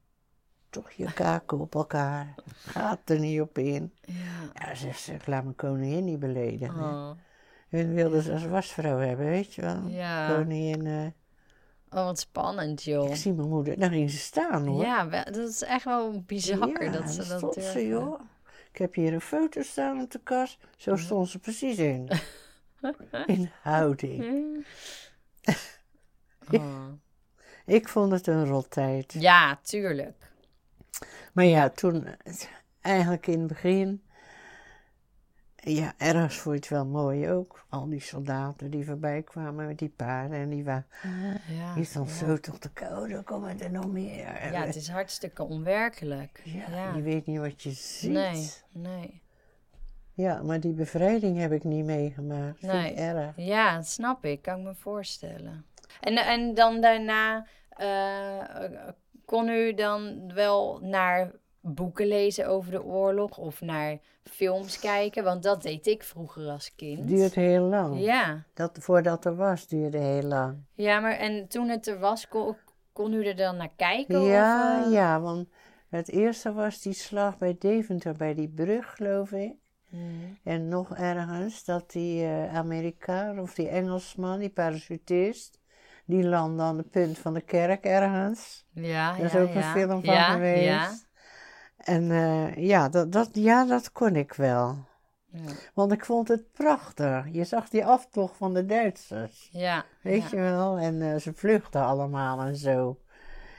toch je kaken op elkaar. Gaat er niet op in. Ja. Ja, zegt ze, ik laat mijn koningin niet beledigen. Oh. Hun wilden ze als wasvrouw hebben, weet je wel. Ja. Koningin, eh, Oh, wat spannend, joh. ik zie mijn moeder, daar ging ze staan hoor. Ja, dat is echt wel bizar Ja, dat ze dat stond ze, joh. Ik heb hier een foto staan op de kast. Zo stond ze precies in. in houding. Oh. Ik vond het een rottijd. Ja, tuurlijk. Maar ja, toen, eigenlijk in het begin, ja, ergens vond je het wel mooi ook. Al die soldaten die voorbij kwamen met die paarden en die waren, Ja, die stond ja. zo tot de koude, komen er nog meer. Ja, het is hartstikke onwerkelijk. Ja, Ja. je weet niet wat je ziet. Nee, nee. Ja, maar die bevrijding heb ik niet meegemaakt. Vind Nee. ik erg. Ja, dat snap ik. Kan ik me voorstellen. En, en dan daarna eh, kon u dan wel naar boeken lezen over de oorlog of naar films kijken? Want dat deed ik vroeger als kind. Duurt heel lang. Ja, Dat, voordat er was, duurde heel lang. ja maar en toen het er was, kon, kon u er dan naar kijken? Ja, of, eh? ja, want het eerste was die slag bij Deventer, bij die brug, geloof ik. Hmm. En nog ergens dat die eh, Amerikaan of die Engelsman, die parachutist, die landde aan de punt van de kerk ergens. Ja, Daar is ja, ook een ja. film van ja, geweest. Ja. En eh, ja, dat, dat, ja, dat kon ik wel. Ja. Want ik vond het prachtig. Je zag die aftocht van de Duitsers. Ja. Weet ja. je wel? En eh, ze vluchtten allemaal en zo.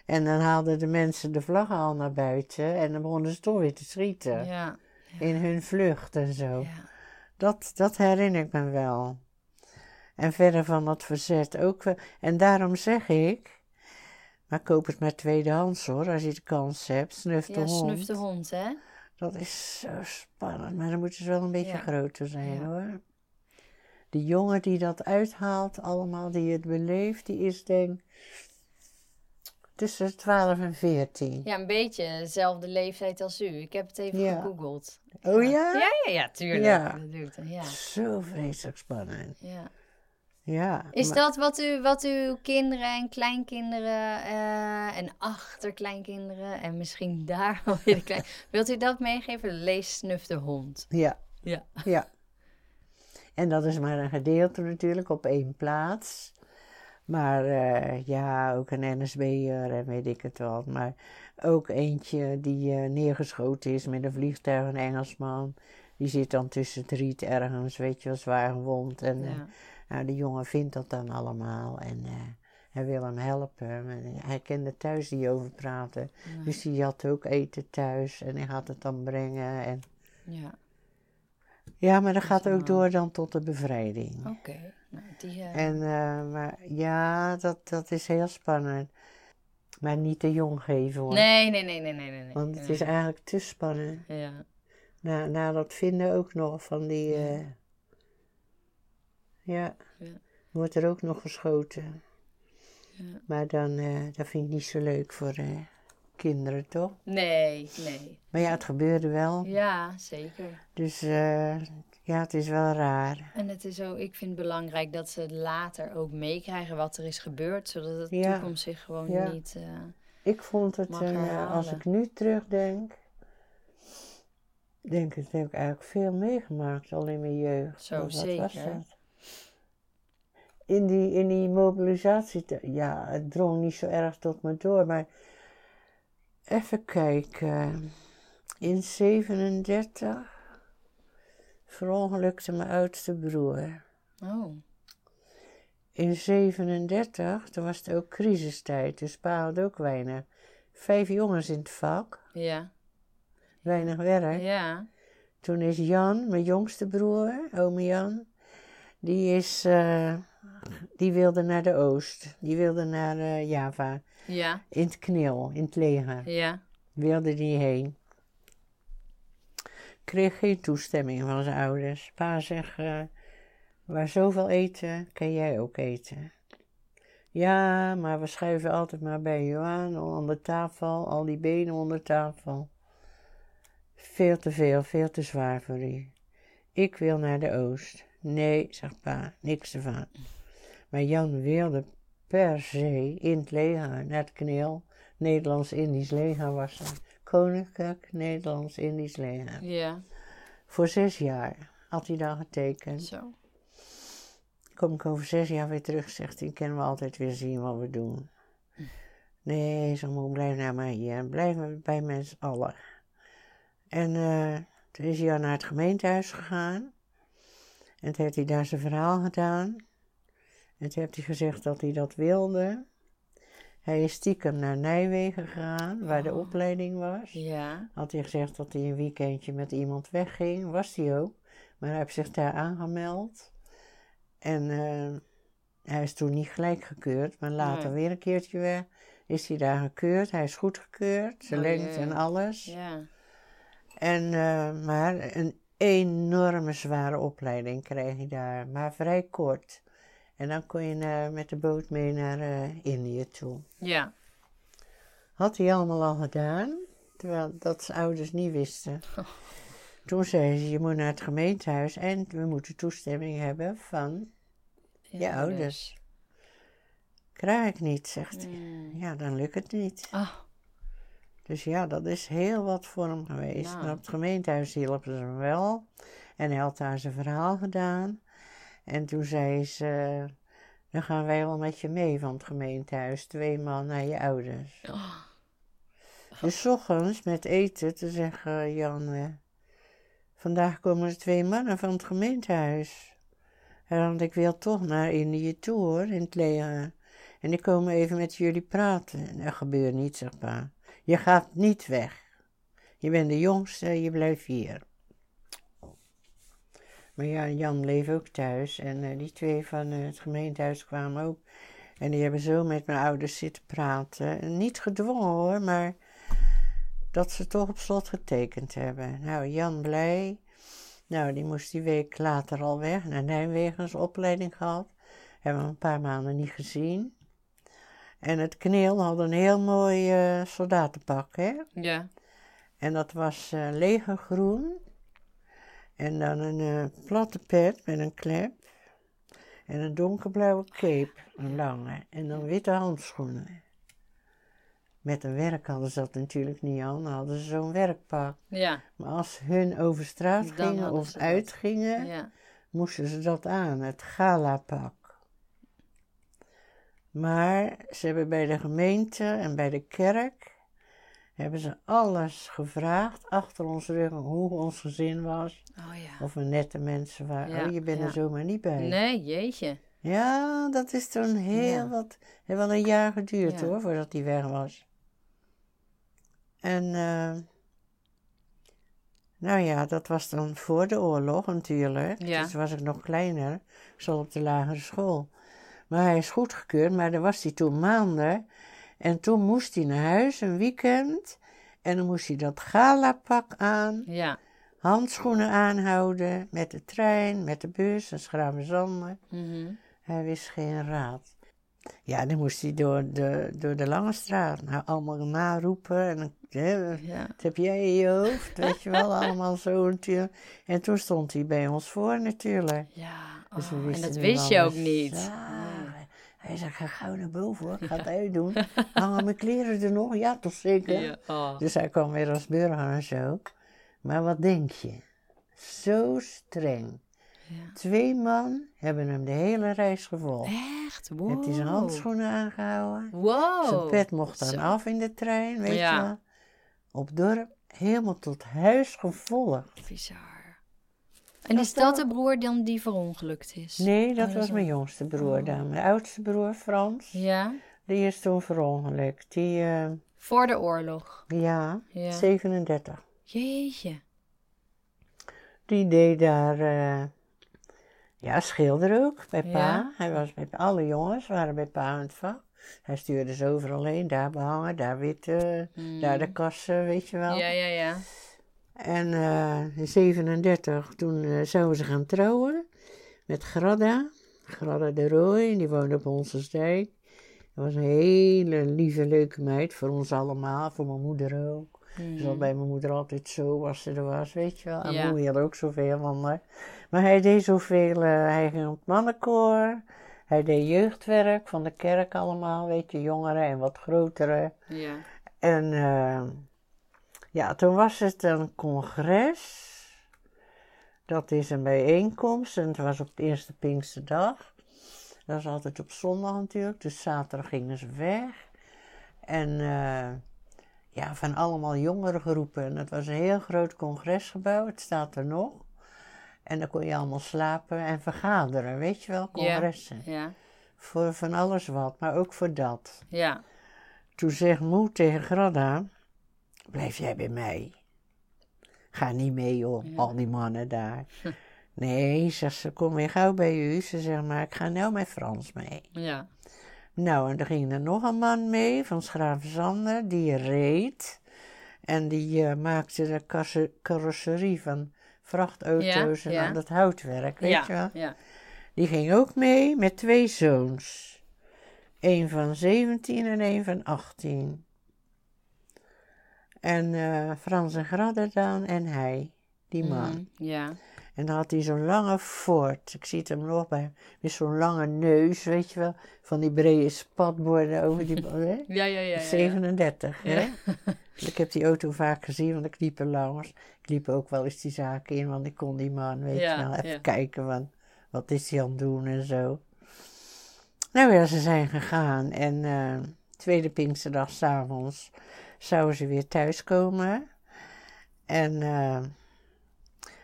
En dan haalden de mensen de vlaggen al naar buiten. En dan begonnen ze toch weer te schieten. Ja. In hun vlucht en zo. Ja. Dat, dat herinner ik me wel. En verder van dat verzet ook wel. En daarom zeg ik. Maar koop het maar tweedehands hoor, als je de kans hebt. Snuf de Ja, hond. snuf de hond, hè? Dat is zo spannend. Maar dan moeten ze wel een beetje Ja. groter zijn Ja. hoor. Die jongen die dat uithaalt, allemaal die het beleeft, die is denk tussen 12 en 14. Ja, een beetje dezelfde leeftijd als u. Ik heb het even Ja. gegoogeld. Oh ja? Ja, ja, ja, tuurlijk. Ja. Dat ja. Zo vreselijk spannend. ja. Ja. Is maar- dat wat, u, wat uw kinderen en kleinkinderen eh, en achterkleinkinderen en misschien daar alweer de klein... Wilt u dat meegeven? Lees Snuf de hond. Ja, Ja. ja. En dat is maar een gedeelte natuurlijk op één plaats. Maar eh, ja, ook een NSB'er en weet ik het wat. Maar ook eentje die eh, neergeschoten is met een vliegtuig, een Engelsman. Die zit dan tussen het riet ergens, weet je wel, zwaar gewond. En ja. Nou, de jongen vindt dat dan allemaal en eh, hij wil hem helpen. Hij kende thuis niet over praten. Dus die had ook eten thuis en hij gaat het dan brengen. En... ja. Ja, maar dat gaat ook door dan tot de bevrijding. Oké. Nou, die... eh, En, eh, maar ja, dat, dat is heel spannend. Maar niet te jong geven hoor. Nee, nee, nee, nee, nee, nee. nee. Want het is eigenlijk te spannend. Ja. Na, na dat vinden ook nog van die. Ja, Ja. wordt er ook nog geschoten. Ja. Maar dan, eh, dat vind ik niet zo leuk voor eh, kinderen, toch? Nee, nee. Maar ja, het gebeurde wel. Ja, zeker. Dus eh, ja, het is wel raar. En het is ook, ik vind het belangrijk dat ze later ook meekrijgen wat er is gebeurd, zodat de Ja. toekomst zich gewoon Ja. niet. Ik vond het, als ik nu terugdenk, denk ik, heb ik eigenlijk veel meegemaakt al in mijn jeugd. Zo, zeker. In die, in die mobilisatie, ja, het drong niet zo erg tot me door, maar even kijken. In 37 verongelukte mijn oudste broer. Oh, In 37, toen was het ook crisistijd, dus pa had ook weinig. Vijf jongens in het vak, ja. weinig werk. Ja. Toen is Jan, mijn jongste broer, ome Jan, die, is, eh, die wilde naar de Oost. Die wilde naar eh, Java, Ja. in het knil, in het leger. Ja. Wilde die heen. Kreeg geen toestemming van zijn ouders. Pa zegt, eh, waar zoveel eten, kan jij ook eten. Ja, maar we schuiven altijd maar bij je aan, onder tafel, al die benen onder tafel. Veel te veel, veel te zwaar voor u. Ik wil naar de oost. Nee, zegt pa, niks ervan. Maar Jan wilde per se in het leger, naar het kneel. Nederlands-Indisch leger was er. Koninklijk Nederlands-Indisch leger. Ja. Voor zes jaar had hij dan getekend. Zo. Kom ik over zes jaar weer terug, zegt hij, kunnen we altijd weer zien wat we doen. Nee, zo moet blijf nou maar hier. Blijf maar bij mensen allen. En eh, toen is hij naar het gemeentehuis gegaan. En toen heeft hij daar zijn verhaal gedaan. En toen heeft hij gezegd dat hij dat wilde. Hij is stiekem naar Nijmegen gegaan, waar de Oh. opleiding was. Ja. Had hij gezegd dat hij een weekendje met iemand wegging, was hij ook. Maar hij heeft zich daar aangemeld. En eh, hij is toen niet gelijk gekeurd, maar later Nee. weer een keertje weer is hij daar gekeurd. Hij is goedgekeurd, zijn Oh, lengte en alles. Ja. En, eh, maar een enorme zware opleiding kreeg hij daar, maar vrij kort. En dan kon je naar- met de boot mee naar eh, Indië toe. Ja. Had hij allemaal al gedaan. Terwijl dat zijn ouders niet wisten. Toen zei ze, je moet naar het gemeentehuis en we moeten toestemming hebben van je ouders. Krijg ik niet, zegt hij. Ja, dan lukt het niet. Ah, Dus ja, dat is heel wat voor hem geweest. Nou. Maar op het gemeentehuis hielpen ze hem wel. En hij had daar zijn verhaal gedaan. En toen zei ze, dan gaan wij wel met je mee van het gemeentehuis. Twee man naar je ouders. oh. Dus ochtends met eten te zeggen, Jan, eh, vandaag komen er twee mannen van het gemeentehuis. En want ik wil toch naar Indië toe hoor, in het leger. En die komen even met jullie praten. En dat gebeurt niet, zeg pa. Je gaat niet weg. Je bent de jongste, je blijft hier. Maar ja, Jan bleef ook thuis. En eh, die twee van eh, het gemeentehuis kwamen ook. En die hebben zo met mijn ouders zitten praten. En niet gedwongen hoor, maar dat ze toch op slot getekend hebben. Nou, Jan blij. Nou, die moest die week later al weg. Naar Nijmegen opleiding gehad. Hebben we een paar maanden niet gezien. En het kneel had een heel mooi eh, soldatenpak, hè. Ja. En dat was eh, legergroen. En dan een eh, platte pet met een klep. En een donkerblauwe cape, een lange. En dan witte handschoenen. Met een werk hadden ze dat natuurlijk niet aan. Dan hadden ze zo'n werkpak. Ja. Maar als hun over straat Dan gingen of uitgingen, Ja. moesten ze dat aan, het galapak. Maar ze hebben bij de gemeente en bij de kerk hebben ze alles gevraagd achter ons rug hoe ons gezin was. Oh ja. Of we nette mensen waren. Ja, oh, je bent ja. er zomaar niet bij. Nee, jeetje. Ja, dat is toen heel wat. heeft wel een jaar geduurd hoor, voordat hij weg was. En, eh, nou ja, dat was dan voor de oorlog natuurlijk. Ja. Dus was ik nog kleiner. Ik zat op de lagere school. Maar hij is goedgekeurd, maar daar was hij toen maanden. En toen moest hij naar huis een weekend. En dan moest hij dat galapak aan Ja. handschoenen aanhouden, met de trein, met de bus en schraven Mhm. Hij wist geen raad. Ja, dan moest hij door de, door de lange straat, nou allemaal naroepen en dan, hè, Ja. wat heb jij in je hoofd, weet je wel, allemaal zo natuurlijk. En toen stond hij bij ons voor natuurlijk. Ja. Dus Oh, en dat wist je ook niet. Ja. Hij zei, ga gauw naar boven hoor, ik ga het uitdoen. Hangen mijn kleren er nog? Ja, toch zeker? Ja. Oh. Dus hij kwam weer als burger en zo. Maar wat denk je? Zo streng. Ja. Twee man hebben hem de hele reis gevolgd. Echt? Wow. Heeft hij zijn handschoenen aangehouden. Wow. Zijn pet mocht dan Zo. af in de trein, weet Ja. je wel. Op dorp, helemaal tot huis gevolgd. Bizar. En is dat de broer dan die verongelukt is? Nee, dat Oh, was mijn jongste broer dan. Mijn oudste broer, Frans, Ja. die is toen verongelukt. Die, eh, Voor de oorlog. ja, Ja. 37. Jeetje. Die deed daar, eh, ja, schilder ook bij pa. Hij was bij alle jongens, waren bij pa aan het vak. Hij stuurde ze overal heen, daar behangen, daar witte, daar de kassen, weet je wel. Mm. Ja, ja, ja. En eh, in 37, toen eh, zouden ze gaan trouwen met Gradda. Gradda de Rooij, die woonde op Honsensdijk. Dat was een hele lieve, leuke meid voor ons allemaal, voor mijn moeder ook. Ze was bij mijn moeder altijd zo als ze er was, weet je wel. En Ja. moeder had ook zoveel van haar. Maar hij deed zoveel, eh, hij ging op het mannenkoor. Hij deed jeugdwerk van de kerk allemaal, weet je, jongeren en wat grotere. Ja. En eh, ja, toen was het een congres. Dat is een bijeenkomst en het was op de eerste Pinksterdag. Dat was altijd op zondag natuurlijk, dus zaterdag gingen ze weg. En eh, ja, van allemaal jongere groepen. En het was een heel groot congresgebouw, het staat er nog. En dan kon je allemaal slapen en vergaderen, weet je wel, congressen. Ja. Voor van alles wat, maar ook voor dat. Ja. Toen zegt moe tegen Gradda, blijf jij bij mij. Ga niet mee joh, al die mannen daar. Nee, zegt ze, kom weer gauw bij u. Ze zegt, maar ik ga nou met Frans mee. Ja. Nou, en er ging er nog een man mee van Schravenzander, die reed. En die eh, maakte de kasse- carrosserie van vrachtauto's Ja, en ja. aan dat houtwerk, weet je wel. Ja. Die ging ook mee met twee zoons. Eén van 17 en één van 18. En eh, Frans en Gradde dan en hij, die man. Mhm, Ja. En dan had hij zo'n lange Ford. Ik zie het hem nog bij. Met zo'n lange neus, weet je wel. Van die brede spatborden over die... hè? Ja, ja, ja. 37, hè? Ja. Ik heb die auto vaak gezien, want ik liep er langs. Ik liep ook wel eens die zaken in, want ik kon die man, weet Ja, je wel, even ja. kijken van... Wat is hij aan het doen en zo. Nou ja, ze zijn gegaan. En eh, tweede Pinksterdag s'avonds zouden ze weer thuiskomen. En... eh,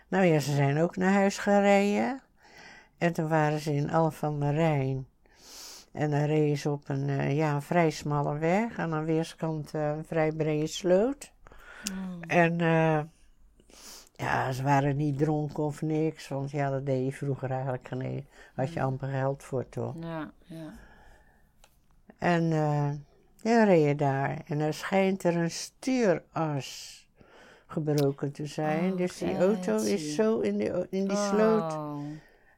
nou ja, ze zijn ook naar huis gereden. En toen waren ze in Alphen van de Rijn. En dan reden ze op een, eh, ja, een vrij smalle weg. En aan weerskant eh, een vrij brede sloot. Oh. En ja, ze waren niet dronken of niks. Want ja, dat deed je vroeger eigenlijk geen. Had je amper geld voor, toch? Ja, ja. En eh ja, reden daar. En er schijnt er een stuuras gebroken te zijn. Oh, dus die auto is zo in die, in die sloot. Oh.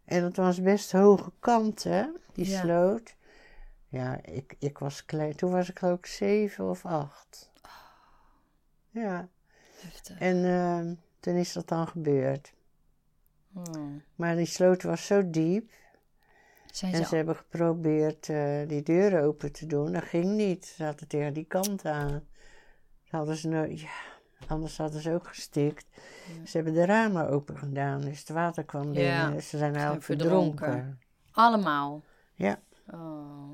En het was best hoge kant, hè, die Ja. sloot. Ja, ik, ik was klein. Toen was ik geloof ik zeven of acht. Ja, Heftig. en ehm, toen is dat dan gebeurd. Oh. Maar die sloot was zo diep. Zijn En ze hebben geprobeerd eh, die deuren open te doen. Dat ging niet. Ze zaten tegen die kant aan. Hadden ze nou, ja, anders hadden ze ook gestikt. Ze hebben de ramen open gedaan, dus het water kwam binnen. Ja, Ze zijn eigenlijk verdronken. verdronken. allemaal? Ja. Oh.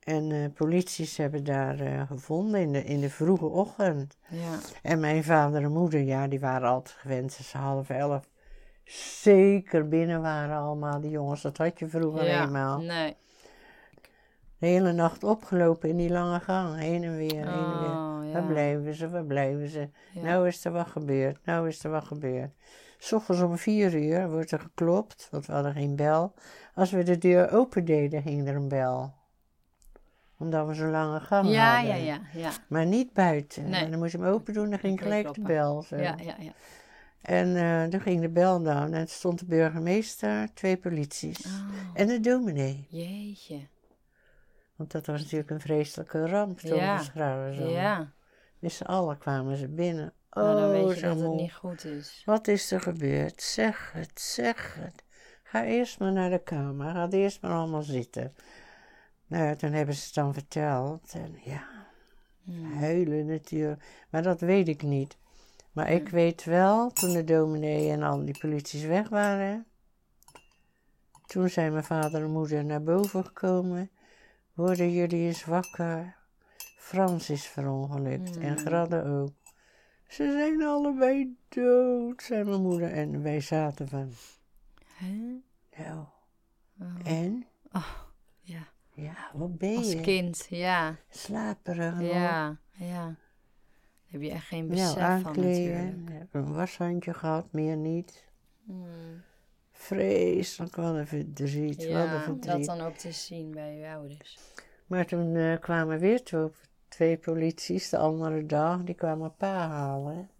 En eh polities hebben daar eh, gevonden in de, in de vroege ochtend. ja. En mijn vader en moeder, ja, die waren altijd gewend. Ze half elf zeker binnen waren allemaal. Die jongens, dat had je vroeger ja. eenmaal. Nee. De hele nacht opgelopen in die lange gang. Heen en weer, heen en weer. Oh, ja. Waar blijven ze, waar blijven ze? Ja. Nou is er wat gebeurd, nou is er wat gebeurd. S ochtends om vier uur wordt er geklopt, want we hadden geen bel. Als we de deur open deden, ging er een bel. Omdat we zo'n lange gang ja, hadden. ja, ja, ja. Maar niet buiten. Nee. En dan moest je hem open doen, dan ging gelijk de bel. Zo. Ja, ja, ja. En eh, toen ging de bel dan en stond de burgemeester, twee polities. Oh, En de dominee. jeetje. Want dat was natuurlijk een vreselijke ramp, Ja. Grauwenzoon. Ja. Met z'n allen kwamen ze binnen. Oh, Nou, dan weet je zo'n dat het niet goed is. Wat is er gebeurd? Zeg het, zeg het. Ga eerst maar naar de kamer. Ga eerst maar allemaal zitten. Nou, ja, toen hebben ze het dan verteld. En ja, Hmm. huilen natuurlijk. Maar dat weet ik niet. Maar ik weet wel, toen de dominee en al die polities weg waren. Toen zijn mijn vader en moeder naar boven gekomen. Worden jullie eens wakker? Frans is verongelukt en Hmm. Gradde ook. Ze zijn allebei dood, zei mijn moeder. En wij zaten van, Hè? nou, Oh. en? Ja. Ja, wat ben Als je? kind, ja. Slaperig. Ja, ja. Heb je echt geen besef Nou, van natuurlijk. Heb een washandje gehad, meer niet. Hmm. Vreselijk, wat een verdriet, wat een Ja, dat verdriet. dan ook te zien bij je ouders. Maar toen eh, kwamen weer twee, twee polities de andere dag, die kwamen pa halen.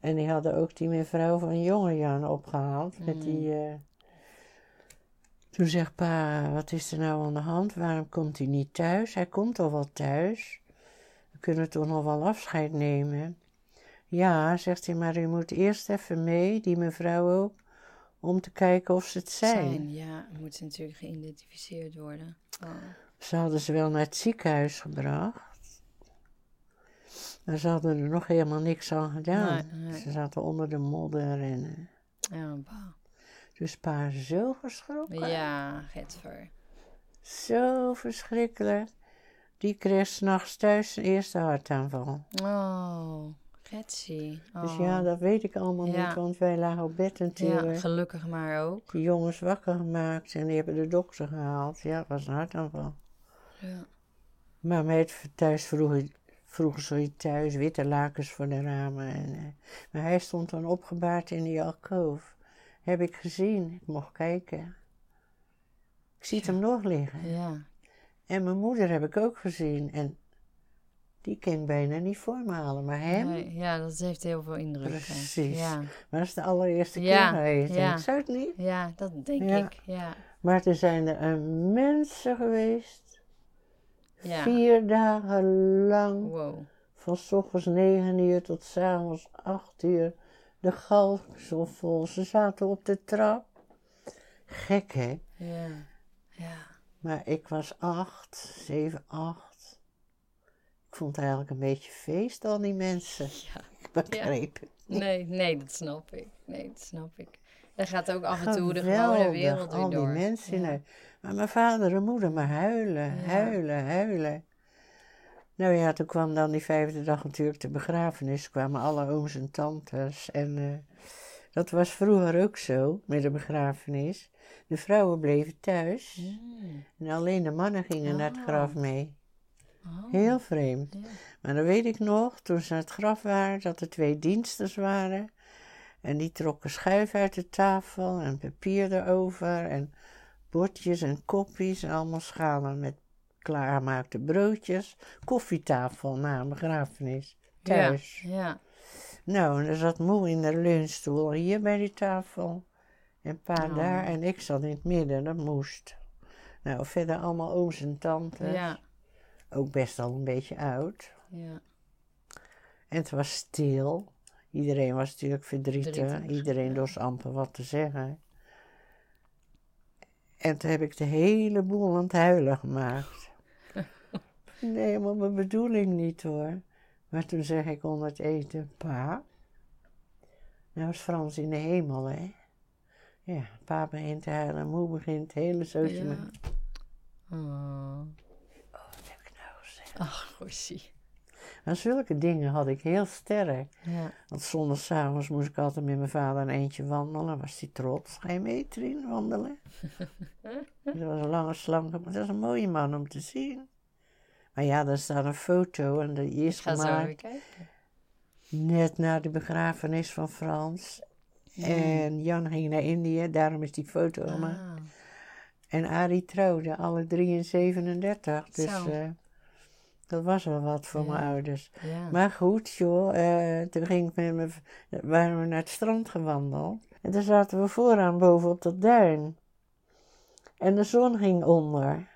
En die hadden ook die mevrouw van Jongejan opgehaald. Met die, eh, Toen zegt pa, wat is er nou aan de hand? Waarom komt hij niet thuis? Hij komt al wel thuis. Kunnen toch nog wel afscheid nemen? Ja, zegt hij, maar u moet eerst even mee, die mevrouw ook, om te kijken of ze het zijn. Ja, het moet natuurlijk geïdentificeerd worden. Oh. Ze hadden ze wel naar het ziekenhuis gebracht. Maar ze hadden er nog helemaal niks aan gedaan. Nee, nee. Ze zaten onder de modder en... eh, Ja, bah. dus pa zo geschrokken. ja Getver. Zo verschrikkelijk. Die kreeg s'nachts thuis zijn eerste hartaanval. Oh, Getsie. Oh. Dus ja, dat weet ik allemaal Ja. niet, want wij lagen op bed ja, natuurlijk. gelukkig maar ook. Die jongens wakker gemaakt en die hebben de dokter gehaald. Ja, het was een hartaanval. Ja. Maar mij thuis vroegen, vroegen ze thuis witte lakens voor de ramen. En, eh, maar hij stond dan opgebaard in die alkoof. Heb ik gezien. Ik mocht kijken. Ik zie hem nog liggen. ja. En mijn moeder heb ik ook gezien. En die kan bijna niet voor me halen. Maar hem, Nee, ja, dat heeft heel veel indruk. Precies. Ja. maar dat is de allereerste Ja, keer geweest. ja. Zou het niet. ja, dat denk ik. Ja. Maar er zijn er mensen geweest. Ja. Vier dagen lang. Wow. van s ochtends negen uur tot s avonds acht uur. De galg zo vol. Ze zaten op de trap. Gek, hè? Ja. Ja. Maar ik was acht, zeven, acht. Ik vond het eigenlijk een beetje feest, al die mensen. Ja. Ik begreep het niet. Nee, nee, dat snap ik. Nee, dat snap ik. Er gaat ook af en toe de gewone wereld weer al die mensen Ja. Maar mijn vader en moeder maar huilen, Ja. huilen, huilen. Nou ja, toen kwam dan die vijfde dag natuurlijk de begrafenis. kwamen alle ooms en tantes. En eh, dat was vroeger ook zo, met de begrafenis. De vrouwen bleven thuis. Mm. En alleen de mannen gingen naar het Oh. graf mee. Oh. Heel vreemd. Maar dan weet ik nog, toen ze naar het graf waren, dat er twee diensters waren. En die trokken schuif uit de tafel en papier erover. En bordjes en kopjes en allemaal schalen met klaargemaakte broodjes. Koffietafel na een begrafenis. Thuis. Ja. ja. Nou, en er zat moe in de leunstoel hier bij die tafel. En pa Oh. daar en ik zat in het midden, dat moest. Nou, verder allemaal ooms en tantes. Ja. Ook best al een beetje oud. ja. En het was stil. Iedereen was natuurlijk verdrietig. Verdrietig, Iedereen ja. dorst amper wat te zeggen. En toen heb ik de hele boel aan het huilen gemaakt. nee, maar mijn bedoeling niet hoor. Maar toen zeg ik onder het eten, pa. Nou is Frans in de hemel, hè? Ja, pa begint te huilen, moe begint, het hele zootje. Ja. met- Oh. Wat heb ik nou gezegd? Ach, goeie. Maar zulke dingen had ik heel sterk. Ja. Want zondagsavonds moest ik altijd met mijn vader een eentje wandelen. Was hij trots. Ga je mee, Trien, wandelen? dat was een lange, slanke, maar dat is een mooie man om te zien. Maar ja, daar staat een foto en die is gemaakt kijken. net na de begrafenis van Frans. En Jan ging naar Indië, daarom is die foto gemaakt. Ah. En Arie trouwde, alle drie in 37. Dus eh, dat was wel wat voor Ja. mijn ouders. Ja. Maar goed, joh, eh, toen ging ik met mijn, v- waren we naar het strand gewandeld. En toen zaten we vooraan boven op dat duin. En de zon ging onder.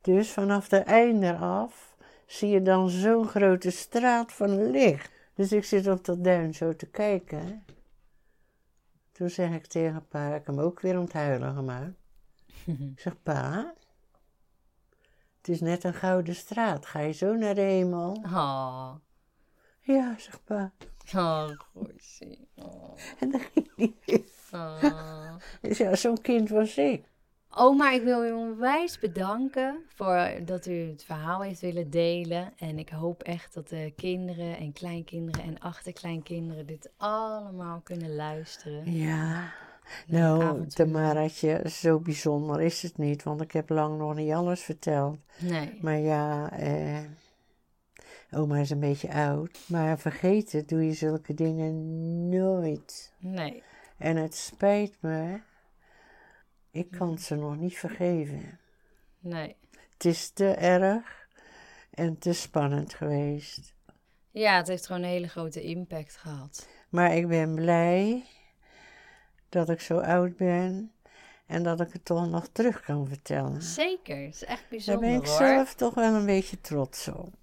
Dus vanaf de einde af zie je dan zo'n grote straat van licht. Dus ik zit op dat duin zo te kijken. Toen zeg ik tegen pa, ik heb hem ook weer onthuilen gemaakt. Ik zeg, pa, het is net een gouden straat. Ga je zo naar de hemel? Oh. Ja, zegt pa. Oh, goeie. Oh. En dan ging hij weer. Oh. Dus ja, zo'n kind was ik. Oma, ik wil u onwijs bedanken voor dat u het verhaal heeft willen delen. En ik hoop echt dat de kinderen en kleinkinderen en achterkleinkinderen dit allemaal kunnen luisteren. Ja. Nou. Tamaratje, zo bijzonder is het niet, want ik heb lang nog niet alles verteld. Nee. Maar ja, eh, oma is een beetje oud. Maar vergeten doe je zulke dingen nooit. Nee. En het spijt me, ik kan ze nog niet vergeven. Nee. Het is te erg en te spannend geweest. Ja, het heeft gewoon een hele grote impact gehad. Maar ik ben blij dat ik zo oud ben en dat ik het toch nog terug kan vertellen. Zeker. Het is echt Daar bijzonder ben ik hoor. zelf toch wel een beetje trots op.